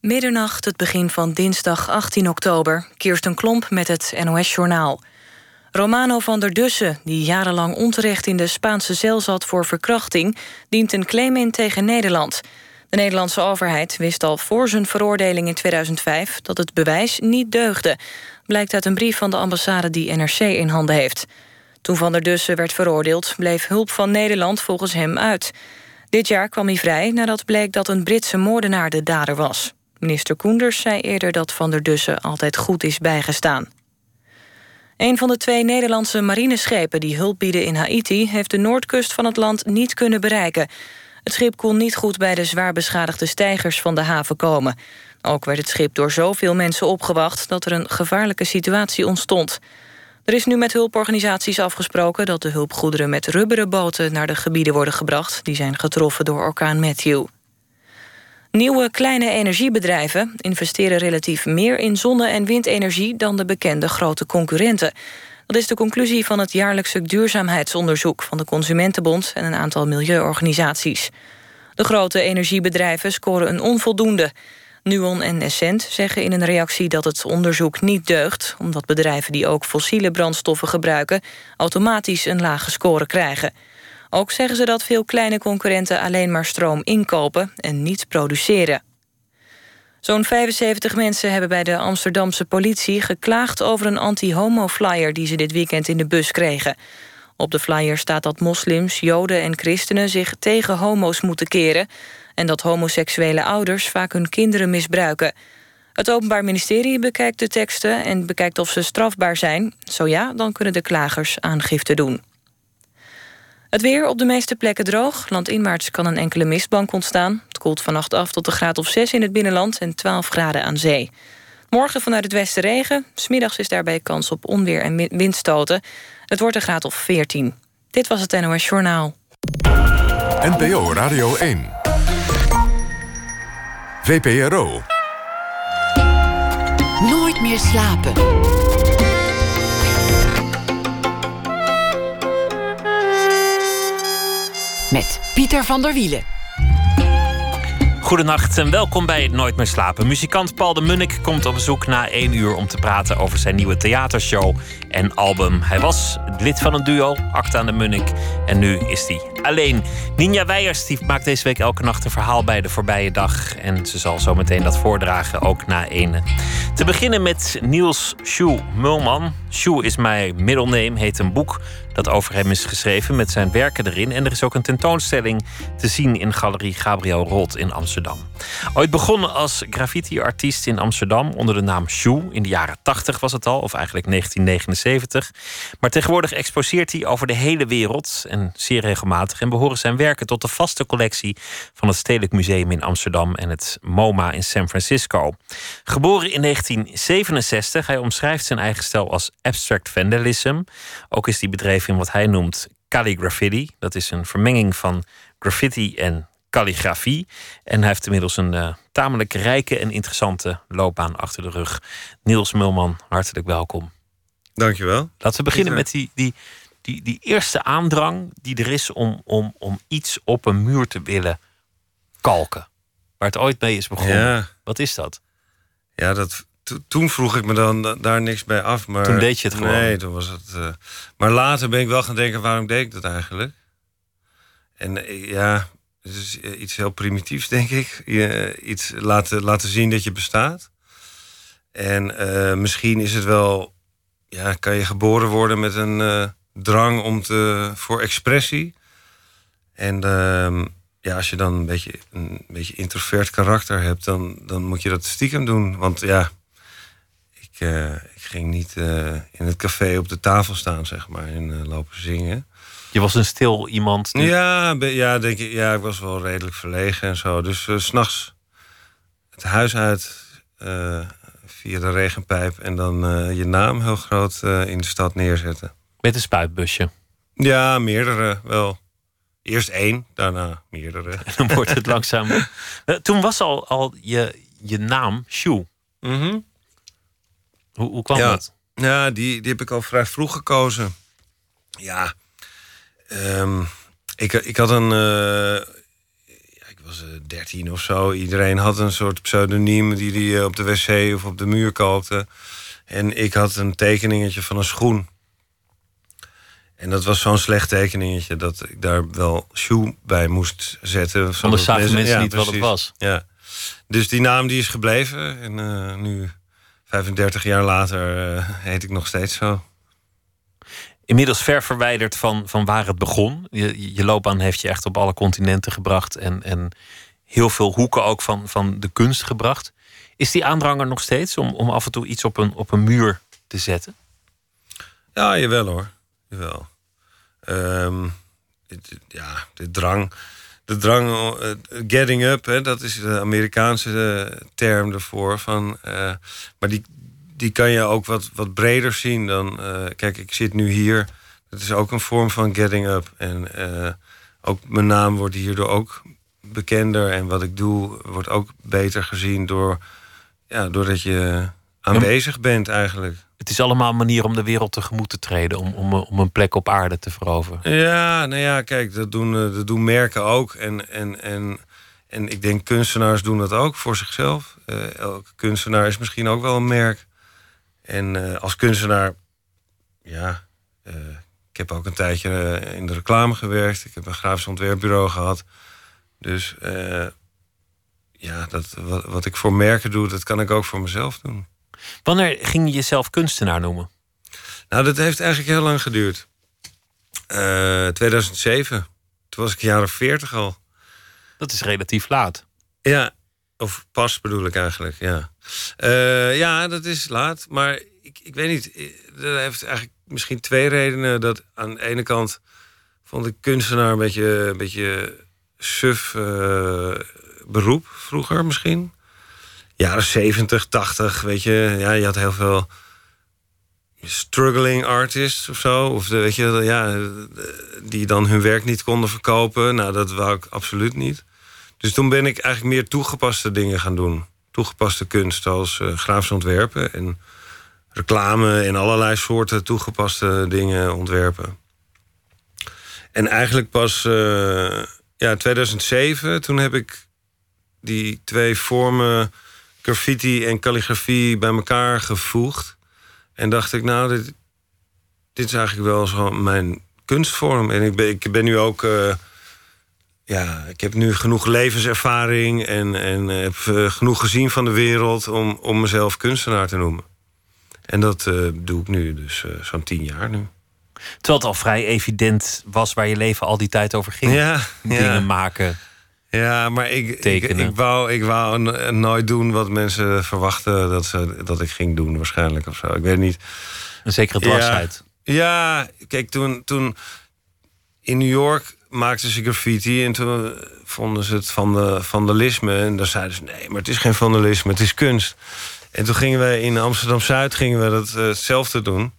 Middernacht, het begin van dinsdag 18 oktober. Kirsten Klomp met het NOS-journaal. Romano van der Dussen, die jarenlang onterecht in de Spaanse cel zat voor verkrachting, dient een claim in tegen Nederland. De Nederlandse overheid wist al voor zijn veroordeling in 2005 dat het bewijs niet deugde. Blijkt uit een brief van de ambassade die NRC in handen heeft. Toen van der Dussen werd veroordeeld, bleef hulp van Nederland volgens hem uit. Dit jaar kwam hij vrij nadat bleek dat een Britse moordenaar de dader was. Minister Koenders zei eerder dat Van der Dussen altijd goed is bijgestaan. Een van de twee Nederlandse marineschepen die hulp bieden in Haiti... heeft de noordkust van het land niet kunnen bereiken. Het schip kon niet goed bij de zwaar beschadigde stijgers van de haven komen. Ook werd het schip door zoveel mensen opgewacht... dat er een gevaarlijke situatie ontstond. Er is nu met hulporganisaties afgesproken... dat de hulpgoederen met rubberen boten naar de gebieden worden gebracht... die zijn getroffen door orkaan Matthew. Nieuwe kleine energiebedrijven investeren relatief meer in zonne- en windenergie dan de bekende grote concurrenten. Dat is de conclusie van het jaarlijkse duurzaamheidsonderzoek van de Consumentenbond en een aantal milieuorganisaties. De grote energiebedrijven scoren een onvoldoende. Nuon en Essent zeggen in een reactie dat het onderzoek niet deugt... omdat bedrijven die ook fossiele brandstoffen gebruiken... automatisch een lage score krijgen. Ook zeggen ze dat veel kleine concurrenten alleen maar stroom inkopen en niet produceren. Zo'n 75 mensen hebben bij de Amsterdamse politie geklaagd over een anti-homo-flyer die ze dit weekend in de bus kregen. Op de flyer staat dat moslims, joden en christenen zich tegen homo's moeten keren en dat homoseksuele ouders vaak hun kinderen misbruiken. Het Openbaar Ministerie bekijkt de teksten en bekijkt of ze strafbaar zijn. Zo ja, dan kunnen de klagers aangifte doen. Het weer op de meeste plekken droog. Landinwaarts kan een enkele mistbank ontstaan. Het koelt vannacht af tot een graad of 6 in het binnenland en 12 graden aan zee. Morgen vanuit het westen regen. Smiddags is daarbij kans op onweer en windstoten. Het wordt een graad of 14. Dit was het NOS Journaal. NPO Radio 1. VPRO. Nooit meer slapen. Met Pieter van der Wielen. Goedenacht en welkom bij Nooit meer slapen. Muzikant Paul de Munnik komt op bezoek na één uur om te praten over zijn nieuwe theatershow en album. Hij was lid van een duo, Acta aan de Munnik, en nu is hij alleen. Ninja Weijers maakt deze week elke nacht een verhaal bij de voorbije dag en ze zal zo meteen dat voordragen, ook na ene. Te beginnen met Niels Sjoe Mulman. Sjoe is mijn middelneem, heet een boek dat over hem is geschreven met zijn werken erin. En er is ook een tentoonstelling te zien in Galerie Gabriel Roth in Amsterdam. Ooit begonnen als graffiti-artiest in Amsterdam onder de naam Sjoe. In de jaren 80 was het al, of eigenlijk 1979. Maar tegenwoordig exposeert hij over de hele wereld en zeer regelmatig. En behoren zijn werken tot de vaste collectie van het Stedelijk Museum in Amsterdam en het MoMA in San Francisco. Geboren in 1967, hij omschrijft zijn eigen stijl als abstract vandalism. Ook is hij bedreven in wat hij noemt calligraffiti. Dat is een vermenging van graffiti en calligrafie. En hij heeft inmiddels een uh, tamelijk rijke en interessante loopbaan achter de rug. Niels Mulman, hartelijk welkom. Dankjewel. Laten we beginnen met die, die, die, die eerste aandrang die er is om, om, om iets op een muur te willen kalken. Waar het ooit mee is begonnen. Ja. Wat is dat? Ja, dat, toen vroeg ik me dan daar niks bij af. Maar, toen deed je het gewoon? Nee, toen was het... Uh, maar later ben ik wel gaan denken, waarom deed ik dat eigenlijk? En uh, ja, het is iets heel primitiefs, denk ik. Je, iets laten, laten zien dat je bestaat. En misschien is het wel... Ja, kan je geboren worden met een drang om te, voor expressie. En ehm, ja, als je dan een beetje een beetje introvert karakter hebt, dan, dan moet je dat stiekem doen. Want ja, ik, uh, ik ging niet uh, in het café op de tafel staan, zeg maar, en uh, lopen zingen. Je was een stil iemand? Die... Ja, ja, denk ik, ja, ik was wel redelijk verlegen en zo. Dus s s'nachts het huis uit via de regenpijp en dan je naam heel groot in de stad neerzetten. Met een spuitbusje? Ja, meerdere wel. Eerst één, daarna meerdere. En dan wordt het langzaam. Toen was al, al je, je naam Sjoe. Mm -hmm. Hoe, hoe kwam ja. dat? Ja, die, die heb ik al vrij vroeg gekozen. Ja, um, ik, ik had een. Uh, ja, ik was uh, 13 of zo. Iedereen had een soort pseudoniem die hij op de wc of op de muur kookte. En ik had een tekeningetje van een schoen. En dat was zo'n slecht tekeningetje dat ik daar wel shoe bij moest zetten. Anders zagen mensen, mensen niet wat het was. Ja. Dus die naam die is gebleven. En nu, 35 jaar later, uh, heet ik nog steeds zo. Inmiddels ver verwijderd van, van waar het begon. Je, je loopbaan heeft je echt op alle continenten gebracht. En, en heel veel hoeken ook van, van de kunst gebracht. Is die aandranger nog steeds om, om af en toe iets op een, op een muur te zetten? Ja, jawel hoor. Jawel. Um, ja, de drang. De drang, uh, getting up, hè, dat is de Amerikaanse uh, term ervoor. Van, uh, maar die, die kan je ook wat, wat breder zien dan. kijk, ik zit nu hier. Dat is ook een vorm van getting up. En ook mijn naam wordt hierdoor ook bekender. En wat ik doe wordt ook beter gezien door, ja, doordat je aanwezig bent eigenlijk. Het is allemaal een manier om de wereld tegemoet te treden, om, om, om een plek op aarde te veroveren. Ja, nou ja, kijk, dat doen, eh, dat doen merken ook. En, en, en, en ik denk kunstenaars doen dat ook voor zichzelf. Uh, elke kunstenaar is misschien ook wel een merk. En als kunstenaar, ja, ik heb ook een tijdje in de reclame gewerkt. Ik heb een grafisch ontwerpbureau gehad. Dus ja, dat, wat ik voor merken doe, dat kan ik ook voor mezelf doen. Wanneer ging je jezelf kunstenaar noemen? Nou, dat heeft eigenlijk heel lang geduurd. Uh, 2007. Toen was ik jaren 40 al. Dat is relatief laat. Ja, of pas bedoel ik eigenlijk, ja. Uh, ja, dat is laat, maar ik, ik weet niet. Dat heeft eigenlijk misschien twee redenen. Dat aan de ene kant vond ik kunstenaar een beetje, een beetje suf uh, beroep vroeger misschien jaren 70, 80, weet je. Ja, je had heel veel struggling artists of zo. Of de, weet je, ja, die dan hun werk niet konden verkopen. Nou, dat wou ik absoluut niet. Dus toen ben ik eigenlijk meer toegepaste dingen gaan doen. Toegepaste kunst als uh, grafisch ontwerpen en reclame en allerlei soorten toegepaste dingen ontwerpen. En eigenlijk pas uh, ja, 2007, toen heb ik die twee vormen graffiti en calligrafie bij elkaar gevoegd. En dacht ik, nou, dit, dit is eigenlijk wel zo mijn kunstvorm. En ik ben, ik ben nu ook. Uh, ja, ik heb nu genoeg levenservaring en, en heb uh, genoeg gezien van de wereld om, om mezelf kunstenaar te noemen. En dat uh, doe ik nu, dus zo'n tien jaar nu. Terwijl het al vrij evident was waar je leven al die tijd over ging. Ja, Dingen ja. maken. Ja, maar ik, ik, ik, wou, ik wou nooit doen wat mensen verwachten dat, ze, dat ik ging doen, waarschijnlijk of zo. Ik weet niet. Een zekere dwarsheid. Ja, ja, kijk, toen, toen in New York maakten ze graffiti en toen vonden ze het van de vandalisme. En dan zeiden ze: nee, maar het is geen vandalisme, het is kunst. En toen gingen we in Amsterdam Zuid gingen we dat, uh, hetzelfde doen.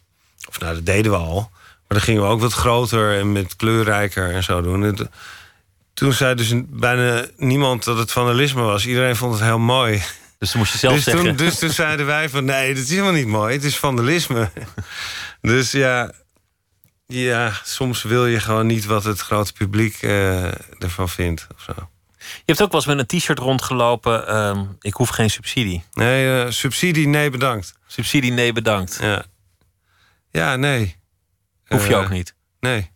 Of nou, dat deden we al. Maar dan gingen we ook wat groter en met kleurrijker en zo doen. En toen zei dus bijna niemand dat het vandalisme was. Iedereen vond het heel mooi. Dus toen moest je zelf dus zeggen. Toen, dus toen zeiden wij van nee, dat is helemaal niet mooi. Het is vandalisme. dus ja, ja, soms wil je gewoon niet wat het grote publiek uh, ervan vindt. Of zo. Je hebt ook wel eens met een t-shirt rondgelopen. Uh, ik hoef geen subsidie. Nee, uh, subsidie nee bedankt. Subsidie nee bedankt. Ja, ja nee. Hoef je ook niet? Nee.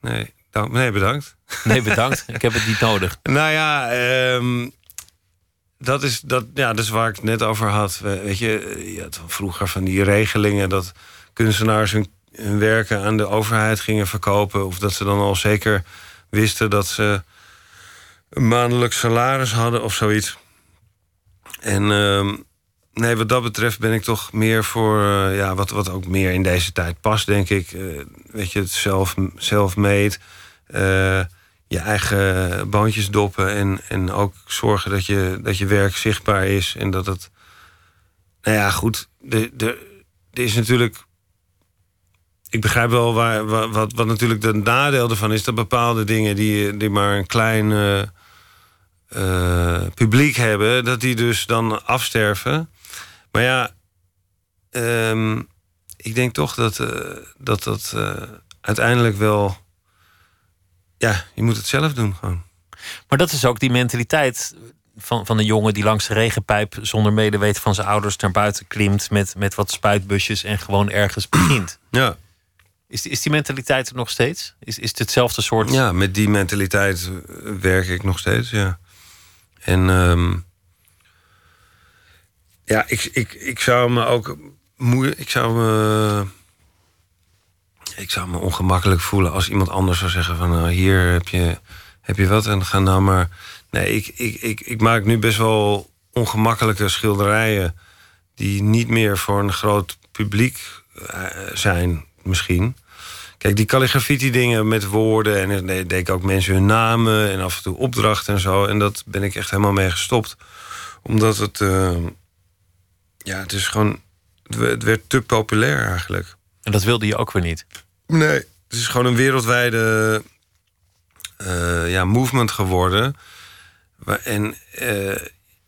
Nee. Nee, bedankt. Nee, bedankt. ik heb het niet nodig. Nou ja, um, dat, is, dat, ja, dat is waar ik het net over had. Weet je, je had vroeger van die regelingen dat kunstenaars hun, hun werken aan de overheid gingen verkopen. Of dat ze dan al zeker wisten dat ze een maandelijk salaris hadden of zoiets. En um, nee, wat dat betreft ben ik toch meer voor, uh, ja, wat, wat ook meer in deze tijd past, denk ik. Uh, weet je, het zelf, self-made. Uh, je eigen bandjes doppen en, en ook zorgen dat je, dat je werk zichtbaar is. En dat het. Nou ja, goed. Er is natuurlijk. Ik begrijp wel waar, wat, wat, natuurlijk de nadeel ervan is. Dat bepaalde dingen die, die maar een klein uh, uh, publiek hebben, dat die dus dan afsterven. Maar ja, um, ik denk toch dat uh, dat, dat uiteindelijk wel ja, je moet het zelf doen gewoon. Maar dat is ook die mentaliteit van, van een jongen die langs de regenpijp zonder medeweten van zijn ouders naar buiten klimt met, met wat spuitbusjes en gewoon ergens begint. Ja. Is, is die mentaliteit er nog steeds? Is, is het hetzelfde soort? Ja, met die mentaliteit werk ik nog steeds, ja. En ehm, ja, ik, ik, ik zou me ook moeilijk. Ik zou me. Ik zou me ongemakkelijk voelen als iemand anders zou zeggen: van nou, hier heb je, heb je wat en ga nou maar. Nee, ik, ik, ik, ik maak nu best wel ongemakkelijke schilderijen. die niet meer voor een groot publiek eh, zijn, misschien. Kijk, die calligrafie dingen met woorden... en dan deed ook mensen hun namen en af en toe opdrachten en zo. En dat ben ik echt helemaal mee gestopt. Omdat het... Uh, ja, het is gewoon... Het werd te populair eigenlijk. En dat wilde je ook weer niet? Nee, het is gewoon een wereldwijde uh, ja, movement geworden. En uh,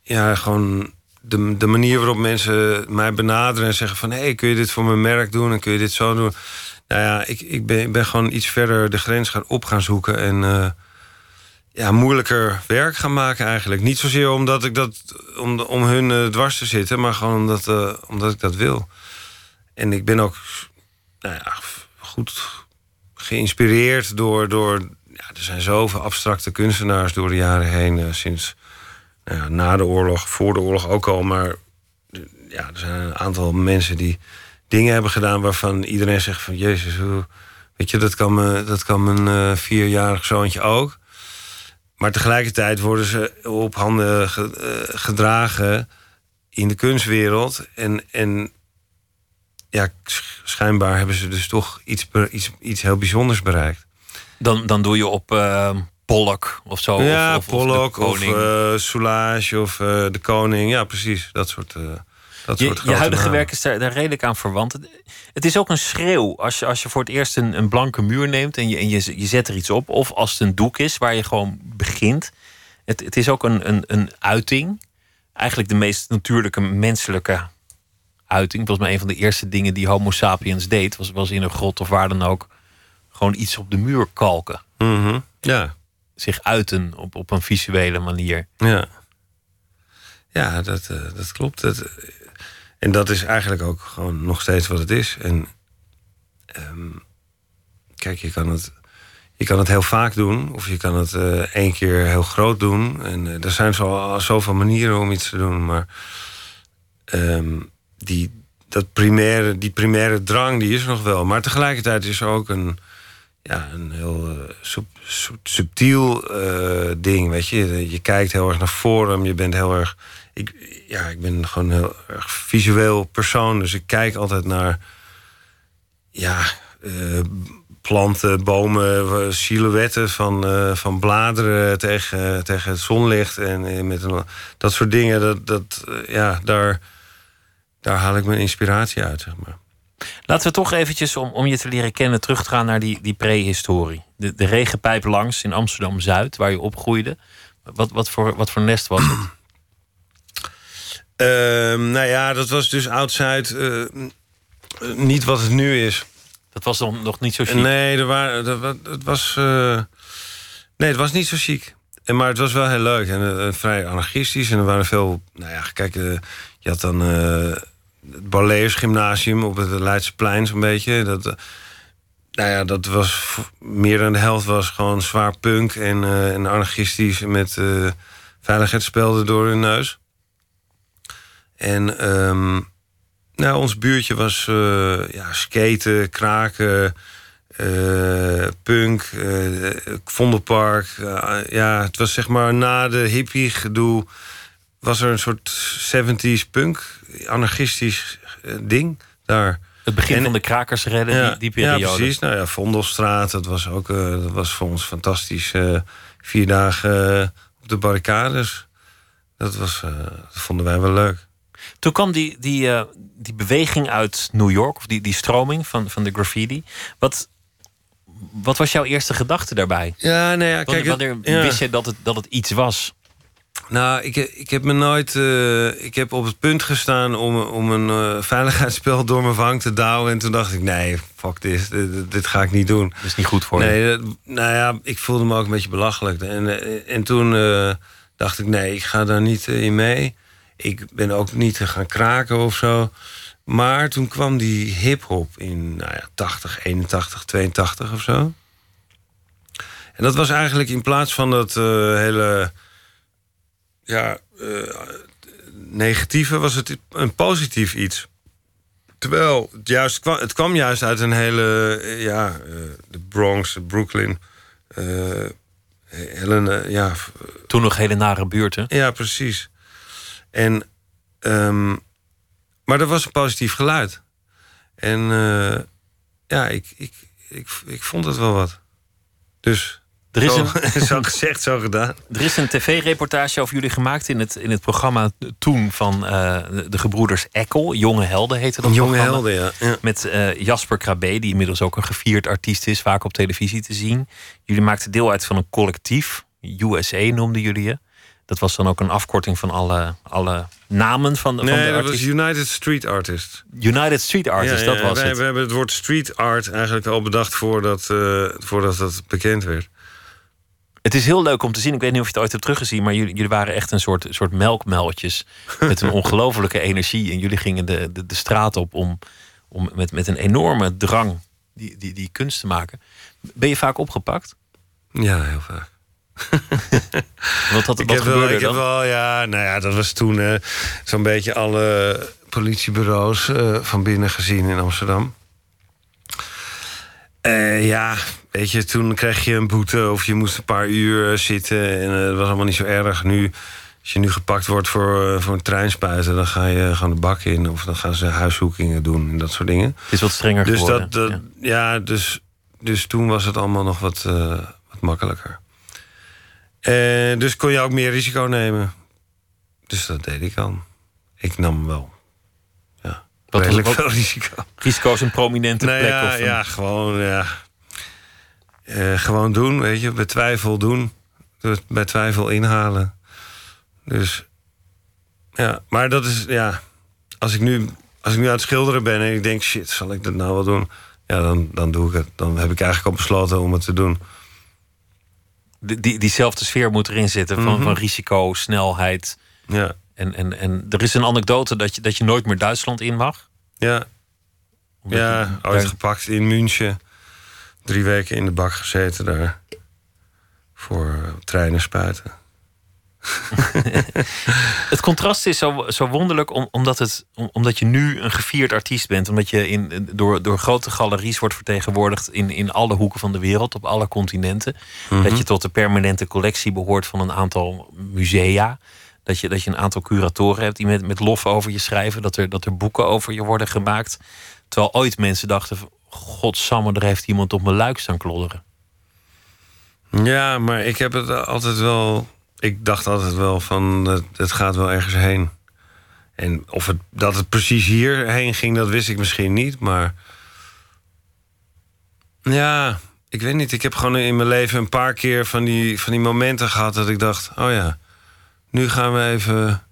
ja, gewoon de, de manier waarop mensen mij benaderen en zeggen van... hé, hey, kun je dit voor mijn merk doen en kun je dit zo doen... Nou ja, ik, ik, ben, ik ben gewoon iets verder de grens gaan op gaan zoeken. En uh, ja, moeilijker werk gaan maken eigenlijk. Niet zozeer omdat ik dat om, om hun dwars te zitten, maar gewoon omdat, omdat ik dat wil. En ik ben ook nou ja, goed geïnspireerd door. door ja, er zijn zoveel abstracte kunstenaars door de jaren heen. sinds nou na de oorlog, voor de oorlog ook al. Maar ja, er zijn een aantal mensen die dingen hebben gedaan waarvan iedereen zegt van Jezus, hoe, weet je, dat kan, me, dat kan mijn uh, vierjarig zoontje ook. Maar tegelijkertijd worden ze op handen ge, gedragen in de kunstwereld. En, en ja, schijnbaar hebben ze dus toch iets, iets, iets heel bijzonders bereikt. Dan, dan doe je op uh, Pollock of zo? Ja, of, of, Pollock of, of Soulage of de Koning. Ja, precies. Dat soort je, je, huidige werk is daar, daar, redelijk aan verwant. Het is ook een schreeuw als je, als je voor het eerst een, een blanke muur neemt en, je, en je, je zet er iets op. Of als het een doek is waar je gewoon begint. Het, het is ook een, een, een uiting. Eigenlijk de meest natuurlijke menselijke uiting. Volgens mij een van de eerste dingen die Homo sapiens deed, was, was in een grot of waar dan ook. Gewoon iets op de muur kalken. Mm Ja. Zich uiten op, op een visuele manier. Ja. Ja, dat, uh, dat klopt. Dat, en dat is eigenlijk ook gewoon nog steeds wat het is. En um, kijk, je kan, het, je kan het heel vaak doen, of je kan het uh, één keer heel groot doen. En er zijn zo, zoveel manieren om iets te doen, maar um, die, dat primaire, die primaire drang die is nog wel. Maar tegelijkertijd is er ook een, ja, een heel sub, subtiel ding. Weet je? je kijkt heel erg naar voren, je bent heel erg ik, ja, ik ben gewoon heel erg visueel persoon. Dus ik kijk altijd naar ja, uh, planten, bomen, silhouetten van, van bladeren tegen, tegen het zonlicht. En met dat soort dingen. Dat, dat, ja, daar, daar haal ik mijn inspiratie uit, zeg maar. Laten we toch eventjes, om, om je te leren kennen, terug te gaan naar die, die prehistorie. De, de regenpijp langs in Amsterdam-Zuid, waar je opgroeide. Wat, wat, voor, wat voor nest was het? Uh, nou ja, dat was dus oud-Zuid uh, niet wat het nu is. Dat was nog, nog niet zo chic? Nee, er waren, er, het was... Uh, nee, het was niet zo chic. En, maar het was wel heel leuk en vrij anarchistisch. En er waren veel... Nou ja, kijk, je had dan het Balleers Gymnasium op het Leidseplein zo'n beetje. Dat, nou ja, dat was... Meer dan de helft was gewoon zwaar punk en, en anarchistisch... met veiligheidsspelden door hun neus. En um, nou, ons buurtje was ja, skaten, kraken, punk, uh, Vondelpark. ja, het was zeg maar na de hippie gedoe... was er een soort 70s punk, anarchistisch ding daar. Het begin van de krakers redden, ja, die, die, periode. Ja, precies. Nou ja, Vondelstraat, dat was ook dat was voor ons fantastisch. vier dagen op de barricades. Dat, was, dat vonden wij wel leuk. Toen kwam die, die, uh, die beweging uit New York, of die, die stroming van, van de graffiti. Wat, wat was jouw eerste gedachte daarbij? Ja, nee, ja, kijk, wanneer, wanneer ja. wist je dat het, dat het iets was? Nou, ik, ik heb me nooit. eh, ik heb op het punt gestaan om, om een eh, veiligheidsspel door mijn wang te douwen. En toen dacht ik: nee, fuck dit, dit, dit ga ik niet doen. Dat is niet goed voor je. Nee, dat- nou ja, ik voelde me ook een beetje belachelijk. En, eh, en toen dacht ik: nee, ik ga daar niet in mee. Ik ben ook niet gaan kraken of zo. Maar toen kwam die hip-hop in nou ja, 80, 81, 82 of zo. En dat was eigenlijk in plaats van dat hele ja, eh, negatieve, was het een positief iets. Terwijl het, juist kwam, het kwam juist uit een hele, eh, ja, eh, de Bronx, Brooklyn. hele, ja, Toen nog hele nare buurten. ja, precies. En, ehm, maar er was een positief geluid. En ja, ik, ik, ik, ik vond het wel wat. Dus Er is zo, een, zo gezegd, zo gedaan. er is een tv-reportage over jullie gemaakt in het, in het programma toen van eh, de- de gebroeders Eckel. Jonge Helden heette dat Jonge programma. helden, ja. ja. Met eh, Jasper Krabbe, die inmiddels ook een gevierd artiest is, vaak op televisie te zien. Jullie maakten deel uit van een collectief. USA noemden jullie je. Dat was dan ook een afkorting van alle, alle namen van, van Nee, de dat was. United Street Artist. United Street Ja, ja, dat was wij, het. We hebben het woord street art eigenlijk al bedacht voordat, eh, voordat dat bekend werd. Het is heel leuk om te zien. Ik weet niet of je het ooit hebt teruggezien, maar jullie, jullie waren echt een soort, soort melkmuiltjes. Met een ongelofelijke energie. En jullie gingen de, de, de straat op om, om met, met een enorme drang die, die, die kunst te maken. Ben je vaak opgepakt? Ja, heel vaak. Wat, had, Ik wat heb wel, gebeurde ik heb wel, ja, nou ja, dat was toen eh, zo'n beetje alle politiebureaus eh, van binnen gezien in Amsterdam. Eh, ja, weet je, toen kreeg je een boete of je moest een paar uur zitten en eh, het was allemaal niet zo erg. Nu, als je nu gepakt wordt voor, eh, voor een treinspuiten, dan ga je gewoon de bak in of dan gaan ze huiszoekingen doen en dat soort dingen. Het is wat strenger Dus, geworden. dat, dat, ja. ja. dus, dus toen was het allemaal nog wat, eh, wat makkelijker. En dus kon je ook meer risico nemen. Dus dat deed ik dan. Ik nam wel. Ja, Wat- redelijk veel risico. Risico's in prominente Nee, plekken. ja, of een- ja, gewoon, ja. Eh, gewoon doen, weet je. Bij twijfel doen. Dus Bij twijfel inhalen. Dus, ja. Maar dat is, ja... Als ik nu, als ik nu aan het schilderen ben en ik denk... shit, zal ik dat nou wel doen? Ja, dan, dan doe ik het. Dan heb ik eigenlijk al besloten om het te doen. Die, die, diezelfde sfeer moet erin zitten van, Mhm. van risico, snelheid. Ja, En, en, en er is een anekdote dat je, dat je nooit meer Duitsland in mag. ja, ja. Ooit daar- gepakt in München. Drie weken in de bak gezeten daar. Voor treinen spuiten. Het contrast is zo, zo wonderlijk om, omdat, het, om- omdat je nu een gevierd artiest bent. Omdat je in, door, door grote galeries wordt vertegenwoordigd in, in alle hoeken van de wereld, op alle continenten. Dat je tot de permanente collectie behoort van een aantal musea. Dat je, dat je een aantal curatoren hebt die met, met lof over je schrijven. Dat er, dat er boeken over je worden gemaakt. Terwijl ooit mensen dachten: Godsamme, er heeft iemand op mijn luik staan klodderen. Ja, maar ik heb het altijd wel. Ik dacht altijd wel van het, het gaat wel ergens heen. En of het, dat het precies hierheen ging, dat wist ik misschien niet. Maar ja, ik weet niet. Ik heb gewoon in mijn leven een paar keer van die, van die momenten gehad dat ik dacht: oh ja, nu gaan we even, even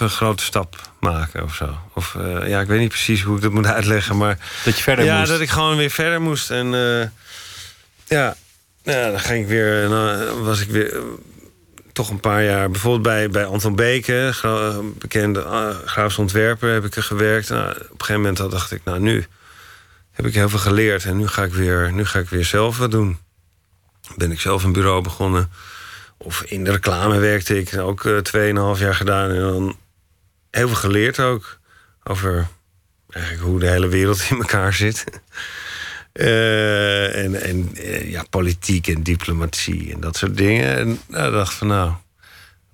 een grote stap maken of zo. Of eh, ja, ik weet niet precies hoe ik dat moet uitleggen, maar Dat je verder ja, moest. dat ik gewoon weer verder moest. En eh, ja, ja, dan ging ik weer. Dan was ik weer. eh, toch een paar jaar. Bijvoorbeeld bij, bij Anton Beke, bekende uh, graafs ontwerper, heb ik er gewerkt. Nou, op een gegeven moment had- dacht ik, nou nu heb ik heel veel geleerd. En nu ga ik weer, nu ga ik weer zelf wat doen. Ben ik zelf een bureau begonnen. Of in de reclame werkte ik. Ook eh, tweeënhalf jaar gedaan. En dan heel veel geleerd ook. Over eigenlijk hoe de hele wereld in elkaar zit. Eh, en en eh, ja, politiek en diplomatie en dat soort dingen. En nou, dacht van nou, dan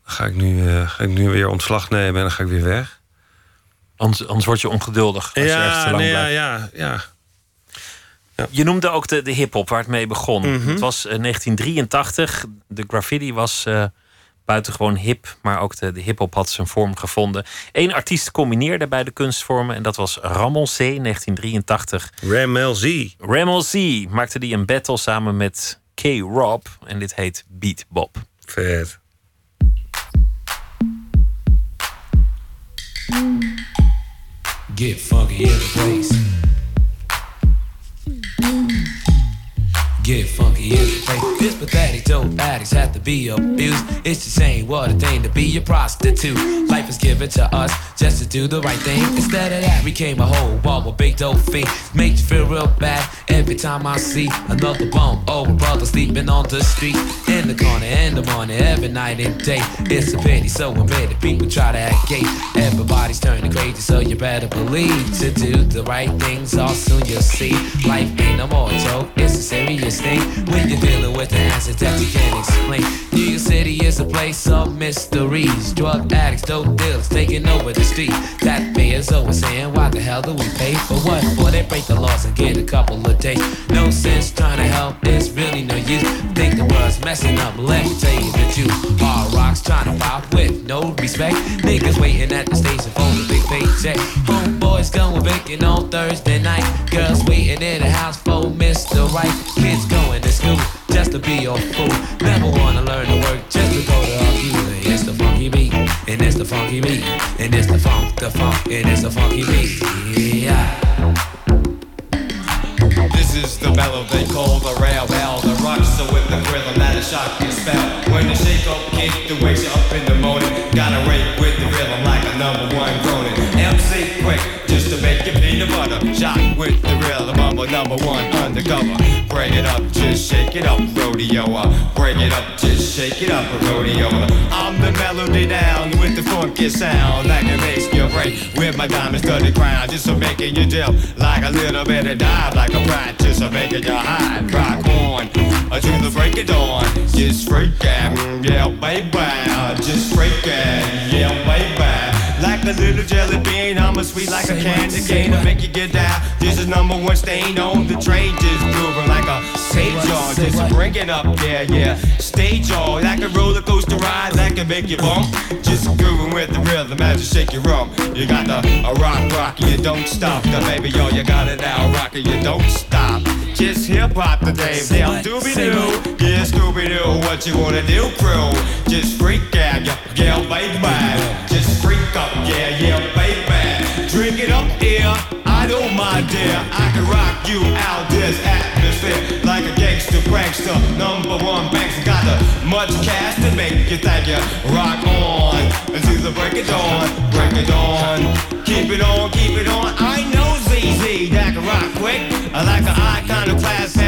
ga ik, nu, eh, ga ik nu weer ontslag nemen en dan ga ik weer weg. Anders, anders word je ongeduldig als je ergens te Ja, lang nee, ja, blijft. ja, ja. Je noemde ook de, de hip-hop waar het mee begon. Mhm. Het was eh, 1983. De graffiti was buitengewoon hip, maar ook de, de hip-hop had zijn vorm gevonden. Eén artiest combineerde beide kunstvormen en dat was Ramon C. 1983. Ramel Z. Ramel Z maakte die een battle samen met K-Rob en dit heet Beat Bob. Vet. Get funky in the. Get funky place. This pathetic dope addicts have to be abused. It's the same what a thing to be a prostitute. Life is given to us just to do the right thing. Instead of that, we came a whole wall with big dope fiend. Make you feel real bad every time I see another bum or a brother sleeping on the street. In the corner, in the morning, every night and day. It's a pity, so many people try to act gay. Everybody's turning crazy, so you better believe to do the right things. All soon you'll see. Life ain't no more joke, it's a serious thing. When you're dealing with the answer that you can't explain. New York City is a place of mysteries. Drug addicts, dope dealers taking over the street. That is always saying, why the hell do we pay for what? Boy, they break the laws and get a couple of days. No sense trying to help, it's really no use. Think the world's messing up, let me tell you the truth. Hard rocks trying to pop with no respect. Niggas waiting at the station for the paycheck. Homeboys going vacant on Thursday night. Girls waiting in the house for Mr. Right. Kids going to school just to be your fool. Never wanna learn to work just to go to a few. It's the funky beat, and it's the funky beat, and it's the funk, the funk, and it's the funky beat. Yeah. This is the mellow they call the rail well. The rocks so with the rhythm that a shock can spell. When the shake up kick the wakes you up in the morning, gotta rake with the rhythm like a number one groaning. MC quick, just to make you peanut butter. Shot with the a number one undercover. Break it up, just shake it up, rodeo. Break it up, just shake it up, rodeo. I'm the melody down with the funky sound that can make you break with my diamond studded crown, just to making you dip like a little bit of dive, like a practice of making you high. Rock on to the break of dawn, just freak out, yeah, baby, just freak yeah, baby. Like a little jelly bean, I'm a sweet like a candy cane to make you get down. This is number one stain on the train, just grooving like a stage on, just bring it up, yeah, yeah. Stage on, like a roller coaster ride that can make you bump. Just grooving with the rhythm as you shake your rump. You got the a rock, rock, you don't stop. The baby, yo, you got it now, rock, you don't stop. Just hip hop the today, down Doobie Doo. Yeah, Scooby Doo, what you wanna do, crew? Just freak out, yeah, yeah, baby. Just freak up, yeah, yeah, baby. Drink it up, yeah, I don't mind, dear. I can rock you out this atmosphere like a gangster prankster. Number one bankster got the much cash to make you think you rock on until the break it dawn, break it dawn. Keep it on, keep it on. I know ZZ that can rock quick. I like an rhythm to the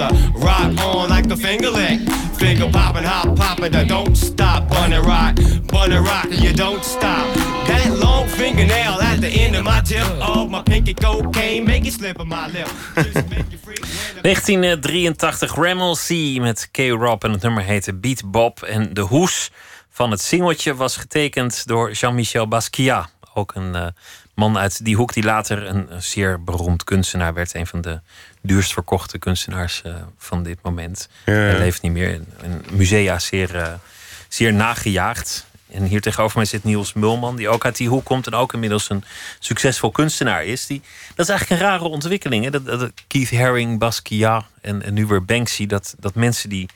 a rock on like a finger lick. Finger popping, hop popping, don't stop. Bunny rock, bunny rock, you don't stop. That long fingernail at the end of my tip. Oh, my pinky cocaine, make it slip on my lip. Just make you free. 1983 Ramel C met K-Rob en het nummer heette Beat Bob. En de hoes van het singeltje was getekend door Jean-Michel Basquiat. Ook een uh, man uit die hoek die later een, zeer beroemd kunstenaar werd. Een van de duurst verkochte kunstenaars uh, van dit moment. Ja. Hij leeft niet meer. In musea zeer, uh, zeer nagejaagd. En hier tegenover mij zit Niels Mulman, die ook uit die hoek komt en ook inmiddels een succesvol kunstenaar is. Die, dat is eigenlijk een rare ontwikkeling. Hè? Dat, dat Keith Haring, Basquiat en, en nu weer Banksy, dat, dat mensen die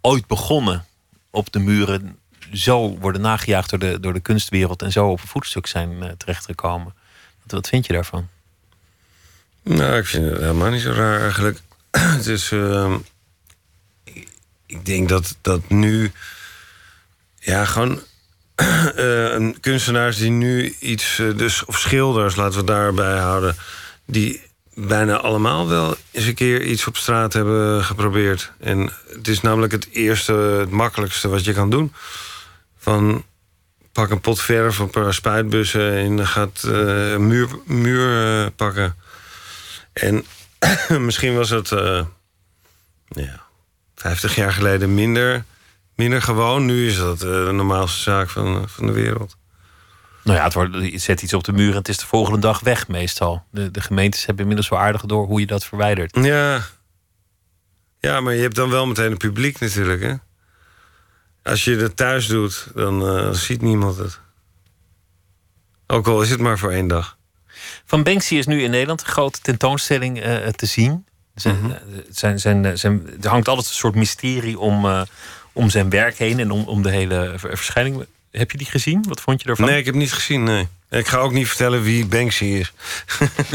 ooit begonnen op de muren zo worden nagejaagd door de, door de kunstwereld en zo op een voetstuk zijn uh, terechtgekomen. Wat, wat vind je daarvan? Nou, ik vind het helemaal niet zo raar eigenlijk. het is. Uh, ik denk dat, dat nu. Ja, gewoon. Uh, kunstenaars die nu iets. dus, of schilders, laten we daarbij houden. Die bijna allemaal wel eens een keer iets op straat hebben geprobeerd. En het is namelijk het eerste, het makkelijkste wat je kan doen. Van pak een pot verf, een paar spuitbussen en gaat uh, een muur, muur pakken. En misschien was het uh, ja, 50 jaar geleden minder, minder gewoon. Nu is dat de normaalste zaak van, van de wereld. Nou ja, het wordt, je zet iets op de muur en het is de volgende dag weg meestal. De, de gemeentes hebben inmiddels wel aardig door hoe je dat verwijdert. Ja. ja, maar je hebt dan wel meteen een publiek natuurlijk, hè? Als je het thuis doet, dan uh, ziet niemand het. Ook al is het maar voor één dag. Van Banksy is nu in Nederland een grote tentoonstelling uh, te zien. Zijn, mm -hmm. zijn, zijn, zijn, er hangt altijd een soort mysterie om, uh, om zijn werk heen en om, om de hele verschijning. Heb je die gezien? Wat vond je ervan? Nee, ik heb niet gezien, nee. Ik ga ook niet vertellen wie Banksy is.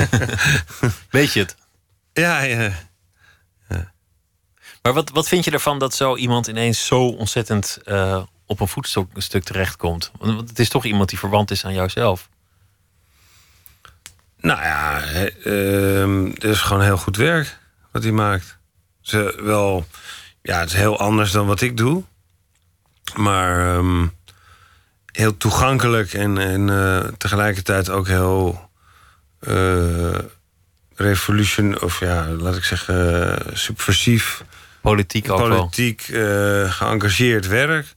Weet je het? Ja, ja. Maar wat, wat vind je ervan dat zo iemand ineens zo ontzettend eh, op een voetstuk terechtkomt? Want het is toch iemand die verwant is aan jouzelf. Nou ja, uh, het is gewoon heel goed werk wat hij maakt. Ze wel, ja, het is heel anders dan wat ik doe. Maar ehm, heel toegankelijk en, en uh, tegelijkertijd ook heel uh, revolution, of ja, laat ik zeggen, subversief. Politiek ook Politiek geëngageerd werk.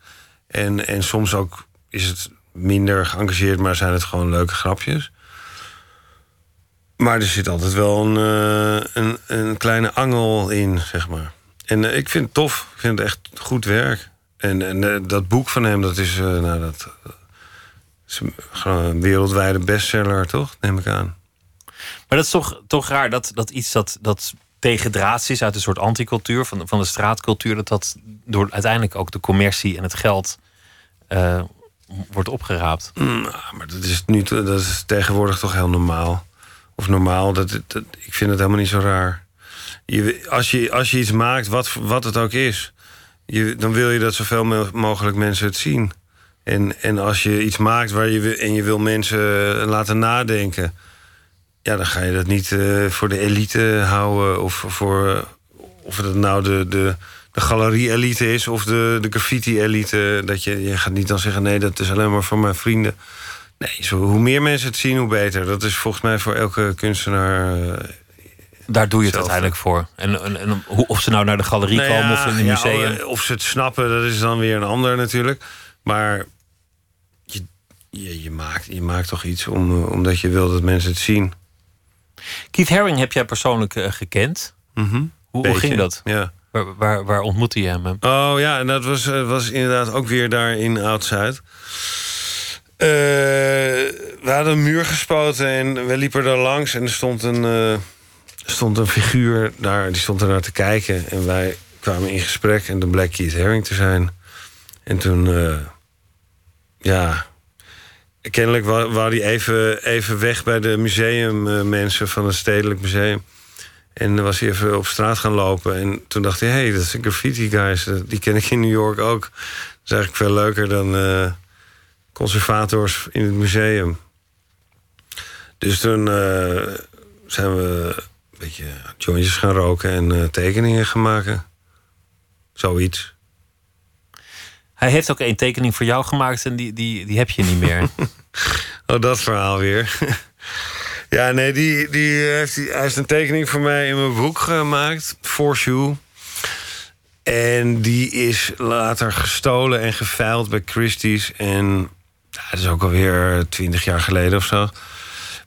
En, en soms ook is het minder geëngageerd, maar zijn het gewoon leuke grapjes. Maar er zit altijd wel een, een, een, kleine angel in, zeg maar. En ik vind het tof. Ik vind het echt goed werk. En, en dat boek van hem, dat is, nou, dat, is gewoon een wereldwijde bestseller, toch? Neem ik aan. Maar dat is toch, toch raar dat, dat iets dat, dat tegendraads is uit een soort anticultuur, van, van de straatcultuur, dat dat door uiteindelijk ook de commercie en het geld uh, wordt opgeraapt. Mm, maar dat is, nu, dat is tegenwoordig toch heel normaal. Of normaal, dat, ik vind het helemaal niet zo raar. Je, als, je, als je iets maakt, wat, wat het ook is, je, dan wil je dat zoveel mogelijk mensen het zien. En, en als je iets maakt waar je, en je wil mensen laten nadenken, ja, dan ga je dat niet uh, voor de elite houden. Of voor of het nou de, de, de galerie-elite is of de, de graffiti-elite. Dat je, je gaat niet dan zeggen: nee, dat is alleen maar voor mijn vrienden. Nee, zo, hoe meer mensen het zien, hoe beter. Dat is volgens mij voor elke kunstenaar. Uh, Daar doe je het uiteindelijk voor. En, en, en, of ze nou naar de galerie nou komen of in een museum. Ja, of ze het snappen, dat is dan weer een ander natuurlijk. Maar je, je, je, maakt, je maakt toch iets om, omdat je wil dat mensen het zien. Keith Haring heb jij persoonlijk uh, gekend. Mm -hmm. hoe, hoe, ging dat? Ja. Waar, waar, waar, ontmoette je hem? Oh ja, en dat was, was inderdaad ook weer daar in Oud-Zuid. Uh, we hadden een muur gespoten en we liepen daar langs en er stond een, uh, stond een figuur daar, die stond er naar te kijken. En wij kwamen in gesprek en toen bleek Keith Haring te zijn. En toen, uh, ja, kennelijk wou hij even, even weg bij de museummensen van het Stedelijk Museum. En dan was hij even op straat gaan lopen. En toen dacht hij, hé, hey, dat zijn graffiti guys. Die ken ik in New York ook. Dat is eigenlijk veel leuker dan conservators in het museum. Dus toen uh, zijn we een beetje jointjes gaan roken en uh, tekeningen gaan maken. Zoiets. Hij heeft ook één tekening voor jou gemaakt en die, die, die heb je niet meer. oh, dat verhaal weer. ja, nee, die, die heeft, die, hij heeft een tekening voor mij in mijn boek gemaakt. For Shoe. En die is later gestolen en geveild bij Christie's. En dat is ook alweer twintig jaar geleden of zo.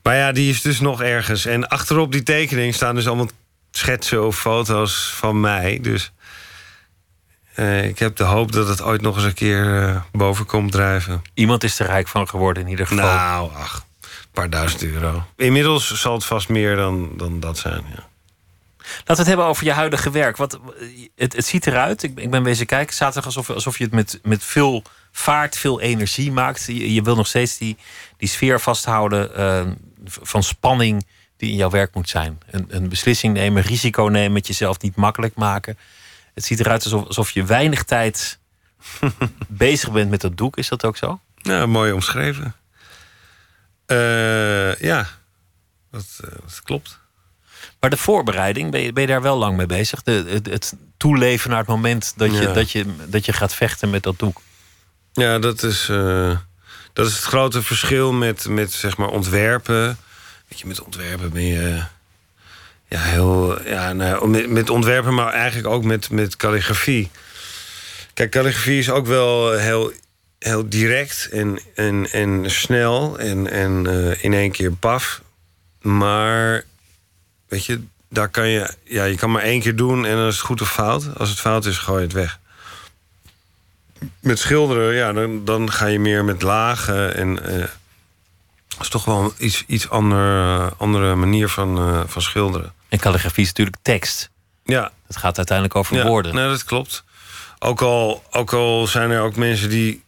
Maar ja, die is dus nog ergens. En achterop die tekening staan dus allemaal schetsen of foto's van mij. Dus uh, ik heb de hoop dat het ooit nog eens een keer uh, boven komt drijven. Iemand is er rijk van geworden in ieder geval. Nou, ach, een paar duizend euro. Inmiddels zal het vast meer dan, dan dat zijn, ja. Laten we het hebben over je huidige werk. Wat, het, het ziet eruit, ik, ik ben bezig kijken, zaterdag alsof, alsof je het met, met veel vaart, veel energie maakt. Je, je wil nog steeds die, die sfeer vasthouden uh, van spanning die in jouw werk moet zijn. Een, een beslissing nemen, risico nemen, het jezelf niet makkelijk maken. Het ziet eruit alsof, alsof je weinig tijd bezig bent met dat doek. Is dat ook zo? Ja, mooi omschreven. Uh, ja, dat, uh, dat, klopt. Maar de voorbereiding, ben je, ben je daar wel lang mee bezig? De, het, het toeleven naar het moment dat je, Ja. dat, je, dat je gaat vechten met dat doek. Ja, dat is, eh, dat is het grote verschil met, met zeg maar ontwerpen. Weet je, met ontwerpen ben je ja, heel. Ja, nou, met, met ontwerpen, maar eigenlijk ook met, met calligrafie. Kijk, calligrafie is ook wel heel, heel direct en, en, en snel en, en eh, in één keer paf. Maar weet je, daar kan je, ja, je kan maar één keer doen en dan is het goed of fout. Als het fout is, gooi je het weg. Met schilderen, ja, dan, dan ga je meer met lagen en. eh, dat is toch wel iets, iets ander, andere manier van, eh, van schilderen. En calligrafie is natuurlijk tekst. Ja, Het gaat uiteindelijk over ja, woorden. Nee, dat klopt. Ook al, ook al zijn er ook mensen die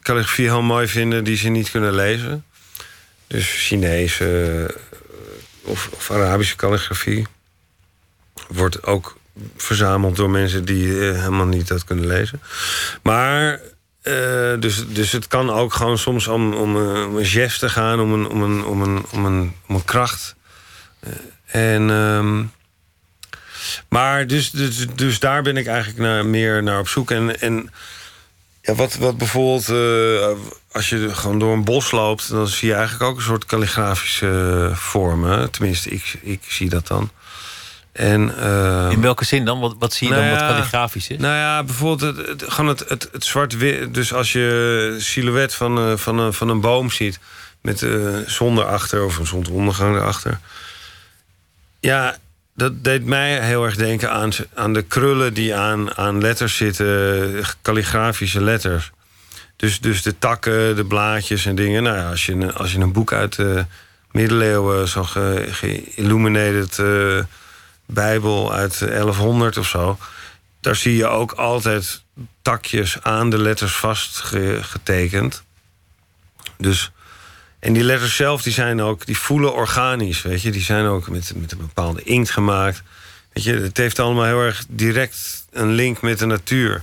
calligrafie heel mooi vinden die ze niet kunnen lezen. Dus Chinese eh, of, of Arabische calligrafie wordt ook verzameld door mensen die eh, helemaal niet dat kunnen lezen. Maar eh, dus, dus het kan ook gewoon soms om, om, eh, om een gaan, om een, om een, om een, om een, om kracht. En, ehm, maar dus, dus, dus daar ben ik eigenlijk naar, meer naar op zoek. En, en ja, wat, wat bijvoorbeeld, als je gewoon door een bos loopt, dan zie je eigenlijk ook een soort kalligrafische vormen. Tenminste, ik, ik zie dat dan. En, ehm, In welke zin dan? Wat, wat zie je nou dan wat ja, kalligrafisch is? Nou ja, bijvoorbeeld het, het, gewoon het, het, het zwart-wit. Dus als je silhouet van, eh, van, een, van een boom ziet... met eh zon erachter of een zonsondergang erachter... Ja, dat deed mij heel erg denken aan, aan de krullen die aan, aan letters zitten. Kalligrafische letters. Dus, dus de takken, de blaadjes en dingen. Nou ja, als je, een- als je een boek uit de middeleeuwen... zo'n ge- geilluminated eh, bijbel uit 1100 of zo... daar zie je ook altijd takjes aan de letters vastgetekend. Dus... En die letters zelf, die zijn ook, die voelen organisch, weet je. Die zijn ook met, met een bepaalde inkt gemaakt. Weet je, het heeft allemaal heel erg direct een link met de natuur.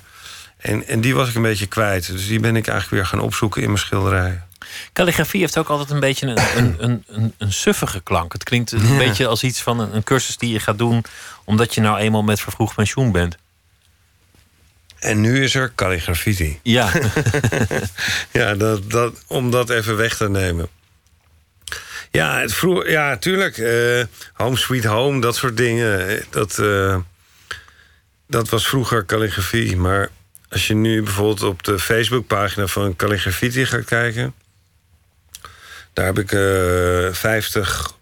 En, en die was ik een beetje kwijt. Dus die ben ik eigenlijk weer gaan opzoeken in mijn schilderijen. Calligrafie heeft ook altijd een beetje een, een, een, een, een suffige klank. Het klinkt een Ja. beetje als iets van een, een cursus die je gaat doen... omdat je nou eenmaal met vervroegd pensioen bent. En nu is er calligrafie. Ja. ja, dat, dat, om dat even weg te nemen. Ja, het vroeg, ja, tuurlijk. eh, home Sweet Home, dat soort dingen. eh, Dat, eh, dat was vroeger calligrafie. Maar als je nu bijvoorbeeld op de Facebookpagina van Calligrafie gaat kijken... daar heb ik eh 50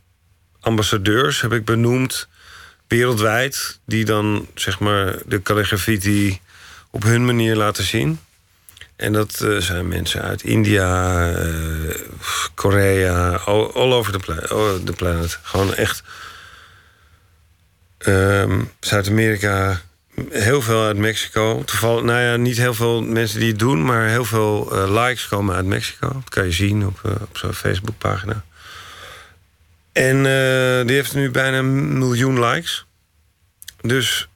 ambassadeurs heb ik benoemd wereldwijd... die dan zeg maar de calligrafie op hun manier laten zien. En dat eh, zijn mensen uit India, eh, Korea, all, over the, pla- oh, planet. Gewoon echt. Ehm, Zuid-Amerika, heel veel uit Mexico. Toevallig, nou ja, niet heel veel mensen die het doen, maar heel veel eh, likes komen uit Mexico. Dat kan je zien op, eh, op zo'n Facebookpagina. En eh, die heeft nu bijna een miljoen likes. Dus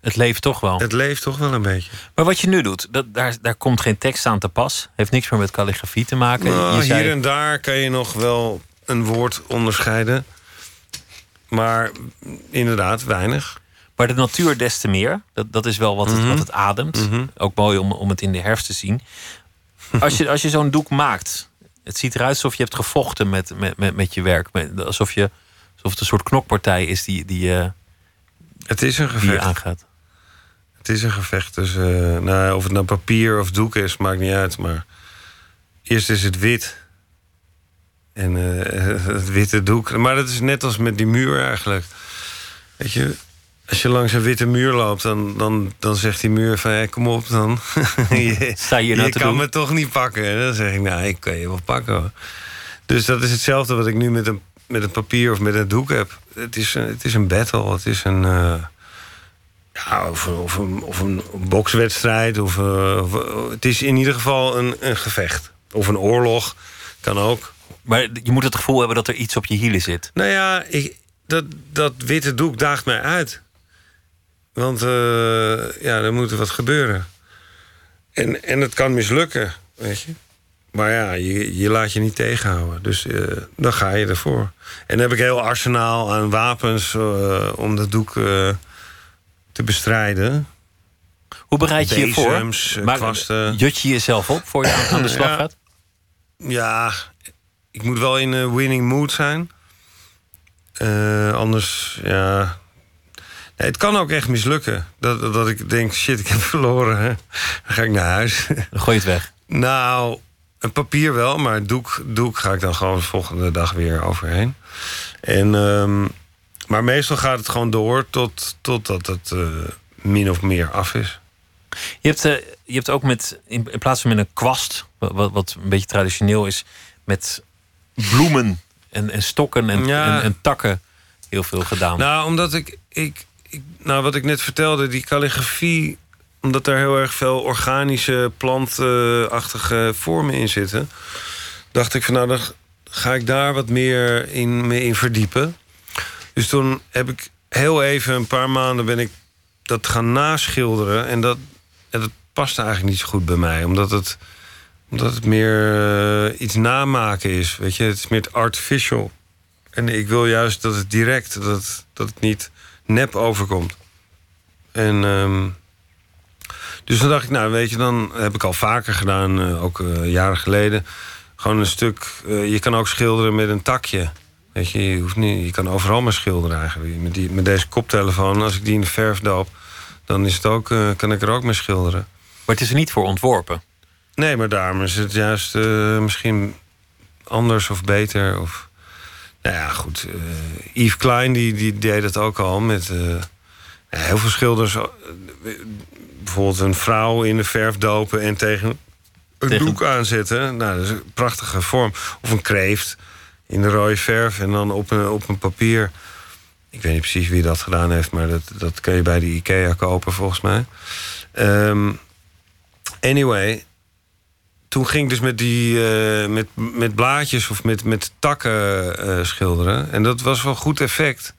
Het leeft toch wel. het leeft toch wel een beetje. Maar wat je nu doet, dat, daar, daar komt geen tekst aan te pas. Heeft niks meer met calligrafie te maken. Nou, je zei, Hier en daar kan je nog wel een woord onderscheiden. Maar inderdaad, weinig. Maar de natuur des te meer. Dat, dat is wel wat het, Mhm. wat het ademt. Mhm. Ook mooi om, om het in de herfst te zien. Als je, als je zo'n doek maakt, het ziet eruit alsof je hebt gevochten met, met, met, met je werk. Alsof, je, alsof het een soort knokpartij is die, die, eh, Het is een die je gevecht. aangaat. Het is een gevecht. Dus, nou, of het nou papier of doek is, maakt niet uit. Maar eerst is het wit. En eh, het witte doek. Maar dat is net als met die muur eigenlijk. Weet je, als je langs een witte muur loopt, dan, dan, dan zegt die muur van... Hé, kom op dan. je Sta je nou je kan doen? me toch niet pakken. En dan zeg ik, nou, ik kan je wel pakken. hoor. Dus dat is hetzelfde wat ik nu met een, met een papier of met een doek heb. Het is, een- het is een battle. Het is een... eh, ja, of, een- of, een, of een bokswedstrijd. Of, eh, of- het is in ieder geval een, een gevecht. Of een oorlog. Kan ook. Maar je moet het gevoel hebben dat er iets op je hielen zit. Nou ja, ik, dat, dat witte doek daagt mij uit. Want eh, ja, er moet wat gebeuren. En, en het kan mislukken, weet je. Maar ja, je, je laat je niet tegenhouden. Dus eh, dan ga je ervoor. En dan heb ik heel arsenaal aan wapens eh, om dat doek te bestrijden. Hoe bereid je je voor? Maar kwasten. jut je jezelf op voor je aan de slag Ja. gaat? Ja, ik moet wel in een winning mood zijn. Anders, ja. Nee, het kan ook echt mislukken. Dat, dat, ik denk, shit, ik heb verloren. Hè. Dan ga ik naar huis. Dan gooi je het weg. nou, een papier wel, maar doek, doek ga ik dan gewoon de volgende dag weer overheen. En, ehm, maar meestal gaat het gewoon door tot, totdat het eh, min of meer af is. Je hebt, eh, je hebt ook met, in, in plaats van met een kwast, wat, wat- een beetje traditioneel is, met bloemen en, en stokken en, Ja. en, en takken heel veel gedaan. Nou, omdat ik, ik. Nou, wat ik net vertelde, die calligrafie. omdat er heel erg veel organische, plantachtige vormen in zitten. Dacht ik van nou, dan ga ik daar wat meer in, mee in verdiepen. Dus toen heb ik heel even, een paar maanden, ben ik dat gaan naschilderen. En dat, dat paste eigenlijk niet zo goed bij mij. Omdat het, omdat het meer eh, iets namaken is. Weet je, het is meer artificial. En ik wil juist dat het direct, dat dat het niet nep overkomt. En ehm, dus dan dacht ik, nou weet je, dan heb ik al vaker gedaan, eh, ook eh, jaren geleden. Gewoon een stuk, eh, je kan ook schilderen met een takje. Weet je, je, hoeft niet, je kan overal maar schilderen eigenlijk. Met, die, met deze koptelefoon, als ik die in de verf doop, dan is het ook, kan ik er ook mee schilderen. Maar het is er niet voor ontworpen. Nee, maar daarom is het juist misschien anders of beter. Of, nou ja, goed. eh, Yves Klein die, die deed het ook al met eh, heel veel schilders. eh, bijvoorbeeld een vrouw in de verf dopen en tegen een Tegen- doek aanzetten. Nou, dat is een prachtige vorm. Of een kreeft in de rode verf en dan op een, op een papier. Ik weet niet precies wie dat gedaan heeft, maar dat, dat kun je bij de IKEA kopen volgens mij. Ehm, anyway, toen ging ik dus met, die, eh, met, met blaadjes of met, met takken eh, schilderen. En dat was wel goed effect.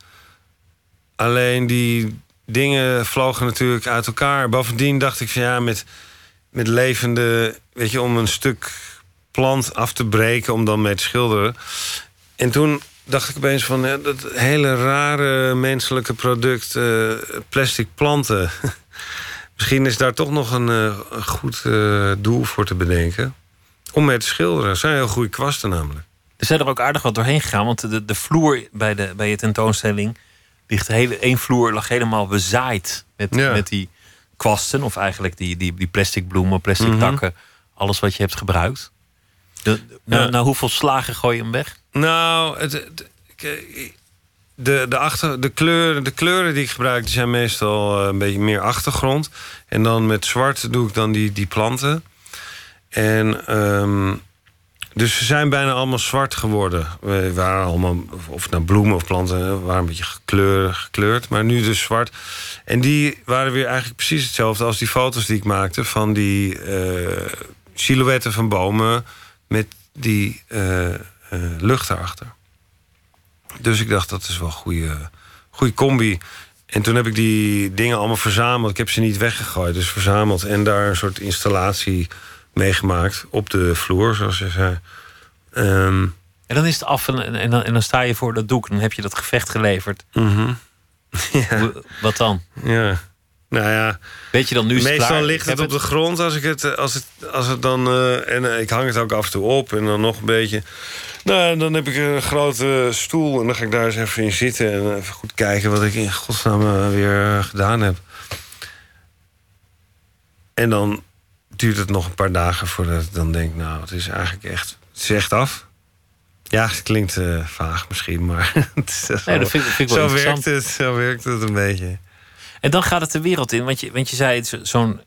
Alleen die dingen vlogen natuurlijk uit elkaar. Bovendien dacht ik van ja, met, met levende... Weet je, om een stuk plant af te breken om dan mee te schilderen. En toen dacht ik opeens van dat hele rare menselijke product, eh, plastic planten. Misschien is daar toch nog een, eh, een goed eh, doel voor te bedenken. Om mee te schilderen. Dat zijn heel goede kwasten namelijk. Er zijn er ook aardig wat doorheen gegaan. Want de, de vloer bij, de, bij je tentoonstelling ligt hele, één vloer lag helemaal bezaaid met, Ja. met die kwasten. Of eigenlijk die, die, die plastic bloemen, plastic Mhm. takken. Alles wat je hebt gebruikt. De, nou, Ja. nou, hoeveel slagen gooi je hem weg? Nou, het, het- ik- de, de, achter, de, kleuren, de kleuren die ik gebruik zijn meestal eh, een beetje meer achtergrond. En dan met zwart doe ik dan die, die planten. En ehm, dus ze zijn bijna allemaal zwart geworden. We waren allemaal, of- het nou bloemen of planten, waren een beetje gekleurd, gekleurd. Maar nu dus zwart. En die waren weer eigenlijk precies hetzelfde als die foto's die ik maakte van die eh, silhouetten van bomen met die eh, lucht erachter. Dus ik dacht, dat is wel een goede, goede combi. En toen heb ik die dingen allemaal verzameld. Ik heb ze niet weggegooid, dus verzameld. En daar een soort installatie mee gemaakt op de vloer, zoals je zei. Ehm, En dan is het af en, en, dan, en dan sta je voor dat doek. En dan heb je dat gevecht geleverd. mhm. ja, Wat dan? ja. Nou ja, Weet je dan nu is het meestal ligt het heb op de grond als ik het, als het, als het dan. eh, en eh, ik hang het ook af en toe op en dan nog een beetje. Nou, dan heb ik een grote stoel en dan ga ik daar eens even in zitten en even goed kijken wat ik in godsnaam eh, weer gedaan heb. En dan duurt het nog een paar dagen voordat ik dan denk, nou, het is eigenlijk echt, het is echt af. Ja, het klinkt vaag misschien, maar het is zo, Nee, dat vind ik- vind ik wel zo interessant. werkt het, zo werkt het een beetje. En dan gaat het de wereld in. Want je, want je zei, het is zo'n.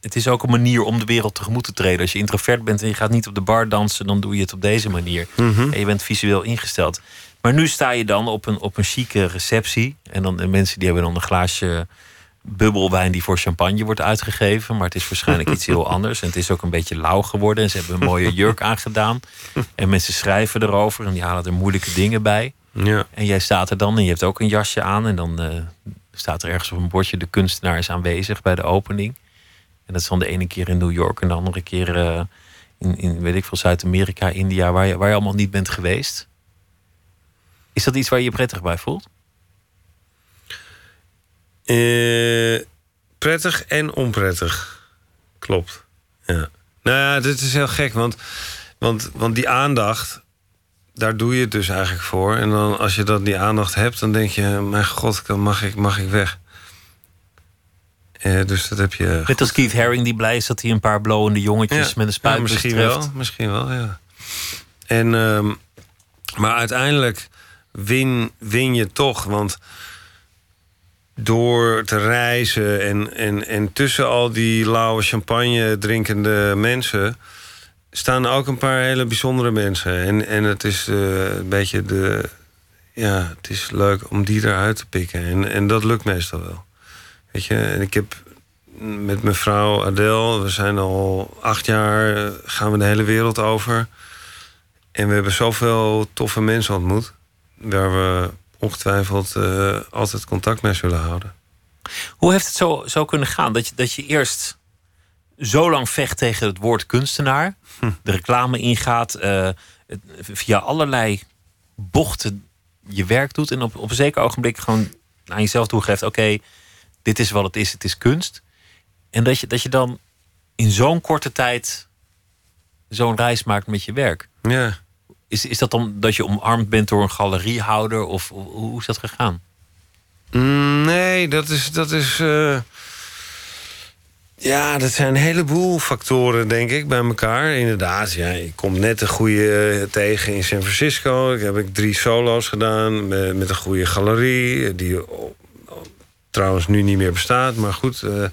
Het is ook een manier om de wereld tegemoet te treden. Als je introvert bent en je gaat niet op de bar dansen, dan doe je het op deze manier. Mhm. En je bent visueel ingesteld. Maar nu sta je dan op een, op een chique receptie. En dan de mensen die hebben dan een glaasje bubbelwijn die voor champagne wordt uitgegeven. Maar het is waarschijnlijk iets heel anders. En het is ook een beetje lauw geworden. En ze hebben een mooie jurk aangedaan. En mensen schrijven erover en die halen er moeilijke dingen bij. Ja. En jij staat er dan en je hebt ook een jasje aan. En dan eh, staat er ergens op een bordje: de kunstenaar is aanwezig bij de opening. En dat is dan de ene keer in New York en de andere keer eh, in, in, weet ik veel, Zuid-Amerika, India, waar je, waar je allemaal niet bent geweest. Is dat iets waar je je prettig bij voelt? Eh, prettig en onprettig. Klopt. Ja. Nou ja, dit is heel gek, want, want, want die aandacht, daar doe je het dus eigenlijk voor. En dan als je dat die aandacht hebt, dan denk je, mijn god, dan mag ik, mag ik weg. Eh, dus dat heb je. Net als Keith Haring die blij is dat hij een paar blowende jongetjes met een spuitbus ja, misschien wel, misschien wel, ja. En, ehm, maar uiteindelijk win, win je toch, want door te reizen en, en, en tussen al die lauwe champagne drinkende mensen staan ook een paar hele bijzondere mensen. En, en het is eh, een beetje de. Ja, het is leuk om die eruit te pikken. En, en dat lukt meestal wel. Weet je, en ik heb met mijn vrouw Adele. We zijn al acht jaar, eh, gaan we de hele wereld over. En we hebben zoveel toffe mensen ontmoet... waar we ongetwijfeld eh, altijd contact mee zullen houden. Hoe heeft het zo, zo kunnen gaan? Dat je, dat je eerst zo lang vecht tegen het woord kunstenaar, Hm. de reclame ingaat, eh, via allerlei bochten je werk doet en op, op een zeker ogenblik gewoon aan jezelf toegeeft: oké, dit is wat het is, het is kunst. En dat je, dat je dan in zo'n korte tijd zo'n reis maakt met je werk. Ja. Is, is dat dan dat je omarmd bent door een galeriehouder? Of hoe, hoe is dat gegaan? Mm, Nee, dat is. Dat is eh, Ja, dat zijn een heleboel factoren, denk ik, bij elkaar. Inderdaad, ja, ik kom net een goede eh, tegen in San Francisco. Ik heb ik drie solo's gedaan met, met een goede galerie... die oh, oh, trouwens nu niet meer bestaat, maar goed. eh,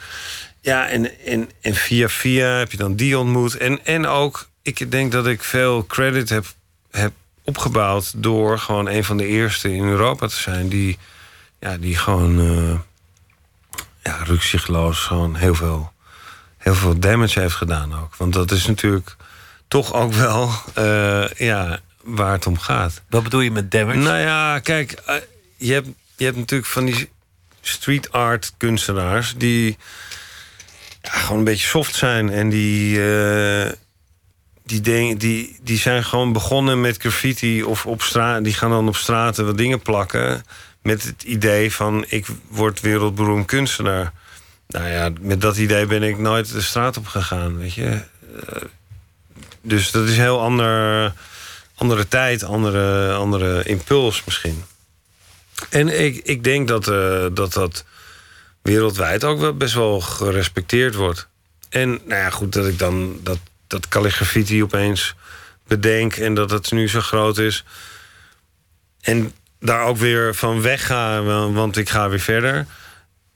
ja, en, en, en via via heb je dan die ontmoet. En, en ook, ik denk dat ik veel credit heb, heb opgebouwd... door gewoon een van de eerste in Europa te zijn... die, ja, die gewoon eh ja, rukzichtloos gewoon heel veel, heel veel damage heeft gedaan ook. Want dat is natuurlijk toch ook wel eh, ja, waar het om gaat. Wat bedoel je met damage? Nou ja, kijk, eh, je, hebt, je hebt natuurlijk van die street art kunstenaars... die ja, gewoon een beetje soft zijn en die... eh, die, dingen, die, die zijn gewoon begonnen met graffiti of op straat. Die gaan dan op straten wat dingen plakken. Met het idee van ik word wereldberoemd kunstenaar. Nou ja, met dat idee ben ik nooit de straat op gegaan, weet je. Eh, dus dat is een heel ander, andere tijd, andere, andere impuls misschien. En ik, ik denk dat, eh, dat dat wereldwijd ook wel best wel gerespecteerd wordt. En nou ja, goed, dat ik dan dat, dat calligraffiti opeens bedenk en dat het nu zo groot is. En daar ook weer van wegga, wa- want ik ga weer verder.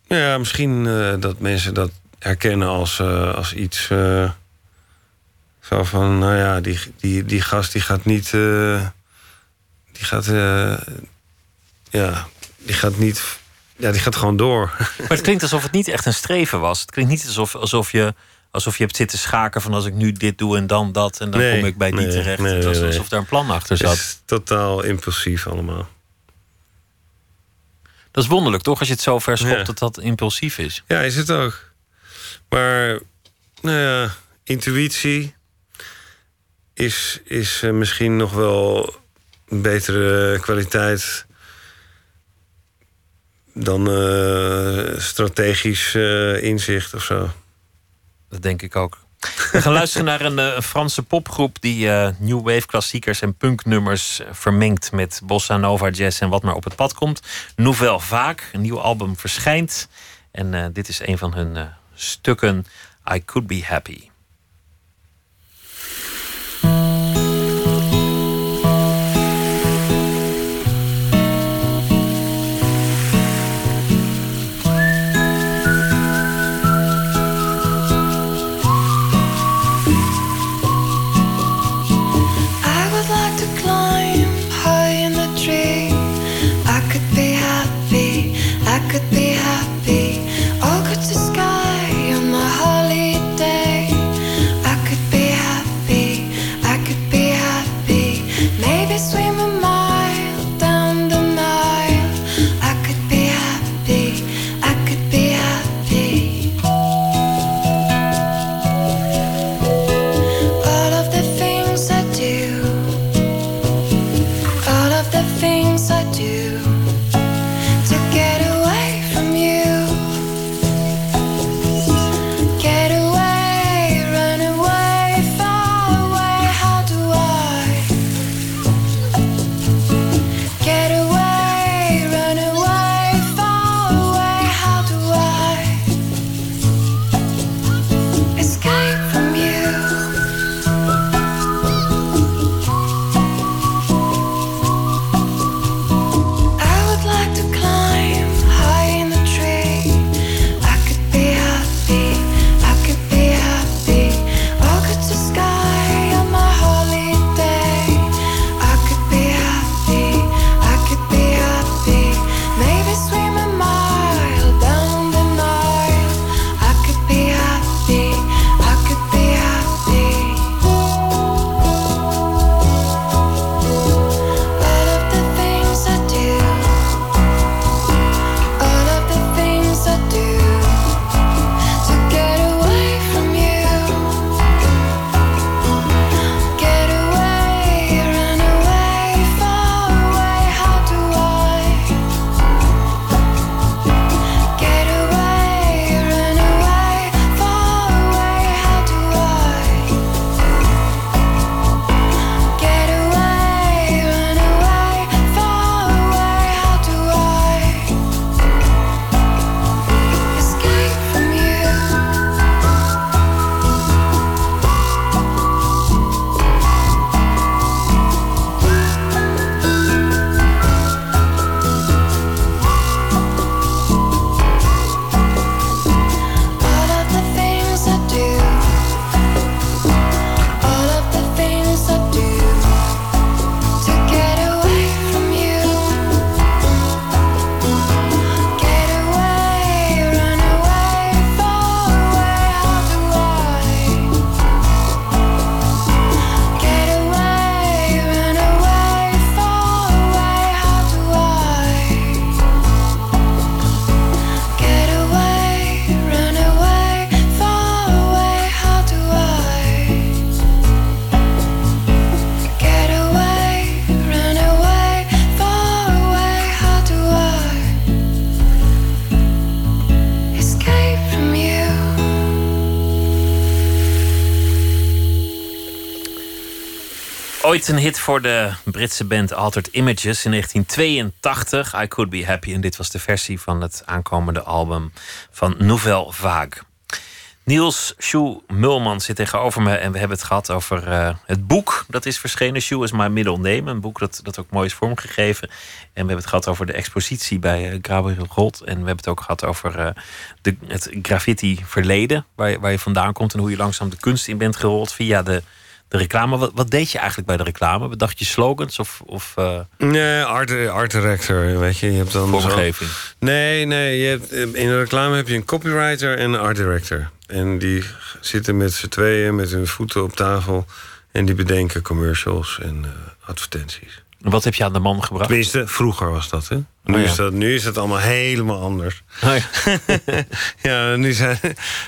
Ja, misschien eh, dat mensen dat herkennen als, eh, als iets. eh, zo van, nou ja, die, die, die gast die gaat niet. die gaat. ja, die gaat niet. Ja, die gaat gewoon door. Maar het klinkt alsof het niet echt een streven was. Het klinkt niet alsof, alsof, je, alsof je hebt zitten schaken van als ik nu dit doe en dan dat en dan Nee, kom ik bij die nee, terecht. nee, het was alsof daar een plan achter Het zat. is totaal impulsief allemaal. Dat is wonderlijk toch? Als je het zo ver schopt Ja. dat dat impulsief is. Ja, is het ook. Maar, nou ja, intuïtie is, is eh, misschien nog wel een betere kwaliteit dan eh, strategisch eh, inzicht of zo. Dat denk ik ook. We gaan luisteren naar een, eh, Franse popgroep die eh, new wave klassiekers en punknummers eh, vermengt met bossa nova, jazz en wat maar op het pad komt. Nouvelle Vaak, een nieuw album verschijnt. En dit is een van hun stukken, I Could Be Happy. Ooit een hit voor de Britse band Altered Images in 1982. I Could Be Happy. En dit was de versie van het aankomende album van Nouvelle Vague. Niels Sjoe Mulman zit tegenover me en we hebben het gehad over eh, het boek dat is verschenen. Sjoe is Middle Name, een boek dat, dat ook mooi is vormgegeven. En we hebben het gehad over de expositie bij uh, Gabriel Rolt. En we hebben het ook gehad over uh, de, het graffiti verleden, waar waar je vandaan komt en hoe je langzaam de kunst in bent gerold via de, de reclame. Wat, wat deed je eigenlijk bij de reclame? Bedacht je slogans of... of Nee, art, art director, weet je. je hebt dan vormgeving? Zo... Nee, nee. Je hebt, in de reclame heb je een copywriter en een art director. En die zitten met z'n tweeën met hun voeten op tafel. En die bedenken commercials en uh, advertenties. En wat heb je aan de man gebracht? Tenminste, vroeger was dat, hè? Nu, oh, ja. is, dat, nu is het allemaal helemaal anders. Oh, ja. ja, nu zijn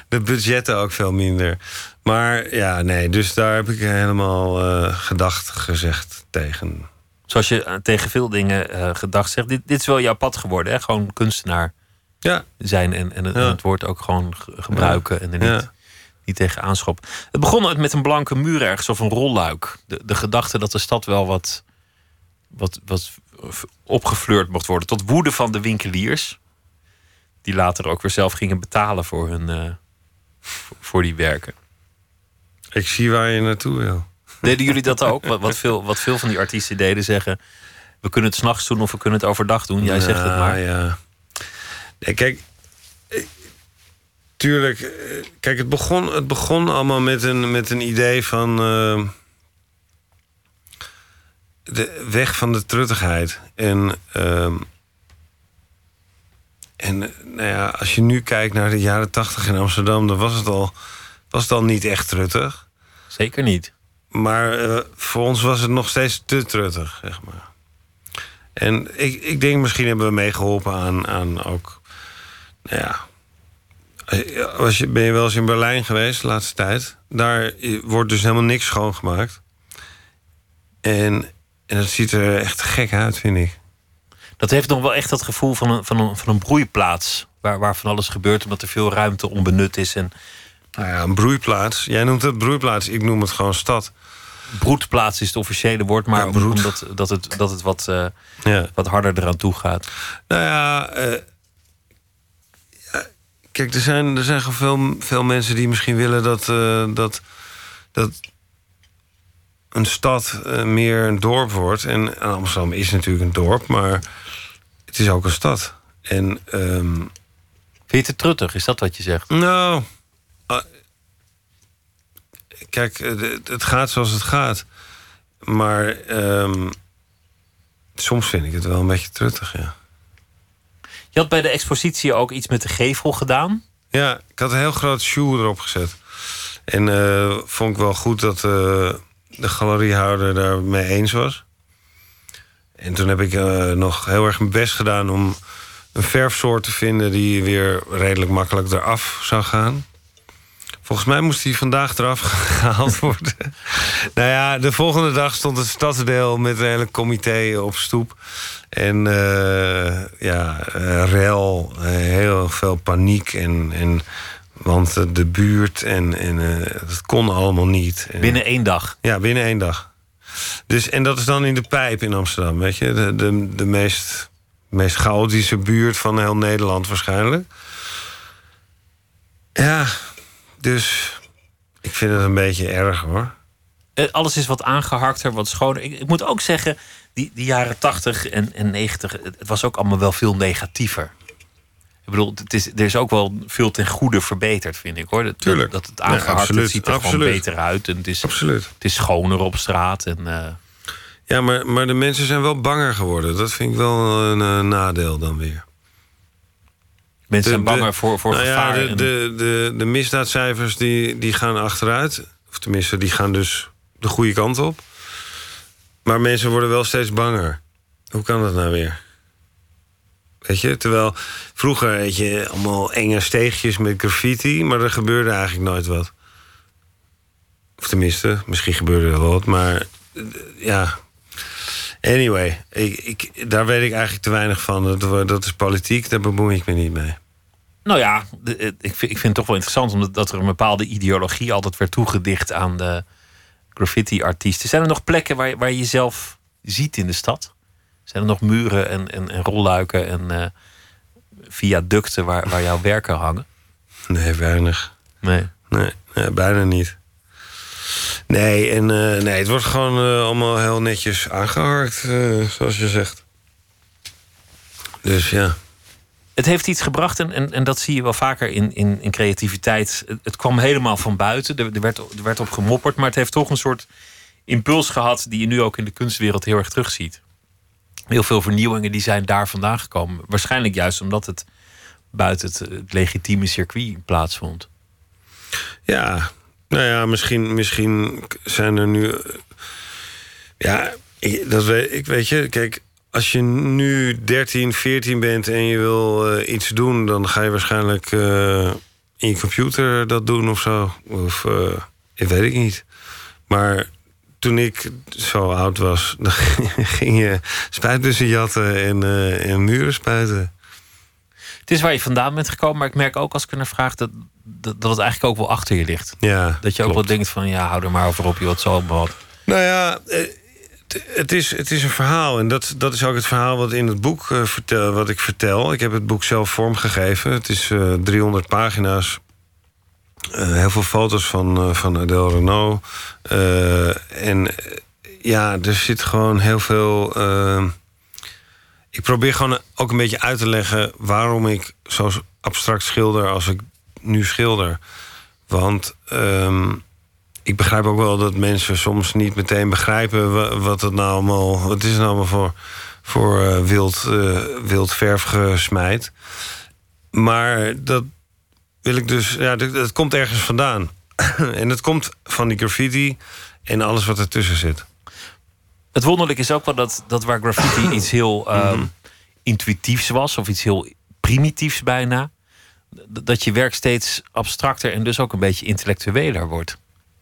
de budgetten ook veel minder. Maar ja, nee, dus daar heb ik helemaal uh, gedacht gezegd tegen. Zoals je uh, tegen veel dingen uh, gedacht zegt. Dit, dit is wel jouw pad geworden, hè? Gewoon kunstenaar ja. zijn en, en, het, ja. en het woord ook gewoon gebruiken ja. en er niet, ja. niet tegen aanschop. Het begon met een blanke muur ergens of een rolluik. De, de gedachte dat de stad wel wat, wat, wat opgefleurd mocht worden. Tot woede van de winkeliers. Die later ook weer zelf gingen betalen voor, hun, uh, voor die werken. Ik zie waar je naartoe wil. Deden jullie dat ook? Wat, wat, veel, wat veel van die artiesten deden zeggen... we kunnen het s'nachts doen of we kunnen het overdag doen. Jij zegt het maar. Ja. Nee, kijk, tuurlijk. Kijk, het begon, het begon allemaal met een, met een idee van. Uh, de weg van de truttigheid. En. Uh, en nou ja, als je nu kijkt naar de jaren tachtig in Amsterdam, dan was het al, was het al niet echt truttig. Zeker niet. Maar uh, voor ons was het nog steeds te truttig, zeg maar. En ik, ik denk, misschien hebben we meegeholpen aan, aan ook nou ja. Was je, ben je wel eens in Berlijn geweest de laatste tijd? Daar wordt dus helemaal niks schoongemaakt. En, en dat ziet er echt gek uit, vind ik. Dat heeft nog wel echt dat gevoel van een, van een, van een broeiplaats. Waar, waar van alles gebeurt, omdat er veel ruimte onbenut is. En... Nou ja, een broeiplaats. Jij noemt het broeiplaats, ik noem het gewoon stad. Broedplaats is het officiële woord, maar ja, omdat dat het, dat het wat, uh, ja. wat harder eraan toe gaat. Nou ja, uh, Kijk, er zijn, er zijn veel, veel mensen die misschien willen dat, uh, dat, dat een stad meer een dorp wordt. En Amsterdam is natuurlijk een dorp, maar het is ook een stad. En, um, Vind je het truttig? Is dat wat je zegt? Nou, kijk, het gaat zoals het gaat. Maar um, soms vind ik het wel een beetje truttig, ja. Je had bij de expositie ook iets met de gevel gedaan. Ja, ik had een heel groot shoe erop gezet. En uh, vond ik wel goed dat uh, de galeriehouder daarmee eens was. En toen heb ik uh, nog heel erg mijn best gedaan om een verfsoort te vinden die weer redelijk makkelijk eraf zou gaan. Volgens mij moest hij vandaag eraf gehaald worden. nou ja, de volgende dag stond het stadsdeel met een hele comité op stoep. En uh, ja, uh, rel, uh, heel veel paniek. En, en, want de buurt en, en dat kon allemaal niet. Binnen één dag? Ja, binnen één dag. Dus, en dat is dan in de pijp in Amsterdam, weet je. De, de, de meest, meest chaotische buurt van heel Nederland waarschijnlijk. Ja, dus ik vind het een beetje erg hoor. Alles is wat aangeharkter, wat schoner. Ik, ik moet ook zeggen, die, die jaren 80 en, en 90, het was ook allemaal wel veel negatiever. Ik bedoel, het is, er is ook wel veel ten goede verbeterd, vind ik hoor. Dat, Tuurlijk. Dat het aangehakt ja, ziet er absoluut. gewoon beter uit. En het is, absoluut. Het is schoner op straat. En, uh... Ja, maar, maar de mensen zijn wel banger geworden. Dat vind ik wel een uh, nadeel dan weer. Mensen zijn banger voor, voor nou gevaar. Ja, de, de, de, de misdaadcijfers die, die gaan achteruit. Of tenminste, die gaan dus de goede kant op. Maar mensen worden wel steeds banger. Hoe kan dat nou weer? Weet je, terwijl vroeger weet je allemaal enge steegjes met graffiti, maar er gebeurde eigenlijk nooit wat. Of tenminste, misschien gebeurde er wel wat, maar ja. Anyway, ik, ik, daar weet ik eigenlijk te weinig van. Dat, dat is politiek, daar bemoei ik me niet mee. Nou ja, ik vind, ik vind het toch wel interessant, omdat dat er een bepaalde ideologie altijd werd toegedicht aan de graffiti-artiesten. Zijn er nog plekken waar, waar je jezelf ziet in de stad? Zijn er nog muren en, en, en rolluiken en uh, viaducten waar, waar jouw werken hangen? Nee, weinig. Nee. Nee, nee bijna niet. Nee, en uh, nee, het wordt gewoon uh, allemaal heel netjes aangeharkt, uh, zoals je zegt. Dus ja. Het heeft iets gebracht en, en, en dat zie je wel vaker in, in, in creativiteit. Het, het kwam helemaal van buiten, er, er, werd, er werd op gemopperd, maar het heeft toch een soort impuls gehad die je nu ook in de kunstwereld heel erg terugziet. Heel veel vernieuwingen die zijn daar vandaan gekomen. Waarschijnlijk juist omdat het buiten het, het legitieme circuit plaatsvond. Ja, nou ja, misschien, misschien zijn er nu. Ja, dat weet ik. Weet je, kijk, als je nu 13, 14 bent en je wil uh, iets doen, dan ga je waarschijnlijk uh, in je computer dat doen of zo. Of ik weet ik niet. Maar toen ik zo oud was, dan ging je spuitbussen jatten en, en muren spuiten. Het is waar je vandaan bent gekomen, maar ik merk ook als ik naar vraag dat, dat, dat het eigenlijk ook wel achter je ligt. Ja, dat je ook wel denkt van ja, hou er maar over op, je wat zo wat. Nou ja, het is, het is een verhaal. En dat, dat is ook het verhaal wat in het boek uh, vertel, wat ik vertel. Ik heb het boek zelf vormgegeven. Het is uh, 300 pagina's. Uh, heel veel foto's van, van Adele Renault. en ja, er zit gewoon heel veel ik probeer gewoon ook een beetje uit te leggen waarom ik zo abstract schilder als ik nu schilder. Want um, ik begrijp ook wel dat mensen soms niet meteen begrijpen wat het nou allemaal. Wat is het nou allemaal voor, voor uh, wild, uh, wild verf gesmijt. Maar dat wil ik dus. Ja, dat, dat komt ergens vandaan. en het komt van die graffiti en alles wat ertussen zit. Het wonderlijke is ook wel dat, dat waar graffiti iets heel um, intuïtiefs was, of iets heel primitiefs bijna, dat je werk steeds abstracter en dus ook een beetje intellectueler wordt.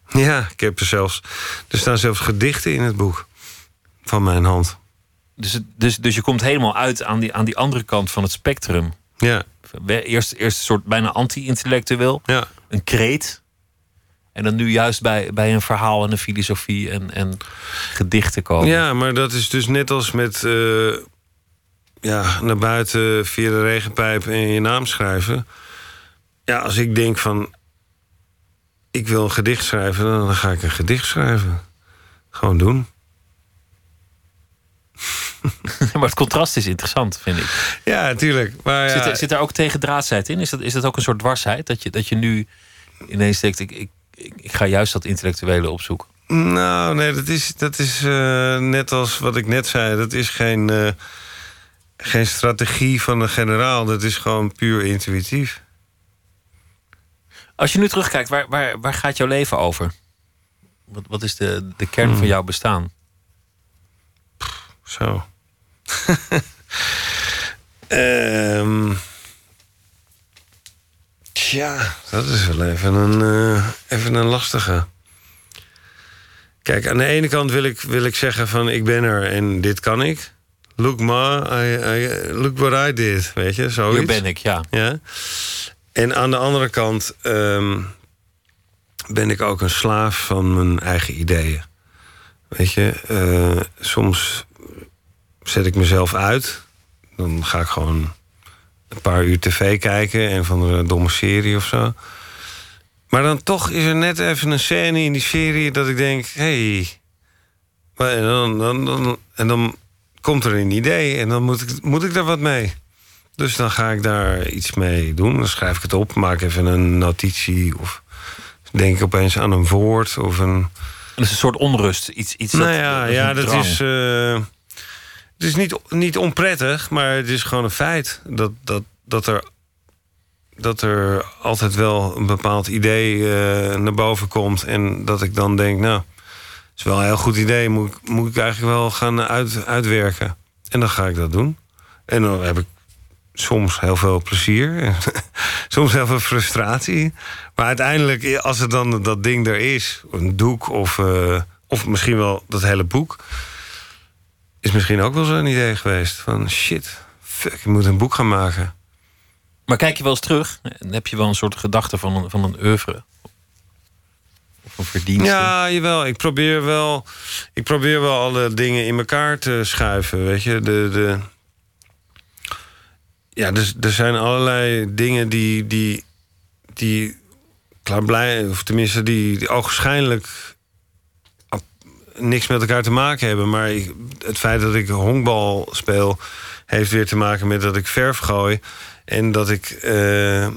Ja, ik heb er zelfs. Er staan zelfs gedichten in het boek van mijn hand. Dus, dus, dus je komt helemaal uit aan die, aan die andere kant van het spectrum. Ja. Eerst, eerst een soort bijna anti-intellectueel. Ja. Een kreet. En dan nu juist bij, bij een verhaal en een filosofie en, en gedichten komen. Ja, maar dat is dus net als met uh, ja, naar buiten via de regenpijp en je naam schrijven. Ja, als ik denk van ik wil een gedicht schrijven, dan ga ik een gedicht schrijven. Gewoon doen. maar het contrast is interessant, vind ik. Ja, natuurlijk. Maar ja. Zit, er, zit er ook tegendraadsheid in? Is dat, is dat ook een soort dwarsheid? Dat je, dat je nu ineens denkt, ik, ik, ik ga juist dat intellectuele opzoeken? Nou, nee, dat is, dat is uh, net als wat ik net zei. Dat is geen, uh, geen strategie van een generaal. Dat is gewoon puur intuïtief. Als je nu terugkijkt, waar, waar, waar gaat jouw leven over? Wat, wat is de, de kern hmm. van jouw bestaan? Pff, zo. um, tja, dat is wel even een, uh, even een lastige. Kijk, aan de ene kant wil ik, wil ik zeggen van ik ben er en dit kan ik. Look ma, I, I, look what I did, weet je, zoiets. Hier ben ik, ja. ja? En aan de andere kant um, ben ik ook een slaaf van mijn eigen ideeën. Weet je, uh, soms zet ik mezelf uit. Dan ga ik gewoon een paar uur tv kijken en van een domme serie of zo. Maar dan toch is er net even een scène in die serie dat ik denk: hé. Hey. En, dan, dan, dan, en dan komt er een idee en dan moet ik, moet ik daar wat mee. Dus dan ga ik daar iets mee doen. Dan schrijf ik het op, maak even een notitie. Of denk ik opeens aan een woord. Of een... Dat is een soort onrust. Iets, iets nou ja, dat ja, dat is. Uh, het is niet, niet onprettig, maar het is gewoon een feit. Dat, dat, dat, er, dat er altijd wel een bepaald idee uh, naar boven komt. En dat ik dan denk, nou, het is wel een heel goed idee. Moet, ik, moet ik eigenlijk wel gaan uit, uitwerken. En dan ga ik dat doen. En dan heb ik soms heel veel plezier. soms heel veel frustratie. Maar uiteindelijk, als het dan dat ding er is, een doek of, uh, of misschien wel dat hele boek, is misschien ook wel zo'n idee geweest. Van shit, fuck, ik moet een boek gaan maken. Maar kijk je wel eens terug? Dan heb je wel een soort gedachte van een, van een oeuvre? Of een verdienste? Ja, jawel. Ik probeer wel, ik probeer wel alle dingen in elkaar te schuiven. Weet je, de. de ja, dus, er zijn allerlei dingen die. die, die blij, of tenminste, die, die ogenschijnlijk niks met elkaar te maken hebben. Maar het feit dat ik honkbal speel, heeft weer te maken met dat ik verf gooi. En dat ik, eh,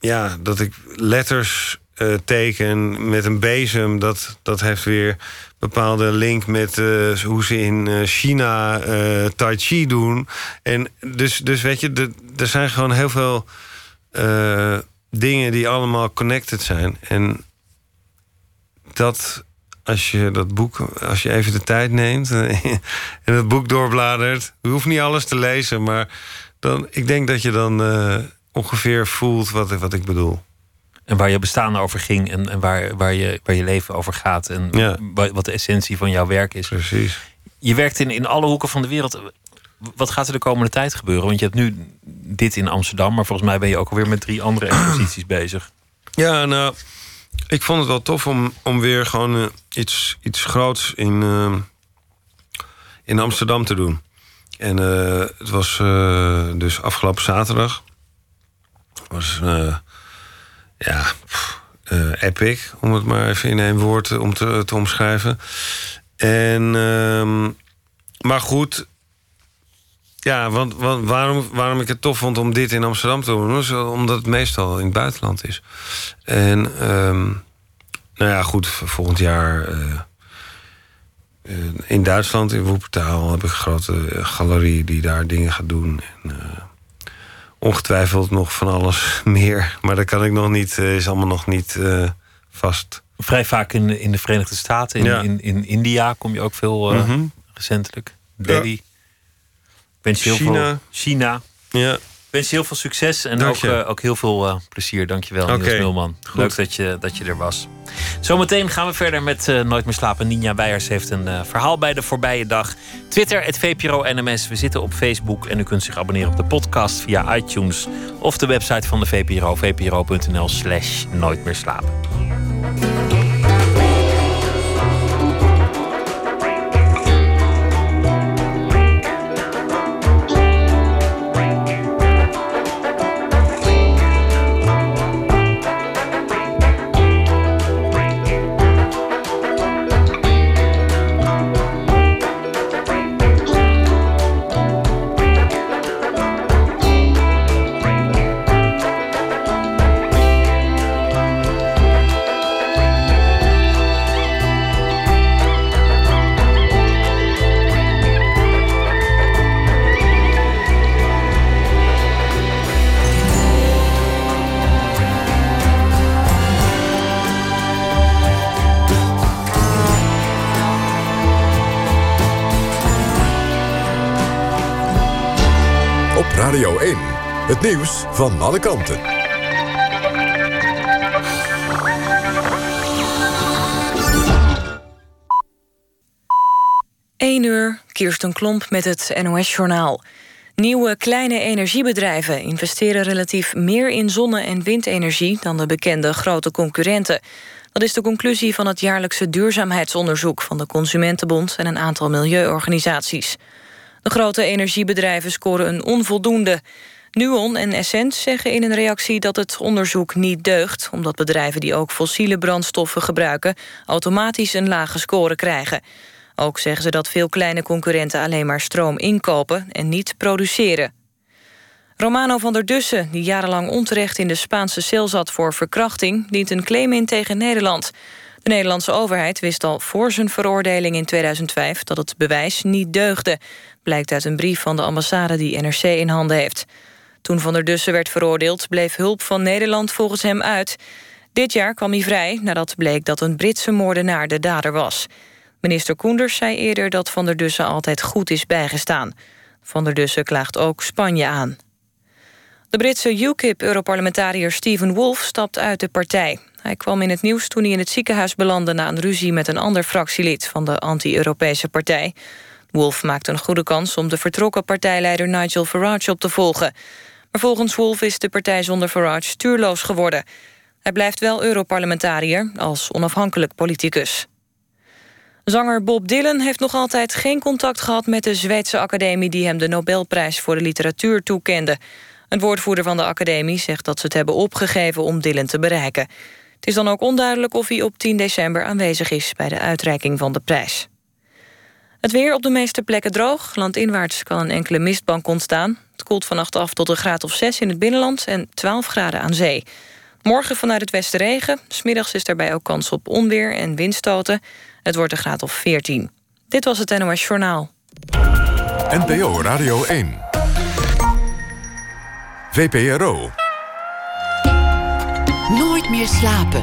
ja, dat ik letters uh, teken met een bezem. Dat, dat heeft weer bepaalde link met uh, hoe ze in China Tai Chi doen. En dus, dus weet je, er zijn gewoon heel veel dingen die allemaal connected zijn. En dat als je dat boek, als je even de tijd neemt en het boek doorbladert, je hoeft niet alles te lezen, maar dan, ik denk dat je dan ongeveer voelt wat, wat ik bedoel. En waar je bestaan over ging en, en waar, waar, je, waar je leven over gaat en ja. wat de essentie van jouw werk is. Precies. Je werkt in, in alle hoeken van de wereld. Wat gaat er de komende tijd gebeuren? Want je hebt nu dit in Amsterdam, maar volgens mij ben je ook alweer met drie andere exposities bezig. Ja, nou, ik vond het wel tof om, om weer gewoon uh, iets, iets groots in, uh, in Amsterdam te doen. En uh, het was dus afgelopen zaterdag. was ja, pff, epic, om het maar even in één woord om te, omschrijven. En, ehm, maar goed, ja, want, want waarom, waarom ik het tof vond om dit in Amsterdam te doen... omdat het meestal in het buitenland is. En um, nou ja, goed, volgend jaar... Uh, in Duitsland, in Woepertaal, heb ik een grote galerie die daar dingen gaat doen. En, ongetwijfeld nog van alles meer. Maar dat kan ik nog niet, is allemaal nog niet vast. Vrij vaak in, in de Verenigde Staten, in, ja. in, in, India kom je ook veel mm -hmm. recentelijk. Delhi. Ja. Wens je heel China. Veel, China. Ja. Wens je heel veel succes en ook, uh, ook heel veel uh, plezier. Dankjewel, okay. Niels Mulman. Leuk dat je, dat je er was. Zometeen gaan we verder met uh, Nooit meer slapen. Ninja Weijers heeft een verhaal bij de voorbije dag. Twitter, het VPRO NMS. We zitten op Facebook en u kunt zich abonneren op de podcast via iTunes... of de website van de VPRO, vpro.nl slash Nooit meer slapen. Het nieuws van alle kanten. 1 uur, Kirsten Klomp met het NOS-journaal. Nieuwe kleine energiebedrijven investeren relatief meer in zonne- en windenergie dan de bekende grote concurrenten. Dat is de conclusie van het jaarlijkse duurzaamheidsonderzoek van de Consumentenbond en een aantal milieuorganisaties. De grote energiebedrijven scoren een onvoldoende. Nuon en Essent zeggen in een reactie dat het onderzoek niet deugt... omdat bedrijven die ook fossiele brandstoffen gebruiken... automatisch een lage score krijgen. Ook zeggen ze dat veel kleine concurrenten alleen maar stroom inkopen... en niet produceren. Romano van der Dussen, die jarenlang onterecht in de Spaanse cel zat voor verkrachting... dient een claim in tegen Nederland... De Nederlandse overheid wist al voor zijn veroordeling in 2005 dat het bewijs niet deugde. Blijkt uit een brief van de ambassade die NRC in handen heeft. Toen Van der Dussen werd veroordeeld bleef hulp van Nederland volgens hem uit. Dit jaar kwam hij vrij nadat bleek dat een Britse moordenaar de dader was. Minister Koenders zei eerder dat Van der Dussen altijd goed is bijgestaan. Van der Dussen klaagt ook Spanje aan. De Britse UKIP-europarlementariër Stephen Wolf stapt uit de partij. Hij kwam in het nieuws toen hij in het ziekenhuis belandde... na een ruzie met een ander fractielid van de anti-Europese partij. Wolf maakt een goede kans om de vertrokken partijleider Nigel Farage op te volgen. Maar volgens Wolf is de partij zonder Farage stuurloos geworden. Hij blijft wel Europarlementariër als onafhankelijk politicus. Zanger Bob Dylan heeft nog altijd geen contact gehad met de Zweedse academie die hem de Nobelprijs voor de literatuur toekende. Een woordvoerder van de academie zegt dat ze het hebben opgegeven om Dylan te bereiken. Het is dan ook onduidelijk of hij op 10 december aanwezig is bij de uitreiking van de prijs. Het weer op de meeste plekken droog. Landinwaarts kan een enkele mistbank ontstaan. Het koelt vannacht af tot een graad of 6 in het binnenland en 12 graden aan zee. Morgen vanuit het westen regen. Smiddags is daarbij ook kans op onweer en windstoten. Het wordt een graad of 14. Dit was het NOS Journaal. NPO Radio 1. VPRO. Nooit meer slapen.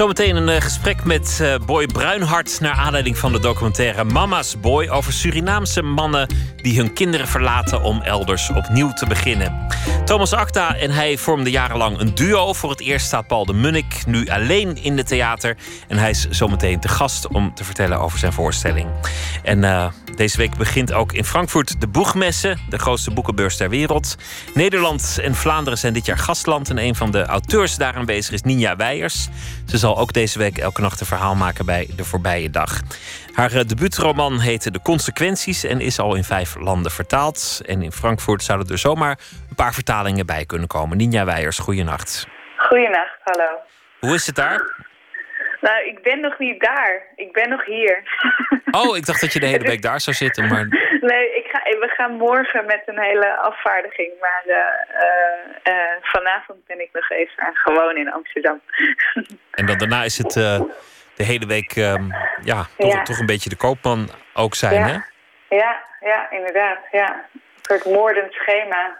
Zometeen een eh, gesprek met uh, Boy Bruinhart... naar aanleiding van de documentaire Mama's Boy... over Surinaamse mannen die hun kinderen verlaten... om elders opnieuw te beginnen. Thomas Acta en hij vormden jarenlang een duo. Voor het eerst staat Paul de Munnik nu alleen in het theater. En hij is zometeen te gast om te vertellen over zijn voorstelling. En uh, deze week begint ook in Frankfurt de Boegmesse... de grootste boekenbeurs ter wereld. Nederland en Vlaanderen zijn dit jaar gastland... en een van de auteurs daar aanwezig is Ninja Weijers... Ze zal ook deze week elke nacht een verhaal maken bij De Voorbije Dag. Haar uh, debuutroman heette De Consequenties en is al in vijf landen vertaald. En in Frankfurt zouden er zomaar een paar vertalingen bij kunnen komen. Ninja Weijers, goeienacht. Goeienacht, hallo. Hoe is het daar? Nou, ik ben nog niet daar. Ik ben nog hier. Oh, ik dacht dat je de hele week daar zou zitten, maar... Nee, ik we gaan morgen met een hele afvaardiging. Maar uh, uh, vanavond ben ik nog even gewoon in Amsterdam. En dan daarna is het de hele week um, ja, toch, ja. toch, een beetje de koopman ook zijn, ja. hè? Ja, ja, inderdaad. Ja. Een soort moordend schema.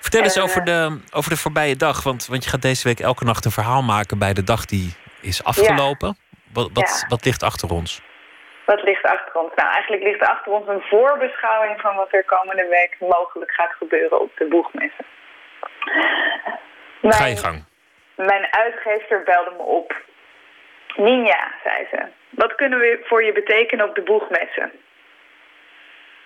Vertel eens over, de, over de voorbije dag. Want, want je gaat deze week elke nacht een verhaal maken bij de dag die is afgelopen. Ja. Wat, wat ligt achter ons? Wat ligt achter ons? Nou, eigenlijk ligt achter ons een voorbeschouwing van wat er komende week mogelijk gaat gebeuren op de boegmessen. Ga je gang. Mijn uitgever belde me op. Ninja, zei ze. Wat kunnen we voor je betekenen op de boegmessen?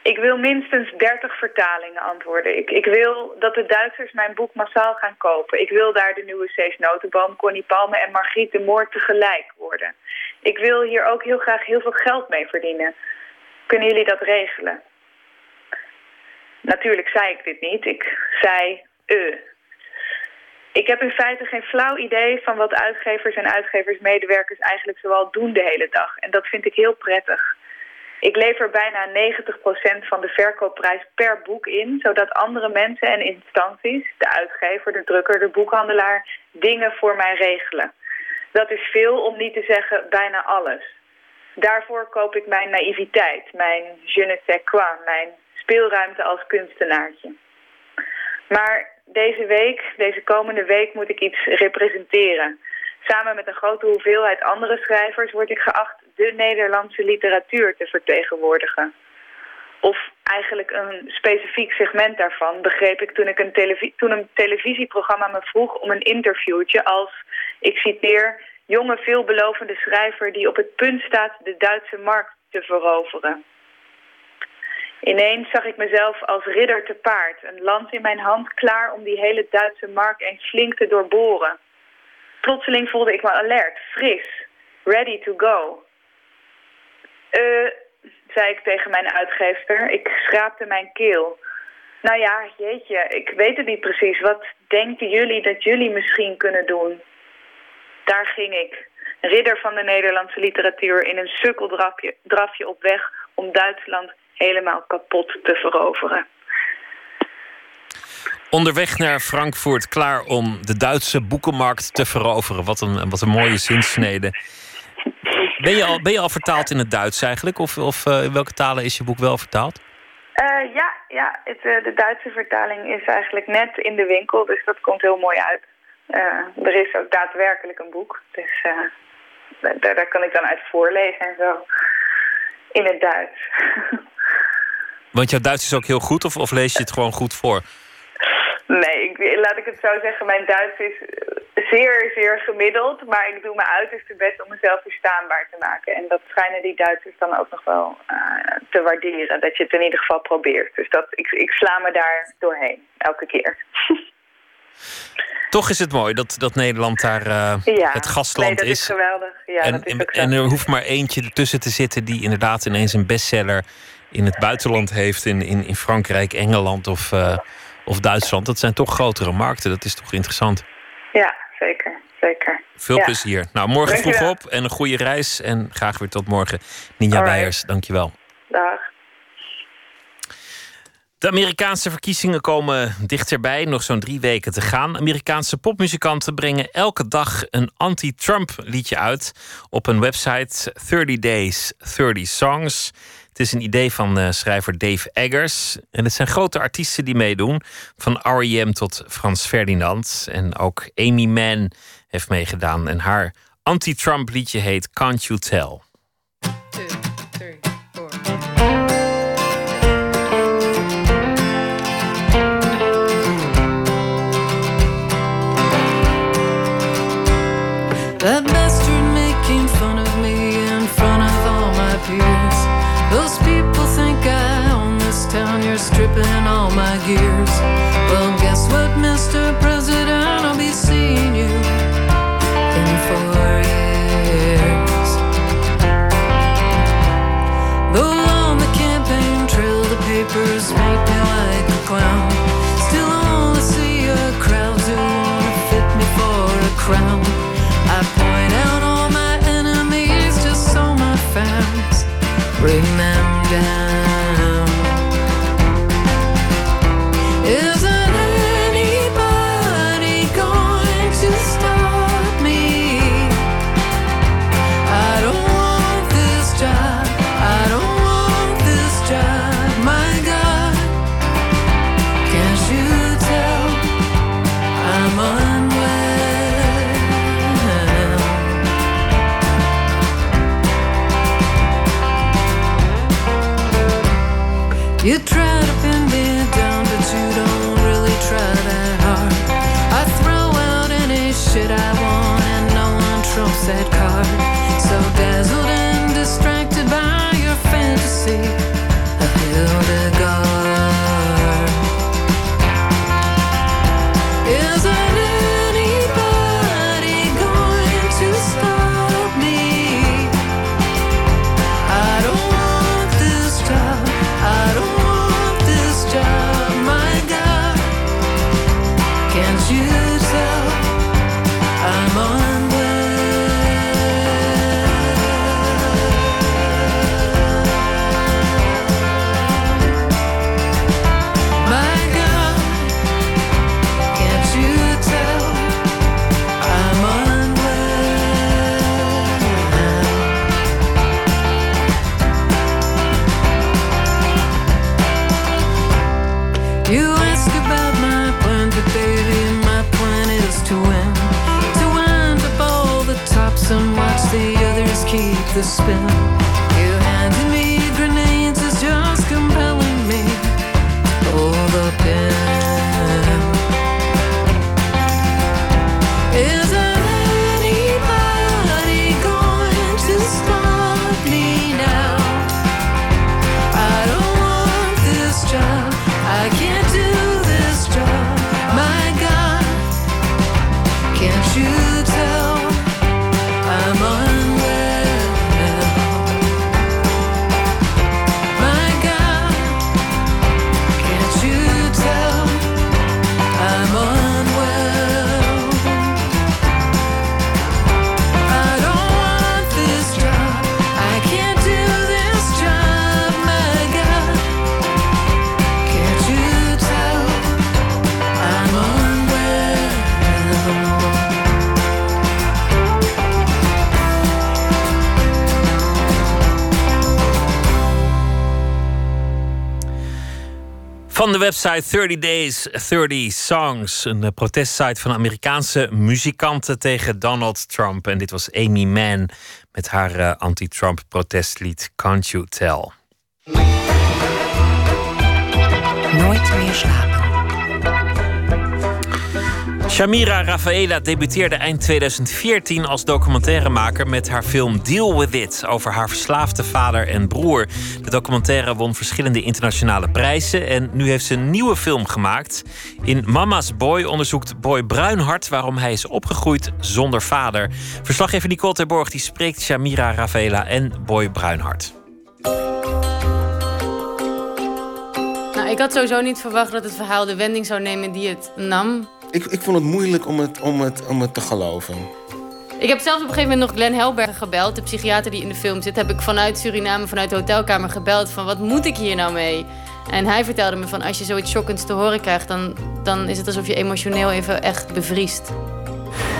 Ik wil minstens 30 vertalingen, antwoordde ik. Ik wil dat de Duitsers mijn boek massaal gaan kopen. Ik wil daar de nieuwe Cees Notenboom, Connie Palme en Margriet de Moord tegelijk worden. Ik wil hier ook heel graag heel veel geld mee verdienen. Kunnen jullie dat regelen? Natuurlijk zei ik dit niet. Ik zei, eh. Ik heb in feite geen flauw idee van wat uitgevers en uitgeversmedewerkers eigenlijk zoal doen de hele dag. En dat vind ik heel prettig. Ik lever bijna 90% van de verkoopprijs per boek in, zodat andere mensen en instanties, de uitgever, de drukker, de boekhandelaar, dingen voor mij regelen. Dat is veel om niet te zeggen bijna alles. Daarvoor koop ik mijn naïviteit, mijn je ne sais quoi, mijn speelruimte als kunstenaartje. Maar deze week, deze komende week, moet ik iets representeren. Samen met een grote hoeveelheid andere schrijvers word ik geacht de Nederlandse literatuur te vertegenwoordigen. Of eigenlijk een specifiek segment daarvan begreep ik toen, ik een, toen een televisieprogramma me vroeg om een interviewtje als, ik citeer, jonge veelbelovende schrijver die op het punt staat de Duitse markt te veroveren. Ineens zag ik mezelf als ridder te paard, een lans in mijn hand klaar om die hele Duitse markt eens flink te doorboren. Plotseling voelde ik me alert, fris, ready to go. Eh, zei ik tegen mijn uitgeefster. Ik schraapte mijn keel. Nou ja, jeetje, ik weet het niet precies. Wat denken jullie dat jullie misschien kunnen doen? Daar ging ik, ridder van de Nederlandse literatuur... in een sukkeldrafje drafje op weg om Duitsland helemaal kapot te veroveren. Onderweg naar Frankfurt, klaar om de Duitse boekenmarkt te veroveren. Wat een, wat een mooie zinsnede. Ben je, al, ben je al vertaald in het Duits eigenlijk? Of, of uh, in welke talen is je boek wel vertaald? Uh, ja, ja het, uh, de Duitse vertaling is eigenlijk net in de winkel, dus dat komt heel mooi uit. er is ook daadwerkelijk een boek, dus daar, daar kan ik dan uit voorlezen en zo. In het Duits. Want jouw Duits is ook heel goed, of, of lees je het gewoon goed voor? Nee, ik, laat ik het zo zeggen. Mijn Duits is zeer, zeer gemiddeld. Maar ik doe mijn uiterste best om mezelf verstaanbaar te maken. En dat schijnen die Duitsers dan ook nog wel eh, te waarderen. Dat je het in ieder geval probeert. Dus dat, ik, ik sla me daar doorheen, elke keer. Toch is het mooi dat, dat Nederland daar uh, ja, het gastland nee, dat is. is. geweldig. Ja, en, dat is zo. en er hoeft maar eentje ertussen te zitten die inderdaad ineens een bestseller in het buitenland heeft. In, in, in Frankrijk, Engeland of, eh, of Duitsland. Dat zijn toch grotere markten. Dat is toch interessant. Ja, zeker. zeker. Veel Ja. plezier. Nou, morgen vroeg op en een goede reis. En graag weer tot morgen. Ninja Alright. Beijers, dankjewel. Dag. De Amerikaanse verkiezingen komen dichterbij, nog zo'n drie weken te gaan. Amerikaanse popmuzikanten brengen elke dag een anti-Trump liedje uit op een website 30 Days, 30 Songs. Het is een idee van eh, schrijver Dave Eggers. En het zijn grote artiesten die meedoen, van R.E.M. tot Frans Ferdinand. En ook Amy Mann heeft meegedaan. En haar anti-Trump liedje heet Can't You Tell. The spin. Van de website 30 Days, 30 Songs. Een eh, protestsite van Amerikaanse muzikanten tegen Donald Trump. En dit was Amy Mann met haar eh, anti-Trump protestlied Can't You Tell. Nooit meer slapen. Shamira Rafaela debuteerde eind 2014 als documentairemaker met haar film Deal With It over haar verslaafde vader en broer. De documentaire won verschillende internationale prijzen en nu heeft ze een nieuwe film gemaakt. In Mama's Boy onderzoekt Boy Bruinhart waarom hij is opgegroeid zonder vader. Verslaggever Nicole Terborg die spreekt Shamira Rafaela en Boy Bruinhart. Nou, ik had sowieso niet verwacht dat het verhaal de wending zou nemen die het nam. Ik, ik vond het moeilijk om het, om, het, om het te geloven. Ik heb zelfs op een gegeven moment nog Glenn Helberg gebeld, de psychiater die in de film zit. Heb ik vanuit Suriname, vanuit de hotelkamer gebeld van wat moet ik hier nou mee? En hij vertelde me van als je zoiets shockends te horen krijgt, dan, dan is het alsof je emotioneel even echt bevriest.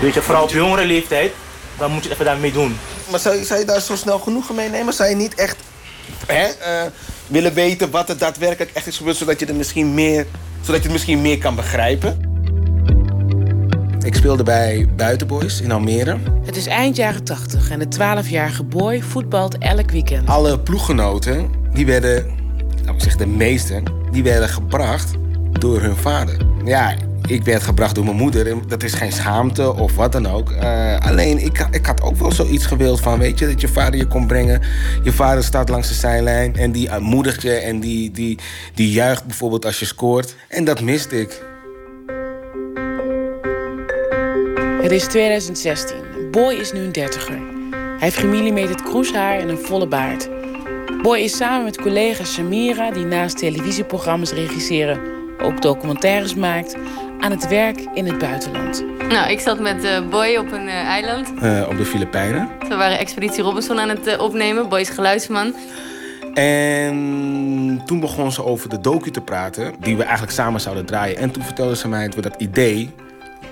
Weet je, vooral op jongere leeftijd, dan moet je het even daarmee doen. Maar zou, je- zou je daar zo snel genoegen mee nemen? Zou je niet echt hè, eh, willen weten wat er daadwerkelijk echt is gebeurd... zodat je, er misschien meer, zodat je het misschien meer kan begrijpen? Ik speelde bij Buitenboys in Almere. Het is eind jaren 80 en de 12-jarige boy voetbalt elk weekend. Alle ploeggenoten, die werden, nou, ik zeg de meeste, die werden gebracht door hun vader. Ja, ik werd gebracht door mijn moeder. en Dat is geen schaamte of wat dan ook. Eh, alleen, ik, ik had ook wel zoiets gewild van, weet je, dat je vader je kon brengen. Je vader staat langs de zijlijn en die aanmoedigt je en die, die, die juicht bijvoorbeeld als je scoort. En dat miste ik. Het is 2016. Boy is nu een dertiger. Hij heeft gemillimeterd kroeshaar en een volle baard. Boy is samen met collega Samira, die naast televisieprogramma's regisseren ook documentaires maakt, aan het werk in het buitenland. Nou, ik zat met eh, Boy op een eh, eiland. Eh, op de Filipijnen. We waren Expeditie Robinson aan het opnemen. Boy is geluidsman. En toen begon ze over de docu te praten, die we eigenlijk samen zouden draaien. En toen vertelde ze mij dat we dat idee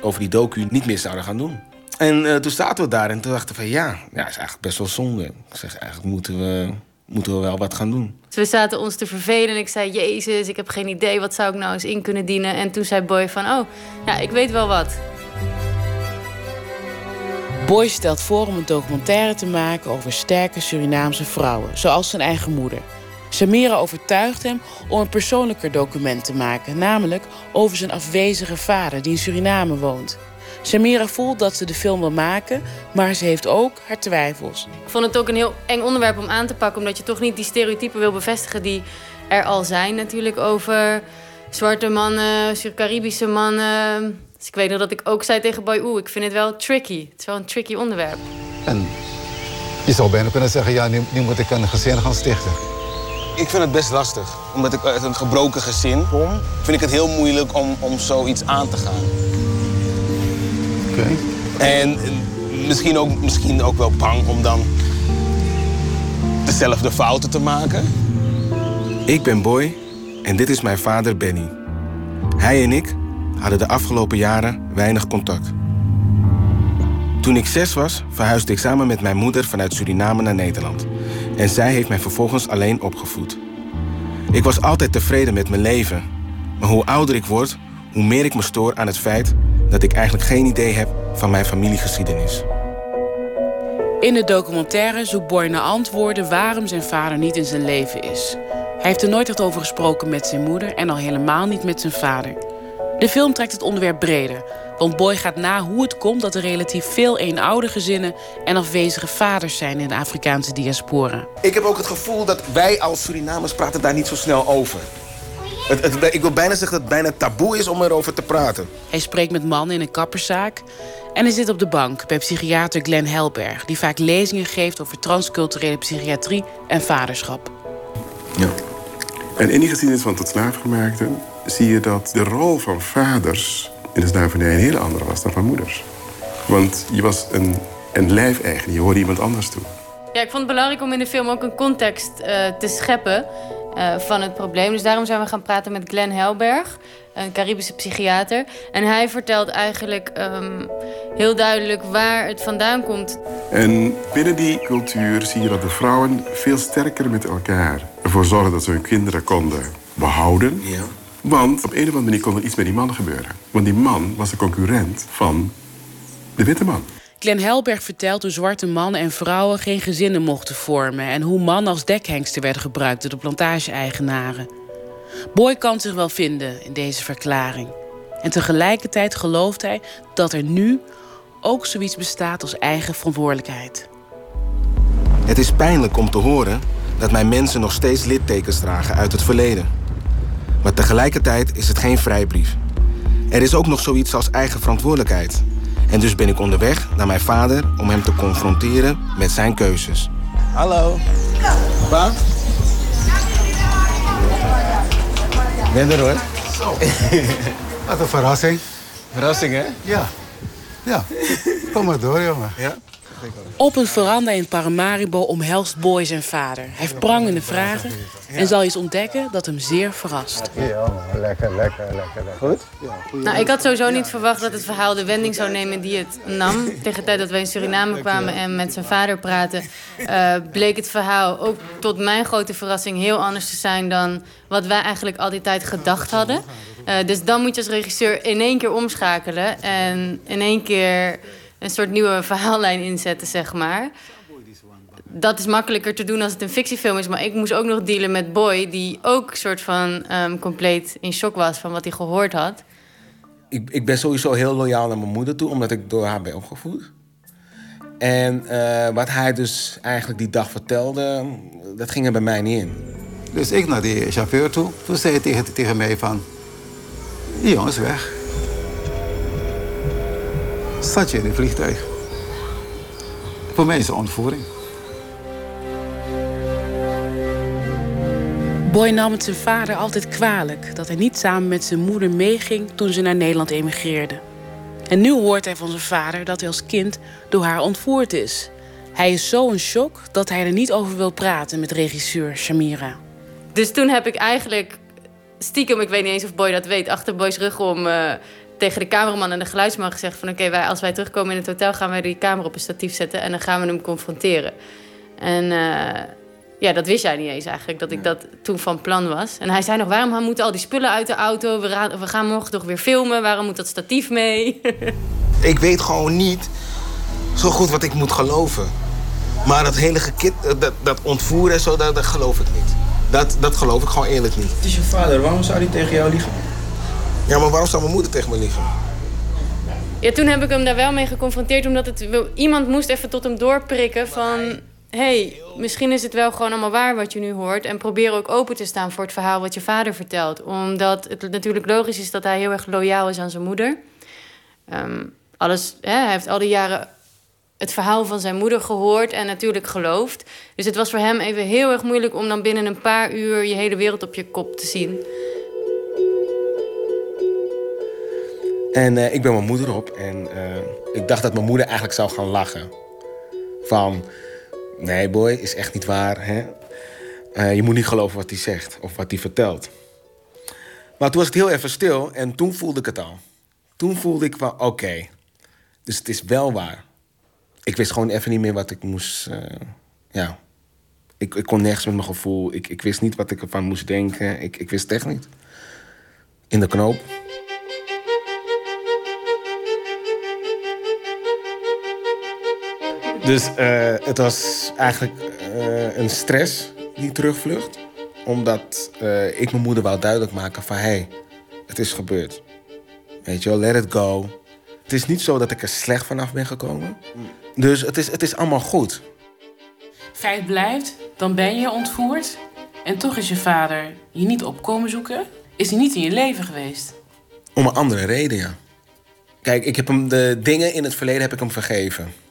over die docu niet meer zouden gaan doen. En eh, toen zaten we daar en toen dachten we van ja, ja, is eigenlijk best wel zonde. Ik zeg, eigenlijk moeten we, moeten we wel wat gaan doen. Dus we zaten ons te vervelen en ik zei... Jezus, ik heb geen idee, wat zou ik nou eens in kunnen dienen? En toen zei Boy van, oh, ja, ik weet wel wat. Boy stelt voor om een documentaire te maken over sterke Surinaamse vrouwen, zoals zijn eigen moeder. Samira overtuigt hem om een persoonlijker document te maken, namelijk over zijn afwezige vader die in Suriname woont. Samira voelt dat ze de film wil maken, maar ze heeft ook haar twijfels. Ik vond het ook een heel eng onderwerp om aan te pakken... omdat je toch niet die stereotypen wil bevestigen die er al zijn natuurlijk... over zwarte mannen, Caribische mannen. Dus ik weet nog dat ik ook zei tegen Boy... oeh, ik vind het wel tricky. Het is wel een tricky onderwerp. En je zou bijna kunnen zeggen, ja, nu, nu moet ik een gezin gaan stichten. Ik vind het best lastig. Omdat ik uit een gebroken gezin kom, vind ik het heel moeilijk om, om zoiets aan te gaan. Oké. En misschien ook, misschien ook wel bang om dan dezelfde fouten te maken. Ik ben Boy en dit is mijn vader Benny. Hij en ik hadden de afgelopen jaren weinig contact. Toen ik zes was, verhuisde ik samen met mijn moeder vanuit Suriname naar Nederland. En zij heeft mij vervolgens alleen opgevoed. Ik was altijd tevreden met mijn leven. Maar hoe ouder ik word, hoe meer ik me stoor aan het feit dat ik eigenlijk geen idee heb van mijn familiegeschiedenis. In de documentaire zoekt Boy naar antwoorden waarom zijn vader niet in zijn leven is. Hij heeft er nooit echt over gesproken met zijn moeder en al helemaal niet met zijn vader. De film trekt het onderwerp breder, want Boy gaat na hoe het komt dat er relatief veel eenoudergezinnen en afwezige vaders zijn in de Afrikaanse diaspora. Ik heb ook het gevoel dat wij als Surinamers praten daar niet zo snel over. Het, het, ik wil bijna zeggen dat het bijna taboe is om erover te praten. Hij spreekt met mannen in een kapperszaak en hij zit op de bank bij psychiater Glenn Helberg, die vaak lezingen geeft over transculturele psychiatrie en vaderschap. En in die geschiedenis van tot slaafgemaakten zie je dat de rol van vaders in de slavernij een hele andere was dan van moeders. Want je was een, een lijfeigenaar, je hoorde iemand anders toe. Ja, ik vond het belangrijk om in de film ook een context eh, te scheppen eh, van het probleem. Dus daarom zijn we gaan praten met Glenn Helberg, een Caribische psychiater. En hij vertelt eigenlijk ehm, heel duidelijk waar het vandaan komt. En binnen die cultuur zie je dat de vrouwen veel sterker met elkaar ervoor zorgen dat ze hun kinderen konden behouden. Want op een of andere manier kon er iets met die man gebeuren. Want die man was de concurrent van de witte man. Glenn Helberg vertelt hoe zwarte mannen en vrouwen geen gezinnen mochten vormen en hoe mannen als dekhengsten werden gebruikt door de plantage-eigenaren. Boy kan zich wel vinden in deze verklaring. En tegelijkertijd gelooft hij dat er nu ook zoiets bestaat als eigen verantwoordelijkheid. Het is pijnlijk om te horen dat mijn mensen nog steeds littekens dragen uit het verleden. Maar tegelijkertijd is het geen vrijbrief. Er is ook nog zoiets als eigen verantwoordelijkheid. En dus ben ik onderweg naar mijn vader om hem te confronteren met zijn keuzes. Hallo. Pa? Ben er hoor. Wat een verrassing. Verrassing hè? Ja. Ja. Kom maar door, jongen. Ja. Op een veranda in Paramaribo omhelst Boy zijn vader. Hij heeft prangende vragen en zal iets ontdekken dat hem zeer verrast. Ja, lekker, lekker, lekker. Goed? Nou, ik had sowieso niet verwacht dat het verhaal de wending zou nemen die het nam. Tegen de tijd dat wij in Suriname kwamen en met zijn vader praten, eh, bleek het verhaal ook tot mijn grote verrassing heel anders te zijn dan wat wij eigenlijk al die tijd gedacht hadden. Eh, dus dan moet je als regisseur in één keer omschakelen en in één keer een soort nieuwe verhaallijn inzetten, zeg maar. Dat is makkelijker te doen als het een fictiefilm is. Maar ik moest ook nog dealen met Boy, die ook soort van ehm, compleet in shock was van wat hij gehoord had. Ik, ik ben sowieso heel loyaal naar mijn moeder toe, omdat ik door haar ben opgevoed. En eh, wat hij dus eigenlijk die dag vertelde, dat ging er bij mij niet in. Dus ik naar die chauffeur toe. Toen zei hij tegen, tegen mij van... Die jongen is weg. Zat je in een vliegtuig. Voor mij is het ontvoering. Boy nam het zijn vader altijd kwalijk dat hij niet samen met zijn moeder meeging toen ze naar Nederland emigreerden. En nu hoort hij van zijn vader dat hij als kind door haar ontvoerd is. Hij is zo in shock dat hij er niet over wil praten met regisseur Shamira. Dus toen heb ik eigenlijk stiekem, ik weet niet eens of Boy dat weet, achter Boy's rug om eh, tegen de cameraman en de geluidsman gezegd van oké, wij als wij terugkomen in het hotel gaan wij die camera op een statief zetten en dan gaan we hem confronteren. En eh, ja, dat wist jij niet eens eigenlijk, dat ik dat toen van plan was. En hij zei nog, waarom moeten al die spullen uit de auto? We, ra- we gaan morgen toch weer filmen, waarom moet dat statief mee? Ik weet gewoon niet zo goed wat ik moet geloven. Maar dat hele gekit, dat, dat ontvoeren en zo, dat, dat geloof ik niet. Dat, dat geloof ik gewoon eerlijk niet. Het is je vader, waarom zou hij tegen jou liegen? Ja, maar waarom zou mijn moeder tegen me liegen? Ja, toen heb ik hem daar wel mee geconfronteerd, omdat het, iemand moest even tot hem doorprikken van... hey, misschien is het wel gewoon allemaal waar wat je nu hoort. En probeer ook open te staan voor het verhaal wat je vader vertelt. Omdat het natuurlijk logisch is dat hij heel erg loyaal is aan zijn moeder. Ehm, alles, hè, hij heeft al die jaren het verhaal van zijn moeder gehoord en natuurlijk geloofd. Dus het was voor hem even heel erg moeilijk om dan binnen een paar uur je hele wereld op je kop te zien. En eh, ik ben mijn moeder op en eh, ik dacht dat mijn moeder eigenlijk zou gaan lachen. Van, nee boy, is echt niet waar. Hè? Eh, je moet niet geloven wat hij zegt of wat hij vertelt. Maar toen was het heel even stil en toen voelde ik het al. Toen voelde ik van, oké, dus het is wel waar. Ik wist gewoon even niet meer wat ik moest, ja. Ik, ik kon nergens met mijn gevoel. Ik, ik wist niet wat ik ervan moest denken. Ik, ik wist het echt niet. In de knoop. Dus eh, het was eigenlijk eh, een stress, die terugvlucht. Omdat eh, ik mijn moeder wou duidelijk maken van... hé, hey, het is gebeurd. Weet je wel, let it go. Het is niet zo dat ik er slecht vanaf ben gekomen. Dus het is, het is allemaal goed. Feit blijft, dan ben je ontvoerd. En toch is je vader je niet opkomen zoeken. Is hij niet in je leven geweest. Om een andere reden, ja. Kijk, ik heb hem de dingen in het verleden heb ik hem vergeven.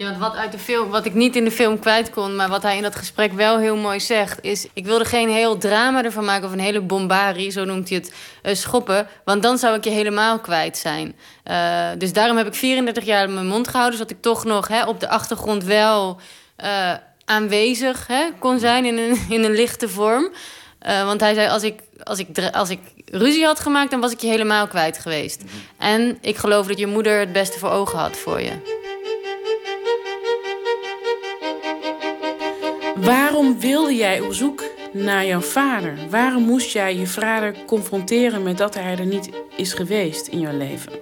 Ja, want wat, uit de film, wat ik niet in de film kwijt kon, maar wat hij in dat gesprek wel heel mooi zegt, is: Ik wilde geen heel drama ervan maken of een hele bombarie, zo noemt hij het, eh, schoppen. Want dan zou ik je helemaal kwijt zijn. Eh, dus daarom heb ik 34 jaar mijn mond gehouden, zodat ik toch nog hè, op de achtergrond wel eh, aanwezig hè, kon zijn in een, in een lichte vorm. Want hij zei: als ik, als, ik, als ik ruzie had gemaakt, dan was ik je helemaal kwijt geweest. En ik geloof dat je moeder het beste voor ogen had voor je. Waarom wilde jij op zoek naar jouw vader? Waarom moest jij je vader confronteren met dat hij er niet is geweest in jouw leven?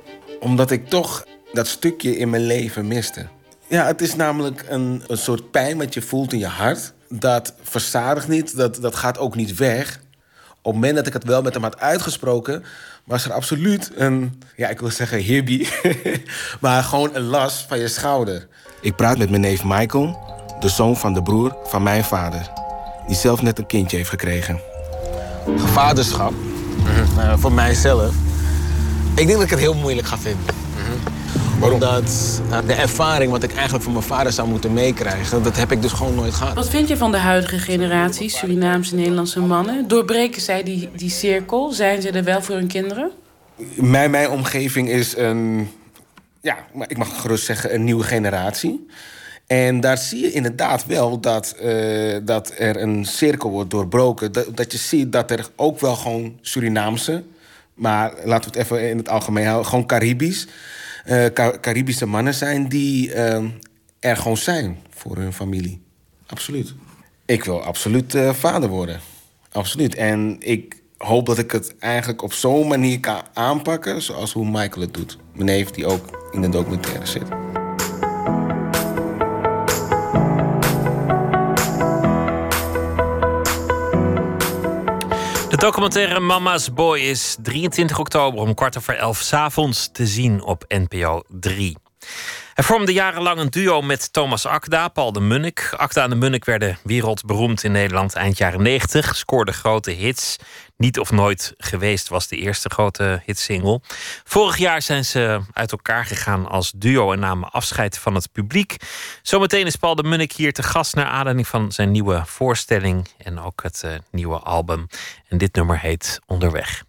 Omdat ik toch dat stukje in mijn leven miste. Ja, het is namelijk een, een soort pijn wat je voelt in je hart. Dat verzadigt niet, dat, dat gaat ook niet weg. Op het moment dat ik het wel met hem had uitgesproken... was er absoluut een, ja, ik wil zeggen hippie, maar gewoon een last van je schouder. Ik praat met mijn neef Michael, de zoon van de broer van mijn vader, die zelf net een kindje heeft gekregen. Vaderschap, eh, voor mijzelf, ik denk dat ik het heel moeilijk ga vinden. Waarom? Omdat eh, de ervaring wat ik eigenlijk van mijn vader zou moeten meekrijgen, dat heb ik dus gewoon nooit gehad. Wat vind je van de huidige generatie Surinaamse Nederlandse mannen? Doorbreken zij die, die cirkel? Zijn ze er wel voor hun kinderen? Mijn, mijn omgeving is een, ja, maar ik mag gerust zeggen, een nieuwe generatie. En daar zie je inderdaad wel dat, eh, dat er een cirkel wordt doorbroken. Dat, je ziet dat er ook wel gewoon Surinaamse, maar laten we het even in het algemeen houden, gewoon Caribisch, eh, Ca- Caribische mannen zijn die eh, er gewoon zijn voor hun familie. Absoluut. Ik wil absoluut vader worden. Absoluut. En ik hoop dat ik het eigenlijk op zo'n manier kan aanpakken... zoals hoe Michael het doet. Mijn neef die ook in de documentaire zit. Documentaire Mama's Boy is 23 oktober om kwart over elf 's avonds te zien op NPO 3. Hij vormde jarenlang een duo met Thomas Akda, Paul de Munnik. Akda en de Munnik werden wereldberoemd in Nederland eind jaren 90. Scoorden grote hits. Niet of nooit geweest was de eerste grote hitsingle. Vorig jaar zijn ze uit elkaar gegaan als duo en namen afscheid van het publiek. Zometeen is Paul de Munnik hier te gast naar aanleiding van zijn nieuwe voorstelling en ook het eh, nieuwe album. En dit nummer heet Onderweg.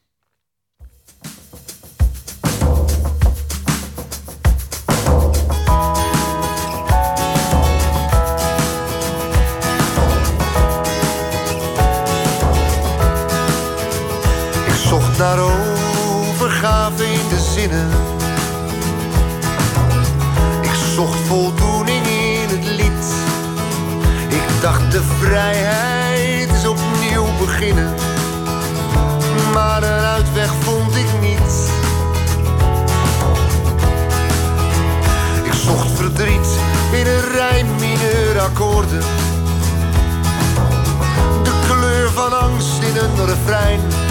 Naar overgave in de zinnen. Ik zocht voldoening in het lied. Ik dacht de vrijheid is opnieuw beginnen. Maar een uitweg vond ik niet. Ik zocht verdriet in een rij mineurakkoorden. De kleur van angst in een refrein.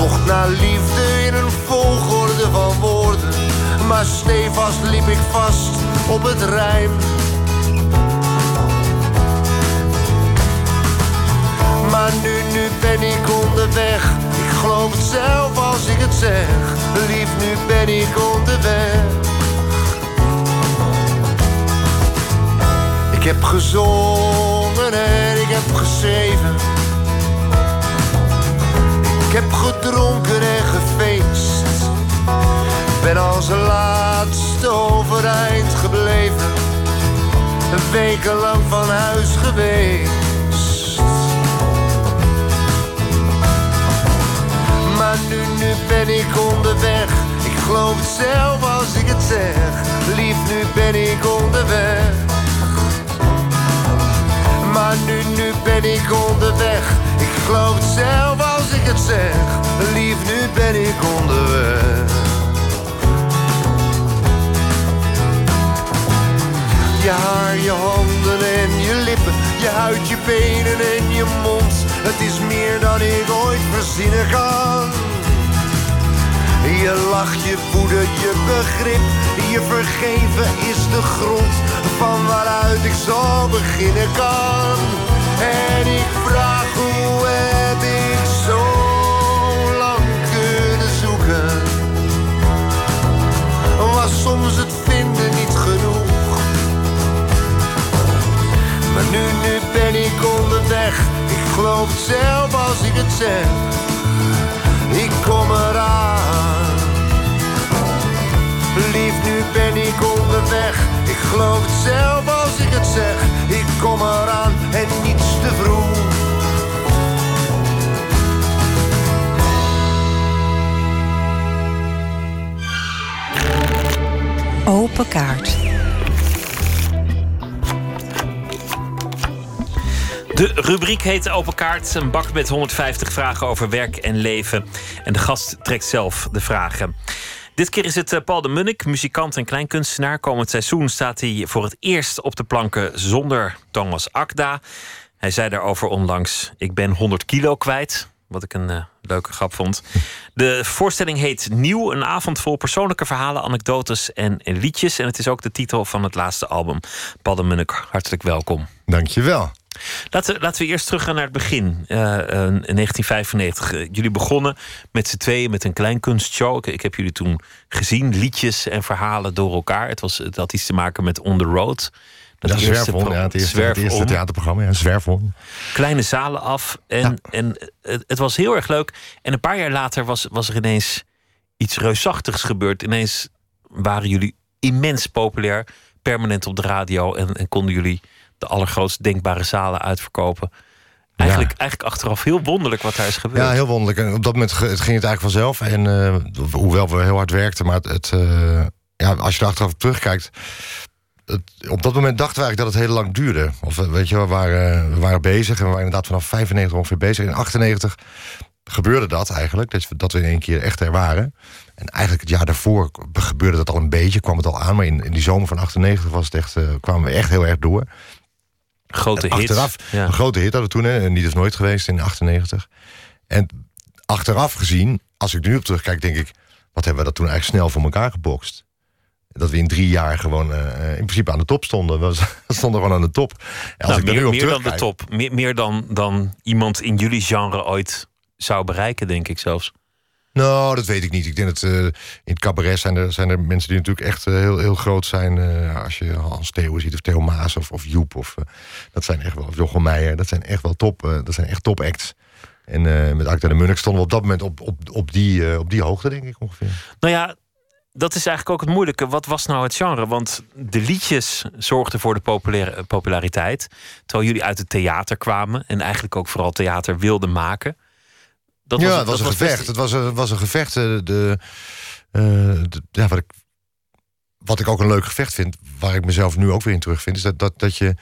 Zocht naar liefde in een volgorde van woorden. Maar stevast liep ik vast op het rijm. Maar nu, nu ben ik onderweg. Ik geloof het zelf als ik het zeg. Lief, nu ben ik onderweg. Ik heb gezongen en ik heb geschreven. Ik heb gedronken en gefeest. Ben als laatste overeind gebleven. Wekenlang van huis geweest. Maar nu, nu ben ik onderweg. Ik geloof het zelf als ik het zeg. Lief, nu ben ik onderweg. Maar nu, nu ben ik onderweg. Ik geloof het zelf als ik het zeg. Lief, nu ben ik onderweg. Je haar, je handen en je lippen. Je huid, je benen en je mond. Het is meer dan ik ooit verzinnen kan. Je lach, je woede, je begrip. Je vergeven is de grond van waaruit ik zo beginnen kan. En ik vraag hoe heb soms het vinden niet genoeg? Maar nu, nu ben ik onderweg. Ik geloof het zelf als ik het zeg. Ik kom eraan. Lief, nu ben ik onderweg. Ik geloof het zelf als ik het zeg. Ik kom eraan en niets Open kaart. De rubriek heet Open Kaart. Een bak met 150 vragen over werk en leven. En de gast trekt zelf de vragen. Dit keer is het eh, Paul de Munnik, muzikant en kleinkunstenaar. Komend seizoen staat hij voor het eerst op de planken zonder Thomas Akda. Hij zei daarover onlangs: Ik ben 100 kilo kwijt. Wat ik een eh, leuke grap vond. De voorstelling heet Nieuw, een avond vol persoonlijke verhalen, anekdotes en liedjes. En het is ook de titel van het laatste album. Paul de Munnik, hartelijk welkom. Dankjewel. Laten we, laten we eerst teruggaan naar het begin. Eh, eh, in 1995. Eh, jullie begonnen met z'n tweeën met een klein kunstshow. Ik, ik heb jullie toen gezien. Liedjes en verhalen door elkaar. Het, was, het had iets te maken met On The Road. Dat ja, het eerste, Zwerf het eerste om. theaterprogramma. Ja. Kleine zalen af. En, en het, het was heel erg leuk. En een paar jaar later was, was er ineens iets reusachtigs gebeurd. Ineens waren jullie immens populair. Permanent op de radio. En, en konden jullie de allergrootst denkbare zalen uitverkopen. Eigenlijk, eigenlijk achteraf heel wonderlijk wat daar is gebeurd. Ja, heel wonderlijk. En op dat moment ging het eigenlijk vanzelf. En eh, hoewel we heel hard werkten, maar het, het, eh, ja, als je er achteraf op terugkijkt. Het, op dat moment dachten we eigenlijk dat het heel lang duurde. Of eh, weet je, we waren, we waren bezig en we waren inderdaad vanaf 95 ongeveer bezig. In 98 gebeurde dat eigenlijk, dat we, dat we in één keer echt er waren. En eigenlijk het jaar daarvoor gebeurde dat al een beetje, kwam het al aan. Maar in, in die zomer van 98 was het echt, eh, kwamen we echt heel erg door. Grote En hit. Achteraf, Ja. een grote hit hadden we toen, hè, en die is nooit geweest in 98. En achteraf gezien, als ik nu op terugkijk, denk ik... wat hebben we dat toen eigenlijk snel voor elkaar gebokst. Dat we in drie jaar gewoon eh, in principe aan de top stonden. We stonden gewoon aan de top. En als Nou, ik er meer nu op meer dan de top. Meer, meer dan, dan iemand in jullie genre ooit zou bereiken, denk ik zelfs. Nou, dat weet ik niet. Ik denk dat eh, in het cabaret zijn er, zijn er mensen die natuurlijk echt eh, heel, heel groot zijn. eh, als je Hans Theo ziet, of Theo Maas, of, of Joep, of, eh, dat zijn echt wel, of Jochem Meijer. Dat zijn echt wel top, eh, dat zijn echt top acts. En eh, met Acta de Munnik stonden we op dat moment op, op, op, die, eh, op die hoogte, denk ik ongeveer. Nou ja, dat is eigenlijk ook het moeilijke. Wat was nou het genre? Want de liedjes zorgden voor de populaire, populariteit. Terwijl jullie uit het theater kwamen. En eigenlijk ook vooral theater wilden maken. Dat ja, was, het was dat een gevecht. best- Het was een, was een gevecht. eh, De, eh, de- ja, wat, ik, wat ik ook een leuk gevecht vind, waar ik mezelf nu ook weer in terugvind, is dat, dat, dat je.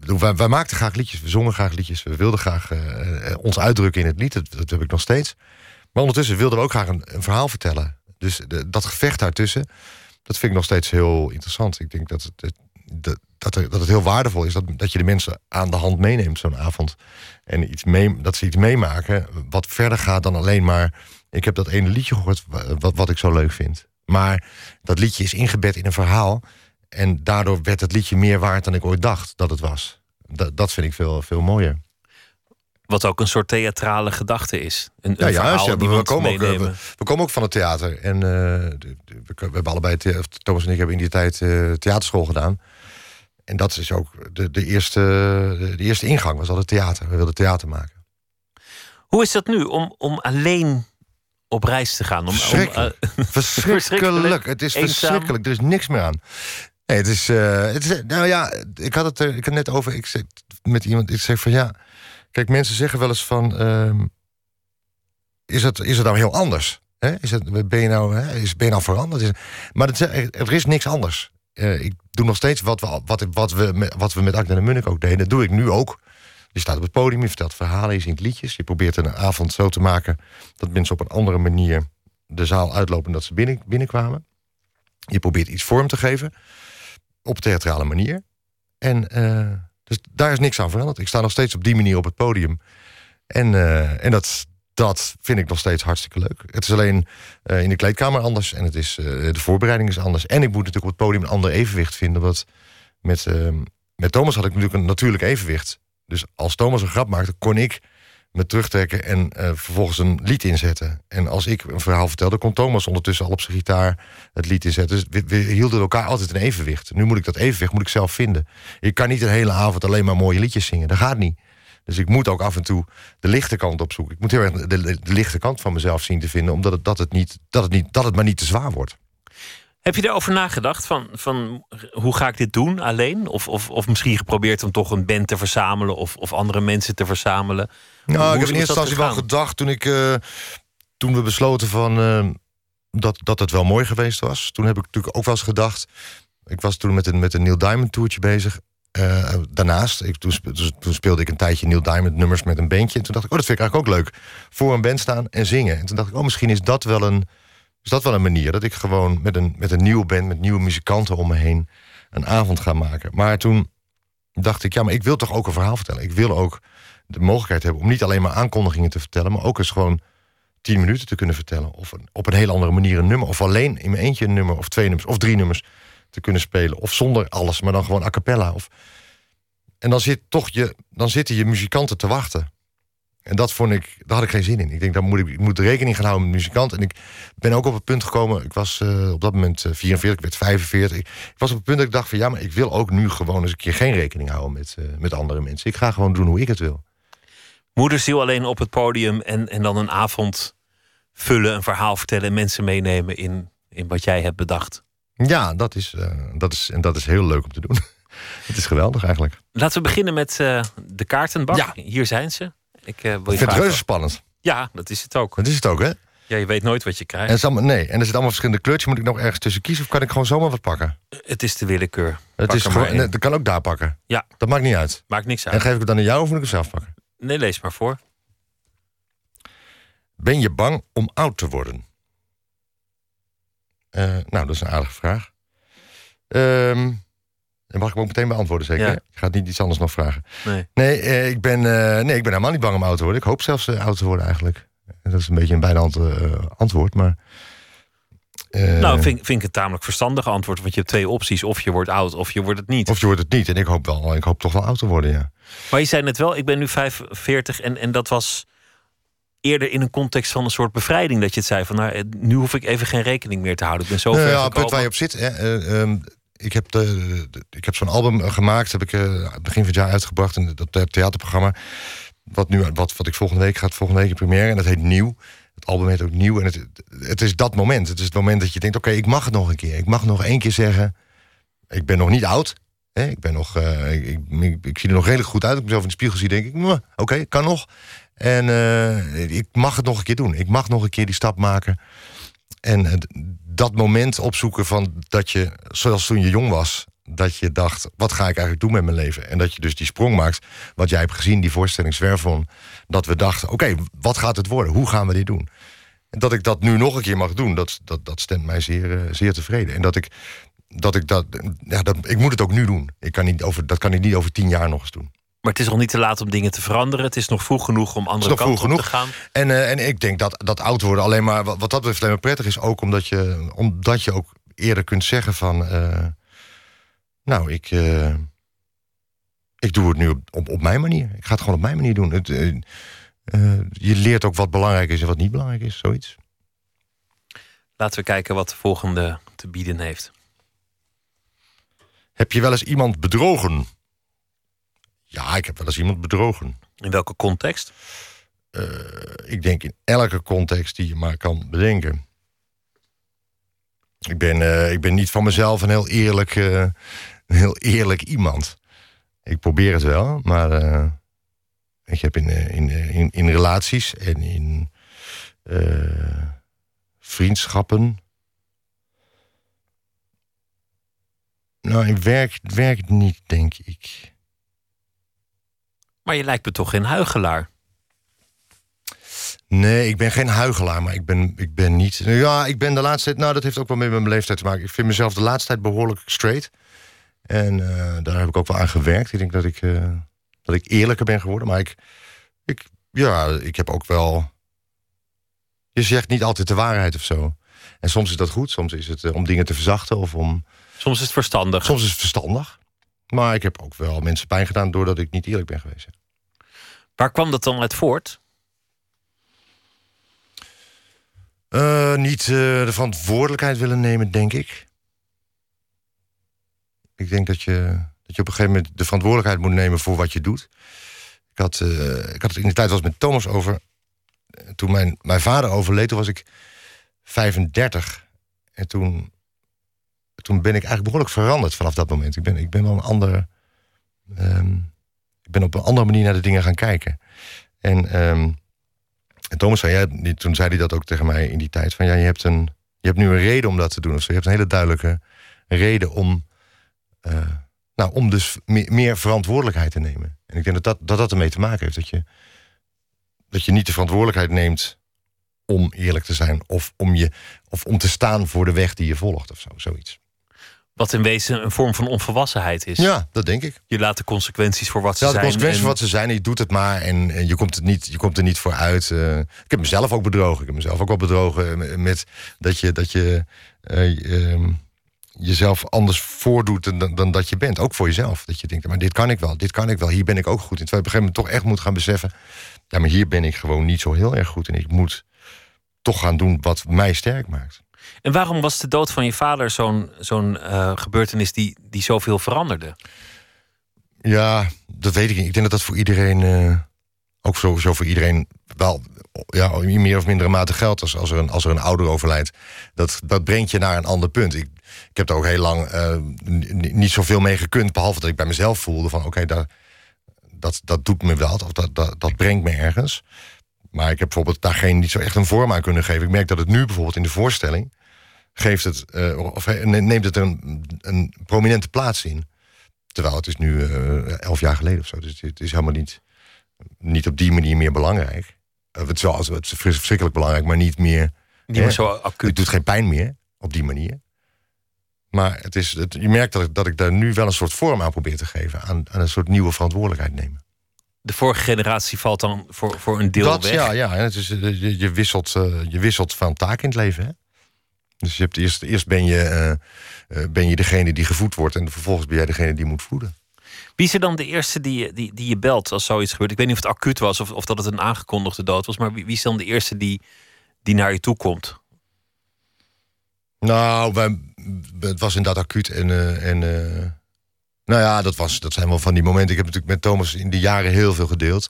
Wij, wij maakten graag liedjes, we zongen graag liedjes, we wilden graag eh, eh, ons uitdrukken in het lied, dat, dat heb ik nog steeds. Maar ondertussen wilden we ook graag een, een verhaal vertellen. Dus dat gevecht daartussen, dat vind ik nog steeds heel interessant. Ik denk dat het, dat, dat, het heel waardevol is dat, dat je de mensen aan de hand meeneemt zo'n avond. En iets mee, dat ze iets meemaken wat verder gaat dan alleen maar... ik heb dat ene liedje gehoord wa- wat, wat ik zo leuk vind. Maar dat liedje is ingebed in een verhaal... en daardoor werd het liedje meer waard dan ik ooit dacht dat het was. Dat, dat vind ik veel, veel mooier. Wat ook een soort theatrale gedachte is. Een, een Ja, juist. ja, we, komen ook, eh, we, we komen ook van het theater. En eh, we, we hebben allebei, Thomas en ik hebben in die tijd eh, theaterschool gedaan. En dat is ook de, de, eerste, de, eerste ingang, was altijd theater. We wilden theater maken. Hoe is dat nu om, om alleen op reis te gaan? Om, om, Verschrikkelijk. eh, Verschrikkelijk. Het is eenzaam. verschrikkelijk. Er is niks meer aan. Nee, het is, het is. Nou ja, ik had het er ik had net over. Ik zeg met iemand. Ik zeg van ja. Kijk, mensen zeggen wel eens van. ehm, is, het, is het nou heel anders? Is het, ben, je nou? Is, ben je nou veranderd? Is, maar het, er is niks anders. Eh, ik doe nog steeds wat we, wat, wat we, wat we met Agda en Munnik ook deden. Dat doe ik nu ook. Je staat op het podium, je vertelt verhalen, je zingt liedjes. Je probeert een avond zo te maken dat mensen op een andere manier de zaal uitlopen dat ze binnen, binnenkwamen. Je probeert iets vorm te geven op theatrale manier. En eh, dus daar is niks aan veranderd. Ik sta nog steeds op die manier op het podium. En, eh, en dat, dat vind ik nog steeds hartstikke leuk. Het is alleen eh, in de kleedkamer anders en het is, eh, de voorbereiding is anders. En ik moet natuurlijk op het podium een ander evenwicht vinden. Want met, met Thomas had ik natuurlijk een natuurlijk evenwicht. Dus als Thomas een grap maakte, kon ik me terugtrekken en eh, vervolgens een lied inzetten. En als ik een verhaal vertelde, kon Thomas ondertussen al op zijn gitaar het lied inzetten. Dus we, hielden elkaar altijd in evenwicht. Nu moet ik dat evenwicht moet ik zelf vinden. Ik kan niet een hele avond alleen maar mooie liedjes zingen. Dat gaat niet. Dus ik moet ook af en toe de lichte kant opzoeken. Ik moet heel erg de, de, de lichte kant van mezelf zien te vinden, omdat het, dat, het niet, dat, het niet, dat het maar niet te zwaar wordt. Heb je daarover nagedacht? Van, van hoe ga ik dit doen alleen? Of, of, of misschien geprobeerd om toch een band te verzamelen of, of andere mensen te verzamelen? Nou, Hoe ik heb in eerste instantie wel gedacht toen ik. eh, toen we besloten van. eh, dat, dat het wel mooi geweest was. Toen heb ik natuurlijk ook wel eens gedacht. Ik was toen met een, met een Neil Diamond toertje bezig. Eh, daarnaast, ik, toen, toen speelde ik een tijdje Neil Diamond nummers met een bandje. En toen dacht ik, oh, dat vind ik eigenlijk ook leuk. Voor een band staan en zingen. En toen dacht ik, oh, misschien is dat wel een, is dat wel een manier. Dat ik gewoon met een, met een nieuwe band, met nieuwe muzikanten om me heen, een avond ga maken. Maar toen dacht ik, ja, maar ik wil toch ook een verhaal vertellen. Ik wil ook de mogelijkheid hebben om niet alleen maar aankondigingen te vertellen, maar ook eens gewoon tien minuten te kunnen vertellen. Of op een heel andere manier een nummer. Of alleen in mijn eentje een nummer, of twee nummers, of drie nummers te kunnen spelen. Of zonder alles, maar dan gewoon a cappella. Of... En dan, zit toch je, dan zitten je muzikanten te wachten. En dat vond ik, daar had ik geen zin in. Ik denk, daar moet ik, ik moet rekening gaan houden met muzikant. En ik ben ook op het punt gekomen, ik was eh, op dat moment eh, 44, ik werd 45. Ik was op het punt dat ik dacht van ja, maar ik wil ook nu gewoon eens een keer geen rekening houden met, eh, met andere mensen. Ik ga gewoon doen hoe ik het wil. Moederziel alleen op het podium en, en dan een avond vullen, een verhaal vertellen en mensen meenemen in, in wat jij hebt bedacht. Ja, dat is, eh, dat is, en dat is heel leuk om te doen. het is geweldig eigenlijk. Laten we beginnen met eh, de kaartenbak. Ja. Hier zijn ze. Ik, eh, wil je Ik vind het reuze spannend. Ja, dat is het ook. Dat is het ook, hè? Ja, je weet nooit wat je krijgt. En, het allemaal, nee, en er zitten allemaal verschillende kleurtjes. Moet ik nog ergens tussen kiezen of kan ik gewoon zomaar wat pakken? Het is de willekeur. Het Pak is gewoon, nee, dat kan ook daar pakken. Ja. Dat maakt niet uit. Maakt niks uit. En geef ik het dan aan jou of moet ik het zelf pakken? Nee, lees maar voor. Ben je bang om oud te worden? Eh, nou, dat is een aardige vraag. Ehm mag ik hem ook meteen beantwoorden, zeker? Ja. Ik ga het niet iets anders nog vragen. Nee. Nee, eh, ik, ben, eh, nee ik ben helemaal niet bang om oud te worden. Ik hoop zelfs eh, oud te worden eigenlijk. En Dat is een beetje een eh, antwoord, maar... nou, vind, vind ik het tamelijk verstandig antwoord. Want je hebt twee opties. Of je wordt oud, of je wordt het niet. Of je wordt het niet. En ik hoop, wel, ik hoop toch wel oud te worden, ja. Maar je zei net wel, ik ben nu 45 en, en dat was eerder in een context van een soort bevrijding. Dat je het zei van, nou, nu hoef ik even geen rekening meer te houden. Ik ben zo Nou ver ja, het punt waar je op zit. Hè, eh, ehm, ik heb, ik heb zo'n album eh, gemaakt, heb ik eh, begin van het jaar uitgebracht. En dat eh, theaterprogramma. Wat, nu, wat, wat ik volgende week gaat, volgende week in première. En dat heet Nieuw. Het album heet ook Nieuw. En het, het is dat moment. Het is het moment dat je denkt: oké, ik mag het nog een keer. Ik mag nog één keer zeggen. Ik ben nog niet oud. Hè, ik, ben nog, ik, ik, zie er nog redelijk goed uit. Ik mezelf in de spiegel zie, denk ik: "Mwah, oké, kan nog. En ik mag het nog een keer doen. Ik mag nog een keer die stap maken. En eh, dat moment opzoeken van dat je, zoals toen je jong was, dat je dacht: wat ga ik eigenlijk doen met mijn leven? En dat je dus die sprong maakt, wat jij hebt gezien, die voorstelling Zwerfon, dat we dachten: oké, wat gaat het worden? Hoe gaan we dit doen? En dat ik dat nu nog een keer mag doen, dat, dat, dat stemt mij zeer, eh, zeer tevreden. En dat ik dat ik dat, ja, dat, ik moet het ook nu doen. Ik kan niet over, dat kan ik niet over tien jaar nog eens doen. Maar het is nog niet te laat om dingen te veranderen. Het is nog vroeg genoeg om andere kanten op genoeg. te gaan. En, eh, en ik denk dat, dat oud worden alleen maar, wat, wat dat betreft, alleen maar prettig is. Ook omdat je, omdat je ook eerder kunt zeggen van... eh, nou, ik, eh, ik doe het nu op, op, op mijn manier. Ik ga het gewoon op mijn manier doen. Het, je leert ook wat belangrijk is en wat niet belangrijk is. Zoiets. Laten we kijken wat de volgende te bieden heeft. Heb je wel eens iemand bedrogen? Ja, ik heb wel eens iemand bedrogen. In welke context? Eh, ik denk in elke context die je maar kan bedenken. Ik ben, eh, ik ben niet van mezelf een heel eerlijk, eh, een heel eerlijk iemand. Ik probeer het wel, maar ik heb in, in, in, in relaties en in vriendschappen. Nou, in werk, werk niet, denk ik. Maar je lijkt me toch geen huigelaar? Nee, ik ben geen huigelaar, maar ik ben, ik ben niet. Ja, ik ben de laatste tijd. Nou, dat heeft ook wel met mijn leeftijd te maken. Ik vind mezelf de laatste tijd behoorlijk straight. En eh, daar heb ik ook wel aan gewerkt. Ik denk dat ik, eh, dat ik eerlijker ben geworden. Maar ik, ik, ja, ik heb ook wel. Je zegt niet altijd de waarheid of zo. En soms is dat goed. Soms is het eh, om dingen te verzachten of om. Soms is het verstandig. Soms is het verstandig. Maar ik heb ook wel mensen pijn gedaan doordat ik niet eerlijk ben geweest. Waar kwam dat dan uit voort? Eh, niet eh, de verantwoordelijkheid willen nemen, denk ik. Ik denk dat je, dat je op een gegeven moment de verantwoordelijkheid moet nemen voor wat je doet. Ik had, eh, ik had het in de tijd was met Thomas over. Toen mijn, mijn vader overleed, toen was ik 35. En toen, toen ben ik eigenlijk behoorlijk veranderd vanaf dat moment. Ik ben, ik ben wel een ander. ehm, ik ben op een andere manier naar de dingen gaan kijken. En, ehm, Thomas zei, ja, toen zei hij dat ook tegen mij in die tijd: van ja, je hebt, een, je hebt nu een reden om dat te doen. Of zo. Je hebt een hele duidelijke reden om, eh, nou, om dus meer, meer verantwoordelijkheid te nemen. En ik denk dat dat, dat dat ermee te maken heeft. Dat je, dat je niet de verantwoordelijkheid neemt om eerlijk te zijn. Of om, je, of om te staan voor de weg die je volgt of zo, zoiets. Wat in wezen een vorm van onvolwassenheid is. Ja, dat denk ik. Je laat de consequenties voor wat ze Ja, de zijn. consequenties en- wat ze zijn, en je doet het maar en, en je, komt het niet, je komt er niet voor uit. eh. ik heb mezelf ook bedrogen. Ik heb mezelf ook wel bedrogen eh, met dat je, dat je eh, ehm, jezelf anders voordoet dan, dan dat je bent. Ook voor jezelf. Dat je denkt, maar dit kan ik wel, dit kan ik wel, hier ben ik ook goed in. Terwijl je op een gegeven moment toch echt moet gaan beseffen... ja, maar hier ben ik gewoon niet zo heel erg goed in. Ik moet toch gaan doen wat mij sterk maakt. En waarom was de dood van je vader zo'n zo'n eh, gebeurtenis die, die zoveel veranderde? Ja, dat weet ik niet. Ik denk dat dat voor iedereen, eh, ook sowieso voor iedereen, wel ja, in meer of mindere mate geldt. Als, als, er een, als er een ouder overlijdt, dat, dat brengt je naar een ander punt. Ik, ik heb er ook heel lang n- niet zoveel mee gekund, behalve dat ik bij mezelf voelde van oké, dat, dat doet me wel, of dat, dat, dat brengt me ergens. Maar ik heb bijvoorbeeld daar geen, niet zo echt een vorm aan kunnen geven. Ik merk dat het nu bijvoorbeeld in de voorstelling geeft het, eh, of neemt het een, een prominente plaats in. Terwijl het is nu eh, elf jaar geleden of zo. Dus het is helemaal niet, niet op die manier meer belangrijk. Eh, het, is wel, het is vers- verschrikkelijk belangrijk, maar niet meer... Niet meer zo acuut. Het doet geen pijn meer, op die manier. Maar het is, het, je merkt dat ik, dat ik daar nu wel een soort vorm aan probeer te geven. Aan, aan een soort nieuwe verantwoordelijkheid nemen. De vorige generatie valt dan voor, voor een deel dat, weg. Ja, ja en het is, je, je, wisselt, je wisselt van taak in het leven. Hè? Dus je hebt eerst, eerst ben, je, eh, eh, ben je degene die gevoed wordt... en vervolgens ben jij degene die moet voeden. Wie is er dan de eerste die, je- die, die je belt als zoiets gebeurt? Ik weet niet of het acuut was of, of dat het een aangekondigde dood was. Maar wie, wie is dan de eerste die, die naar je toe komt? Nou, wij, het was inderdaad acuut. En, eh, en nou ja, dat, was, dat zijn wel van die momenten. Ik heb natuurlijk met Thomas in die jaren heel veel gedeeld.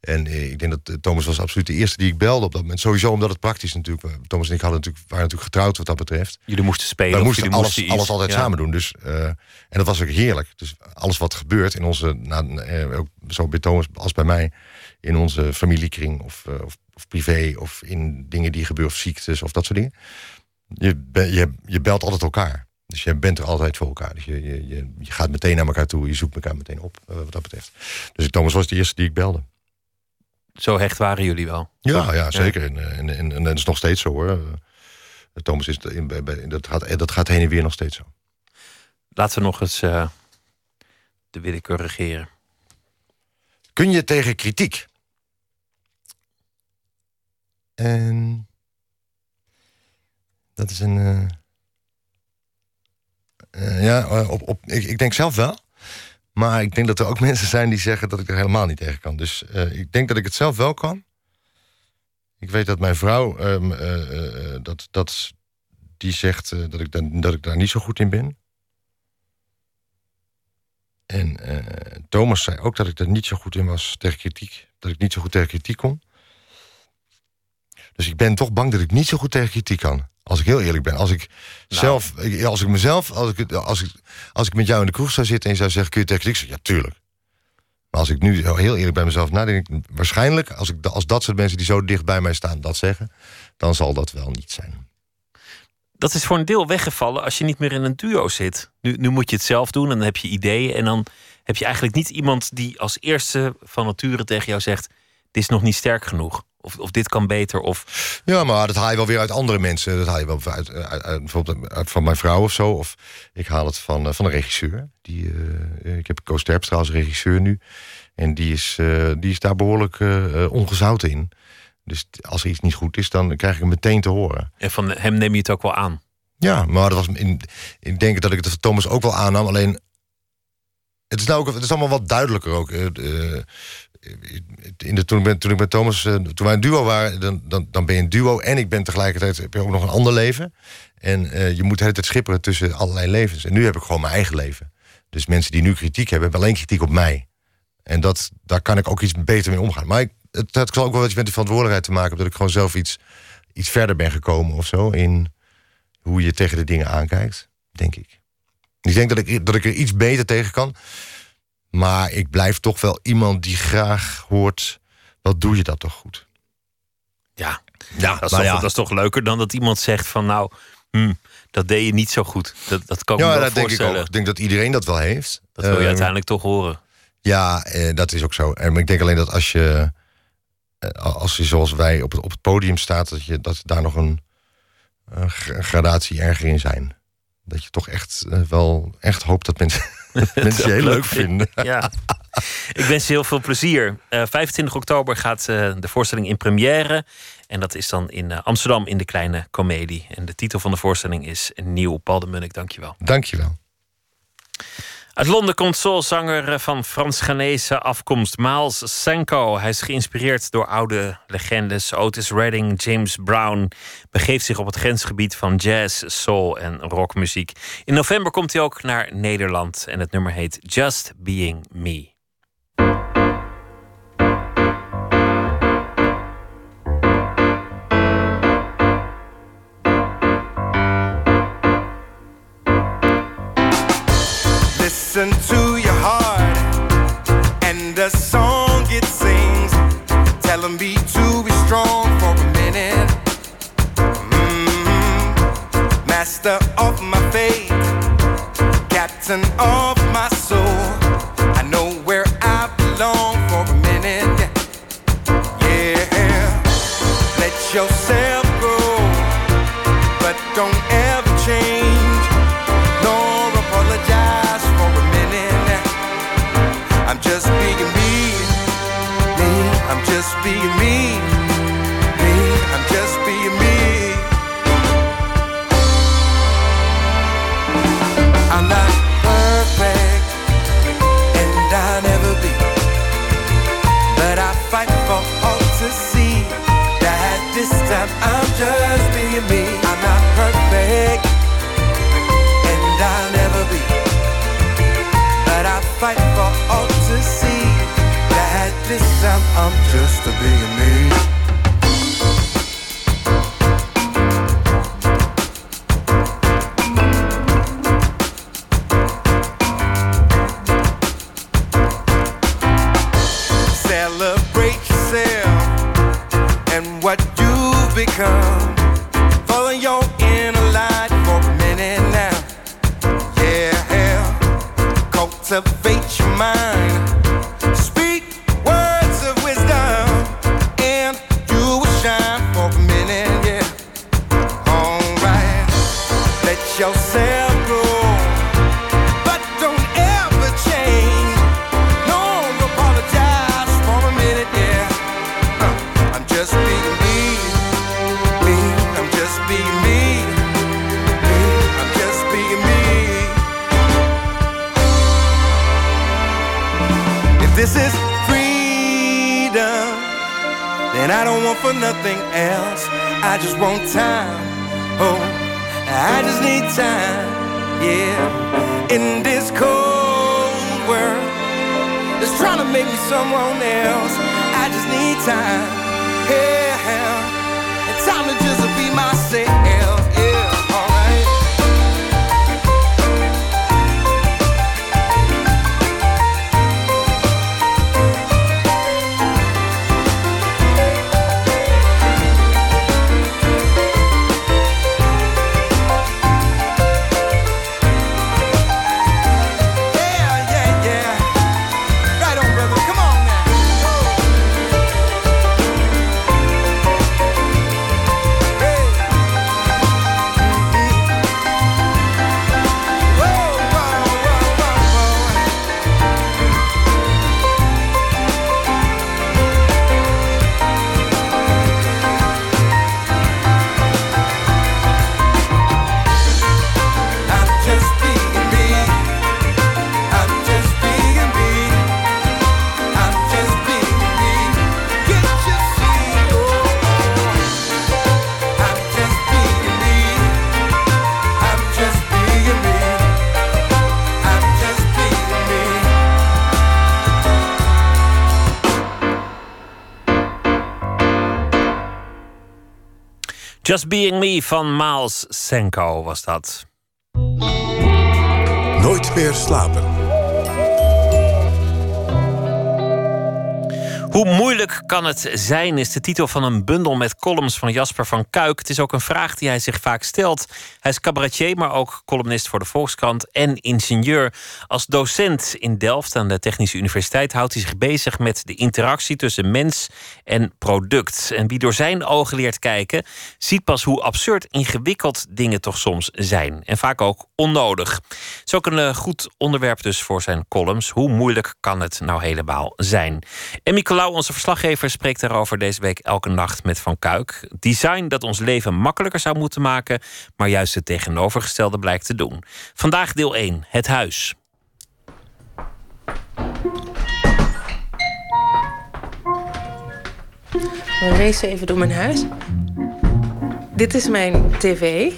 En eh, ik denk dat eh, Thomas was absoluut de eerste die ik belde op dat moment. Sowieso omdat het praktisch natuurlijk... eh, Thomas en ik hadden natuurlijk, waren natuurlijk getrouwd wat dat betreft. Jullie moesten spelen. Of moesten alles, moesten alles altijd ja. samen doen. Dus, en dat was ook heerlijk. Dus alles wat gebeurt in onze... Nou, eh, ook zo bij Thomas als bij mij... in onze familiekring of, of, of privé... of in dingen die gebeuren, of ziektes of dat soort dingen... Je, je, je belt altijd elkaar. Dus je bent er altijd voor elkaar. Dus je, je, je, je gaat meteen naar elkaar toe. Je zoekt elkaar meteen op, eh, wat dat betreft. Dus Thomas was de eerste die ik belde. Zo hecht waren jullie wel. Ja, ja zeker. En, eh, en, en, en dat is nog steeds zo hoor. Eh, Thomas is in, bij, bij- dat, gaat, dat gaat heen en weer nog steeds zo. Laten we nog eens eh, de willekeur regeren. Kun je tegen kritiek? En dat is een. Eh, ja, eh, op, op, ik, ik denk zelf wel. Maar ik denk dat er ook mensen zijn die zeggen dat ik er helemaal niet tegen kan. Dus eh, ik denk dat ik het zelf wel kan. Ik weet dat mijn vrouw, ehm, eh, eh, dat, dat, die zegt dat, ik dat ik daar niet zo goed in ben. En Thomas zei ook dat ik er niet zo goed in was tegen kritiek. Dat ik niet zo goed tegen kritiek kon. Dus ik ben toch bang dat ik niet zo goed tegen kritiek kan. Als ik heel eerlijk ben. Als ik zelf, ik- als ik mezelf, als ik, als, ik, als ik met jou in de kroeg zou zitten en je zou zeggen: kun je tegen kritiek? zeggen? Ja, tuurlijk. Maar als ik nu heel eerlijk bij mezelf nadenk, waarschijnlijk, als, ik, als dat soort mensen die zo dicht bij mij staan dat zeggen, dan zal dat wel niet zijn. Dat is voor een deel weggevallen als je niet meer in een duo zit. Nu, nu moet je het zelf doen en dan heb je ideeën. En dan heb je eigenlijk niet iemand die als eerste van nature tegen jou zegt: Dit is nog niet sterk genoeg. Of, of dit kan beter. Of Ja, maar dat haal je wel weer uit andere mensen. Dat haal je wel uit, uit, uit- bijvoorbeeld uit- van mijn vrouw of zo. Of ik haal het van, eh, van een regisseur. Die, eh, ik heb Koos Terpstra als regisseur nu. En die is, eh, die is daar behoorlijk eh, eh, ongezouten in. Dus als er iets niet goed is, dan krijg ik hem meteen te horen. En van hem neem je het ook wel aan. Ja, maar dat was in, ik denk dat ik het van Thomas ook wel aannam. Alleen, het is, nou ook, het is allemaal wat duidelijker ook. eh, eh, in de, toen, ik toen ik met Thomas, eh, toen wij een duo waren, dan, dan, dan ben je een duo. En ik ben tegelijkertijd, heb je ook nog een ander leven. En eh, je moet de hele tijd schipperen tussen allerlei levens. En nu heb ik gewoon mijn eigen leven. Dus mensen die nu kritiek hebben, hebben alleen kritiek op mij. En dat, daar kan ik ook iets beter mee omgaan. Maar ik, het, het zal ook wel iets met de verantwoordelijkheid te maken... hebben dat ik gewoon zelf iets, iets verder ben gekomen of zo... in hoe je tegen de dingen aankijkt, denk ik. Ik denk dat ik, dat ik er iets beter tegen kan. Maar ik blijf toch wel iemand die graag hoort... wat doe je dat toch goed? Ja, ja dat, is toch, ja. dat is toch leuker dan dat iemand zegt van nou, hm, dat deed je niet zo goed. Dat, dat kan ik me Ja, wel dat denk ik ook. Ik denk dat iedereen dat wel heeft. Dat wil je Eh, uiteindelijk toch horen. Ja, eh, dat is ook zo. En ik denk alleen dat als je, eh, als je zoals wij op het, op het podium staat, dat, je, dat daar nog een, een gra- gradatie erger in zijn. dat je toch echt eh, wel echt hoopt dat mensen, mensen je heel leuk vinden. Ja. Ik wens je heel veel plezier. Eh 25 oktober gaat eh, de voorstelling in première. En dat is dan in eh, Amsterdam in de Kleine Comedie. En de titel van de voorstelling is Nieuw. Paul de Munnik, dankjewel. Dankjewel. Uit Londen komt soulzanger van Frans-Ghanese afkomst Miles Senko. Hij is geïnspireerd door oude legendes. Otis Redding, James Brown begeeft zich op het grensgebied van jazz, soul en rockmuziek. In november komt hij ook naar Nederland en het nummer heet Just Being Me. Captain of my soul. I know where I belong for a minute. Yeah, let yourself go, but don't ever change nor apologize for a minute. I'm just being me, me. I'm just being me. This time I'm just a being me. Just Being Me van Miles Senko was dat. Nooit meer slapen. Hoe moeilijk kan het zijn, is de titel van een bundel met columns van Jasper van Kuik. Het is ook een vraag die hij zich vaak stelt. Hij is cabaretier, maar ook columnist voor de Volkskrant en ingenieur. Als docent in Delft aan de Technische Universiteit houdt hij zich bezig met de interactie tussen mens en product. En wie door zijn ogen leert kijken, ziet pas hoe absurd ingewikkeld dingen toch soms zijn. En vaak ook onnodig. Het is ook een eh, goed onderwerp dus voor zijn columns. Hoe moeilijk kan het nou helemaal zijn? En Nicolaou, onze verslaggever, spreekt daarover deze week elke nacht met Van Kuik. Design dat ons leven makkelijker zou moeten maken, maar juist het tegenovergestelde blijkt te doen. Vandaag deel 1, het huis. We racen even door mijn huis. Dit is mijn tv.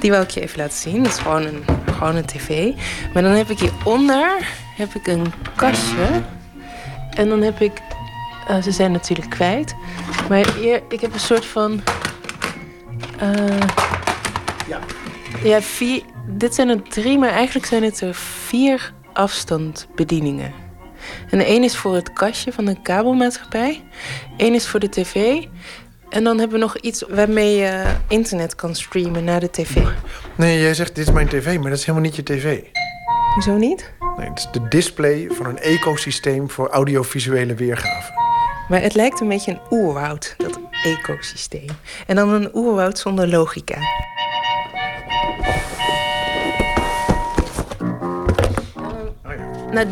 Die wil ik je even laten zien. Dat is gewoon een, gewoon een tv. Maar dan heb ik hieronder heb ik een kastje. En dan heb ik... eh, ze zijn natuurlijk kwijt. Maar hier, ik heb een soort van... eh, Ja. ja, vier, dit zijn er drie, maar eigenlijk zijn het er vier afstandsbedieningen. En de een is voor het kastje van de kabelmaatschappij. Eén is voor de tv. En dan hebben we nog iets waarmee je internet kan streamen naar de tv. Nee, jij zegt dit is mijn tv, maar dat is helemaal niet je tv. Hoezo niet? Nee, het is de display van een ecosysteem voor audiovisuele weergave. Maar het lijkt een beetje een oerwoud, dat ecosysteem. En dan een oerwoud zonder logica. Nou,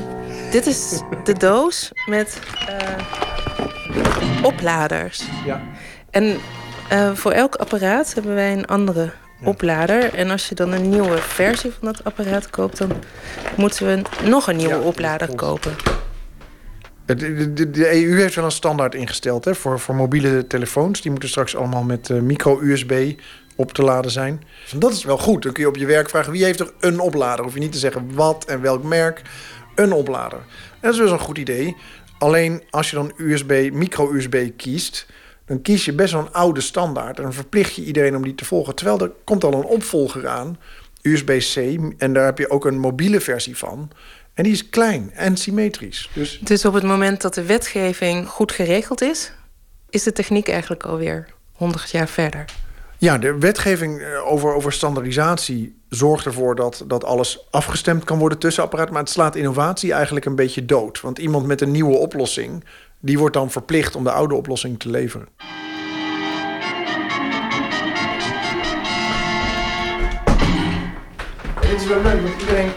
dit is de doos met eh, opladers. Ja. En eh, voor elk apparaat hebben wij een andere oplader. En als je dan een nieuwe versie van dat apparaat koopt, dan moeten we nog een nieuwe oplader kopen. De, de, de- EU heeft wel een standaard ingesteld hè, voor, voor mobiele telefoons. Die moeten straks allemaal met eh, micro-USB op te laden zijn. Dus dat is wel goed. Dan kun je op je werk vragen wie heeft er een oplader. Hoef je niet te zeggen wat en welk merk. Een oplader. En dat is dus een goed idee. Alleen als je dan USB, micro-USB kiest, dan kies je best wel een oude standaard. En dan verplicht je iedereen om die te volgen. Terwijl er komt al een opvolger aan, USB-C. En daar heb je ook een mobiele versie van. En die is klein en symmetrisch. Dus Dus op het moment dat de wetgeving goed geregeld is, is de techniek eigenlijk alweer 100 jaar verder. Ja, de wetgeving eh, over, over standaardisatie zorgt ervoor dat, dat alles afgestemd kan worden tussen apparaten. Maar het slaat innovatie eigenlijk een beetje dood. Want iemand met een nieuwe oplossing, die wordt dan verplicht om de oude oplossing te leveren. Dit is wel leuk, want iedereen...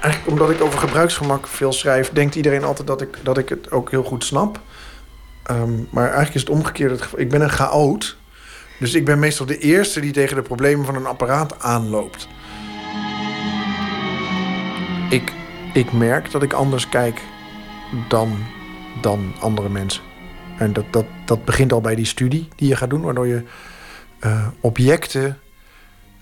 Eigenlijk omdat ik over gebruiksgemak veel schrijf... denkt iedereen altijd dat ik, dat ik het ook heel goed snap. Ehm, maar eigenlijk is het omgekeerd het geval. Ik ben een chaot. Dus ik ben meestal de eerste die tegen de problemen van een apparaat aanloopt. Ik, ik merk dat ik anders kijk dan, dan andere mensen. En dat, dat, dat begint al bij die studie die je gaat doen, waardoor je eh, objecten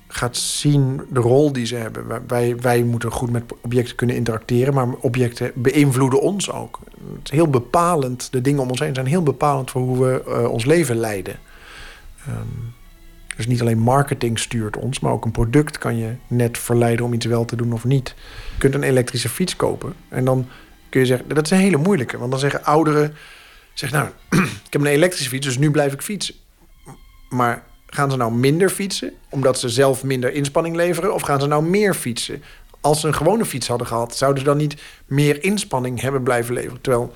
gaat zien de rol die ze hebben. Wij- Wij, moeten goed met objecten kunnen interacteren, maar objecten beïnvloeden ons ook. Het is heel bepalend, de dingen om ons heen zijn heel bepalend voor hoe we eh, ons leven leiden. Ehm, dus niet alleen marketing stuurt ons, maar ook een product kan je net verleiden om iets wel te doen of niet. Je kunt een elektrische fiets kopen en dan kun je zeggen, dat is een hele moeilijke. Want dan zeggen ouderen, zeg nou, ik heb een elektrische fiets, dus nu blijf ik fietsen. Maar gaan ze nou minder fietsen, omdat ze zelf minder inspanning leveren? Of gaan ze nou meer fietsen? Als ze een gewone fiets hadden gehad, zouden ze dan niet meer inspanning hebben blijven leveren? Terwijl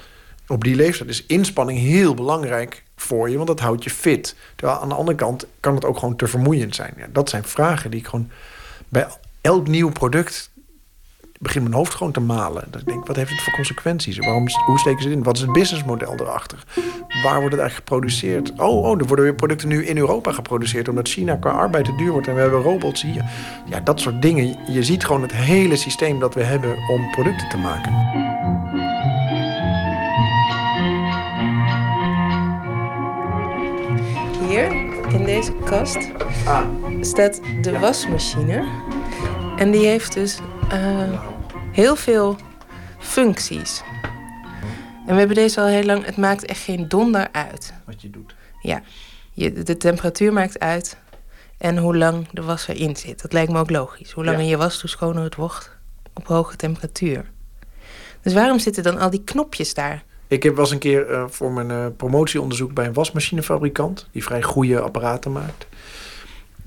op die leeftijd is inspanning heel belangrijk voor je, want dat houdt je fit. Terwijl aan de andere kant kan het ook gewoon te vermoeiend zijn. Ja, dat zijn vragen die ik gewoon bij elk nieuw product begin mijn hoofd gewoon te malen. Dat ik denk, wat heeft het voor consequenties? Waarom, hoe steken ze het in? Wat is het businessmodel erachter? Waar wordt het eigenlijk geproduceerd? Oh, oh, er worden weer producten nu in Europa geproduceerd... omdat China qua arbeid te duur wordt en we hebben robots hier. Ja, dat soort dingen. Je ziet gewoon het hele systeem dat we hebben om producten te maken. Hier, in deze kast, staat de wasmachine. En die heeft dus eh, heel veel functies. En we hebben deze al heel lang. Het maakt echt geen donder uit. Wat je doet. Ja, je, de temperatuur maakt uit. En hoe lang de was erin zit. Dat lijkt me ook logisch. Hoe langer Ja. je was, hoe schoner het wordt op hoge temperatuur. Dus waarom zitten dan al die knopjes daar? Ik heb was een keer eh, voor mijn eh, promotieonderzoek bij een wasmachinefabrikant... die vrij goede apparaten maakt.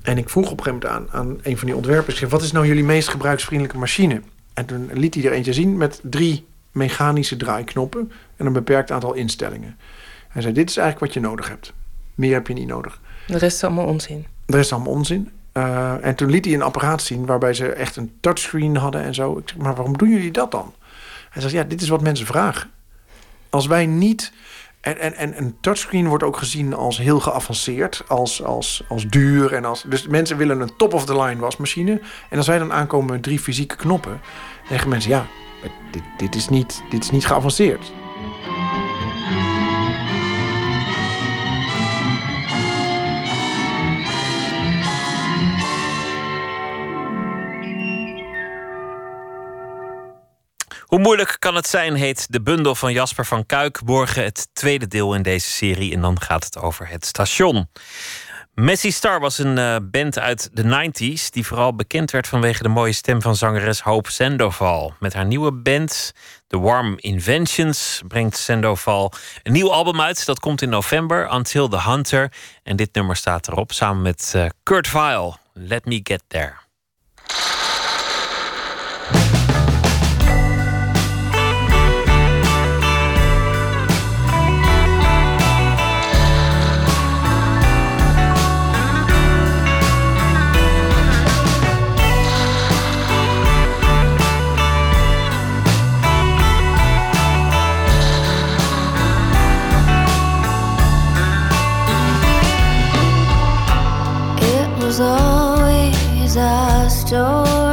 En ik vroeg op een gegeven moment aan, aan een van die ontwerpers... wat is nou jullie meest gebruiksvriendelijke machine? En toen liet hij er eentje zien met drie mechanische draaiknoppen... en een beperkt aantal instellingen. Hij zei, dit is eigenlijk wat je nodig hebt. Meer heb je niet nodig. De rest is allemaal onzin. De rest is allemaal onzin. Uh, en toen liet hij een apparaat zien waarbij ze echt een touchscreen hadden en zo. Ik zeg, maar waarom doen jullie dat dan? Hij zegt, ja, dit is wat mensen vragen. Als wij niet... En, en, en een touchscreen wordt ook gezien als heel geavanceerd, als, als, als duur. En als, dus mensen willen een top-of-the-line wasmachine. En als wij dan aankomen met drie fysieke knoppen... zeggen mensen, ja, dit, dit, is niet, dit is niet geavanceerd. Hoe moeilijk kan het zijn, heet de bundel van Jasper van Kuik. Morgen het tweede deel in deze serie. En dan gaat het over het station. Messi Star was een uh, band uit de 90s. die vooral bekend werd vanwege de mooie stem van zangeres Hope Sandoval. Met haar nieuwe band, The Warm Inventions, brengt Sandoval een nieuw album uit. Dat komt in november, Until the Hunter. En dit nummer staat erop samen met uh, Kurt Vile. Let Me Get There. Always a story.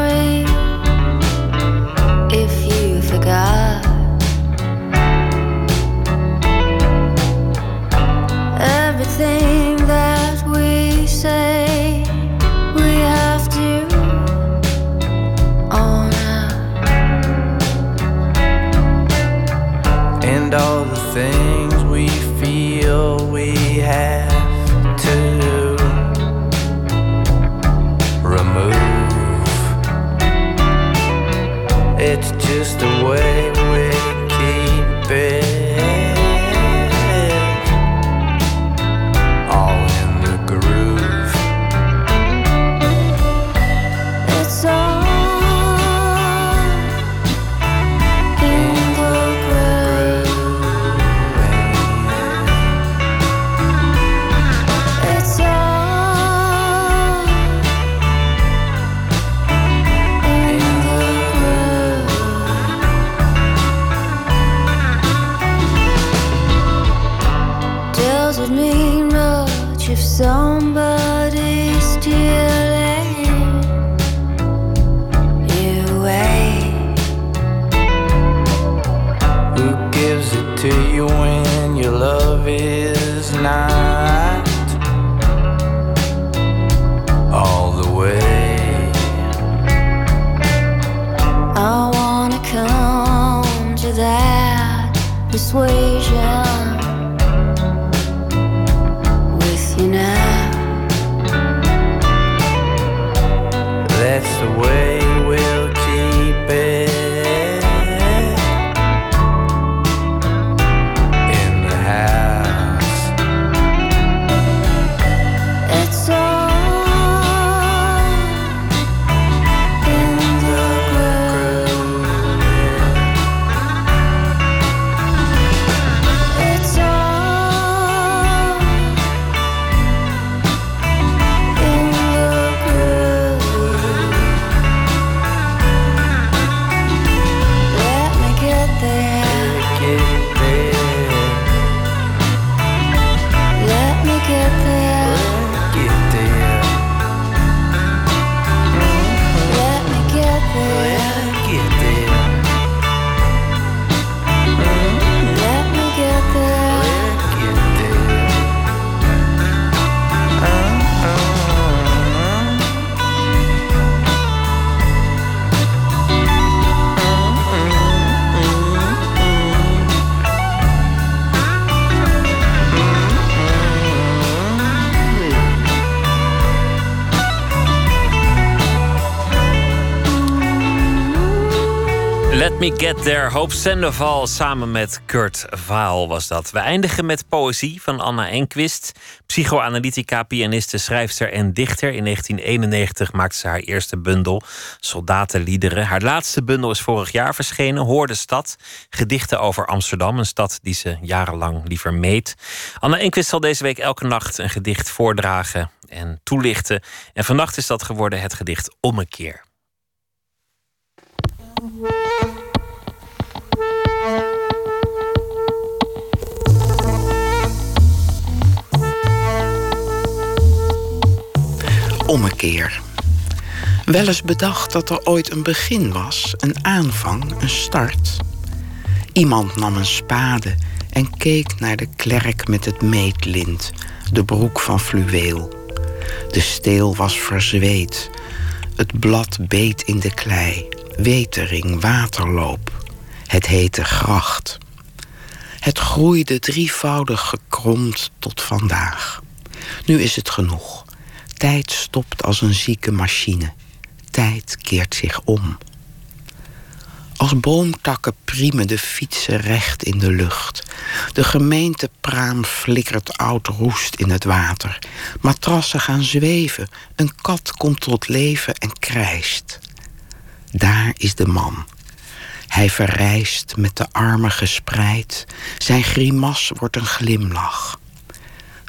Me Get There, Hoop Sandoval samen met Kurt Vaal was dat. We eindigen met poëzie van Anna Enquist. Psychoanalytica, pianiste, schrijfster en dichter. In 1991 maakte ze haar eerste bundel, Soldatenliederen. Haar laatste bundel is vorig jaar verschenen, Hoor de Stad. Gedichten over Amsterdam, een stad die ze jarenlang liever meet. Anna Enquist zal deze week elke nacht een gedicht voordragen en toelichten. En vannacht is dat geworden het gedicht Om een keer. Ommekeer. Wel eens bedacht dat er ooit een begin was, een aanvang, een start. Iemand nam een spade en keek naar de klerk met het meetlint, de broek van fluweel. De steel was verzweet, het blad beet in de klei, wetering, waterloop. Het heette gracht. Het groeide drievoudig gekromd tot vandaag. Nu is het genoeg. Tijd stopt als een zieke machine. Tijd keert zich om. Als boomtakken priemen de fietsen recht in de lucht. De gemeentepraam flikkert oud roest in het water. Matrassen gaan zweven. Een kat komt tot leven en krijst. Daar is de man. Hij verrijst met de armen gespreid. Zijn grimas wordt een glimlach.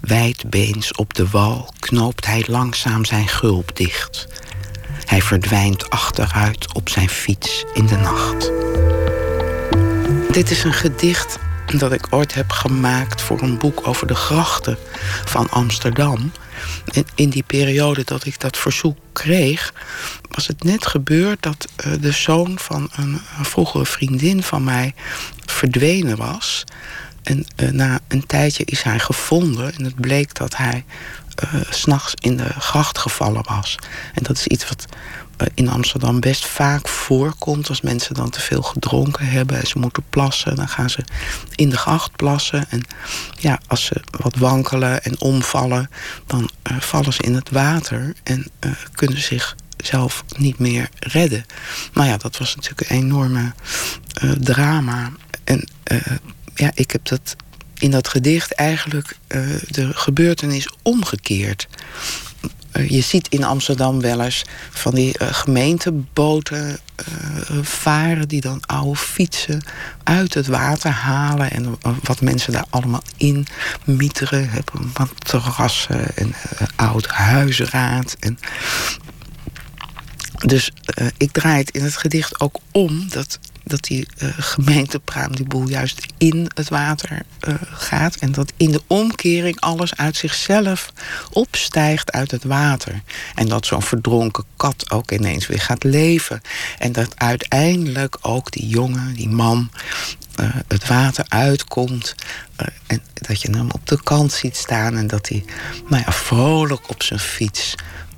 Wijdbeens op de wal knoopt hij langzaam zijn gulp dicht. Hij verdwijnt achteruit op zijn fiets in de nacht. Dit is een gedicht dat ik ooit heb gemaakt voor een boek over de grachten van Amsterdam. In die periode dat ik dat verzoek kreeg, was het net gebeurd dat uh, de zoon van een, vroegere vriendin van mij verdwenen was. En uh, na een tijdje is hij gevonden en het bleek dat hij uh, s'nachts in de gracht gevallen was. En dat is iets wat in Amsterdam best vaak voorkomt. Als mensen dan te veel gedronken hebben en ze moeten plassen, dan gaan ze in de gracht plassen. En ja, als ze wat wankelen en omvallen, dan vallen ze in het water en kunnen zichzelf niet meer redden. Nou ja, dat was natuurlijk een enorme drama. En ja, ik heb dat in dat gedicht eigenlijk de gebeurtenis omgekeerd je ziet in Amsterdam wel eens van die uh, gemeenteboten varen... die dan oude fietsen uit het water halen... en wat mensen daar allemaal in mieteren. Hebben wat terrassen en oud huisraad. En dus ik draai het in het gedicht ook om... dat dat die uh, gemeentepraam die boel juist in het water uh, gaat. En dat in de omkering alles uit zichzelf opstijgt uit het water. En dat zo'n verdronken kat ook ineens weer gaat leven. En dat uiteindelijk ook die jongen, die man, uh, het water uitkomt. en dat je hem op de kant ziet staan. En dat hij nou ja, vrolijk op zijn fiets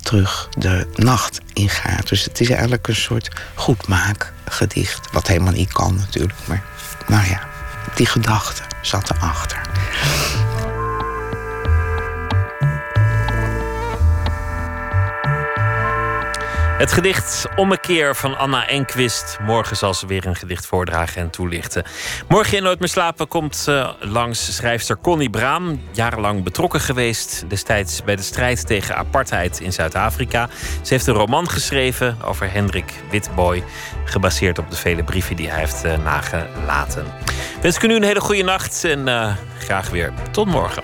terug de nacht ingaat. Dus het is eigenlijk een soort goedmaakgedicht. Wat helemaal niet kan natuurlijk. Maar nou ja, die gedachte zat erachter. Het gedicht Ommekeer van Anna Enquist. Morgen zal ze weer een gedicht voordragen en toelichten. Morgen in Nooit meer slapen komt uh, langs schrijfster Connie Braam. Jarenlang betrokken geweest destijds bij de strijd tegen apartheid in Zuid-Afrika. Ze heeft een roman geschreven over Hendrik Witboy. Gebaseerd op de vele brieven die hij heeft uh, nagelaten. Wens ik u nu een hele goede nacht en uh, graag weer tot morgen.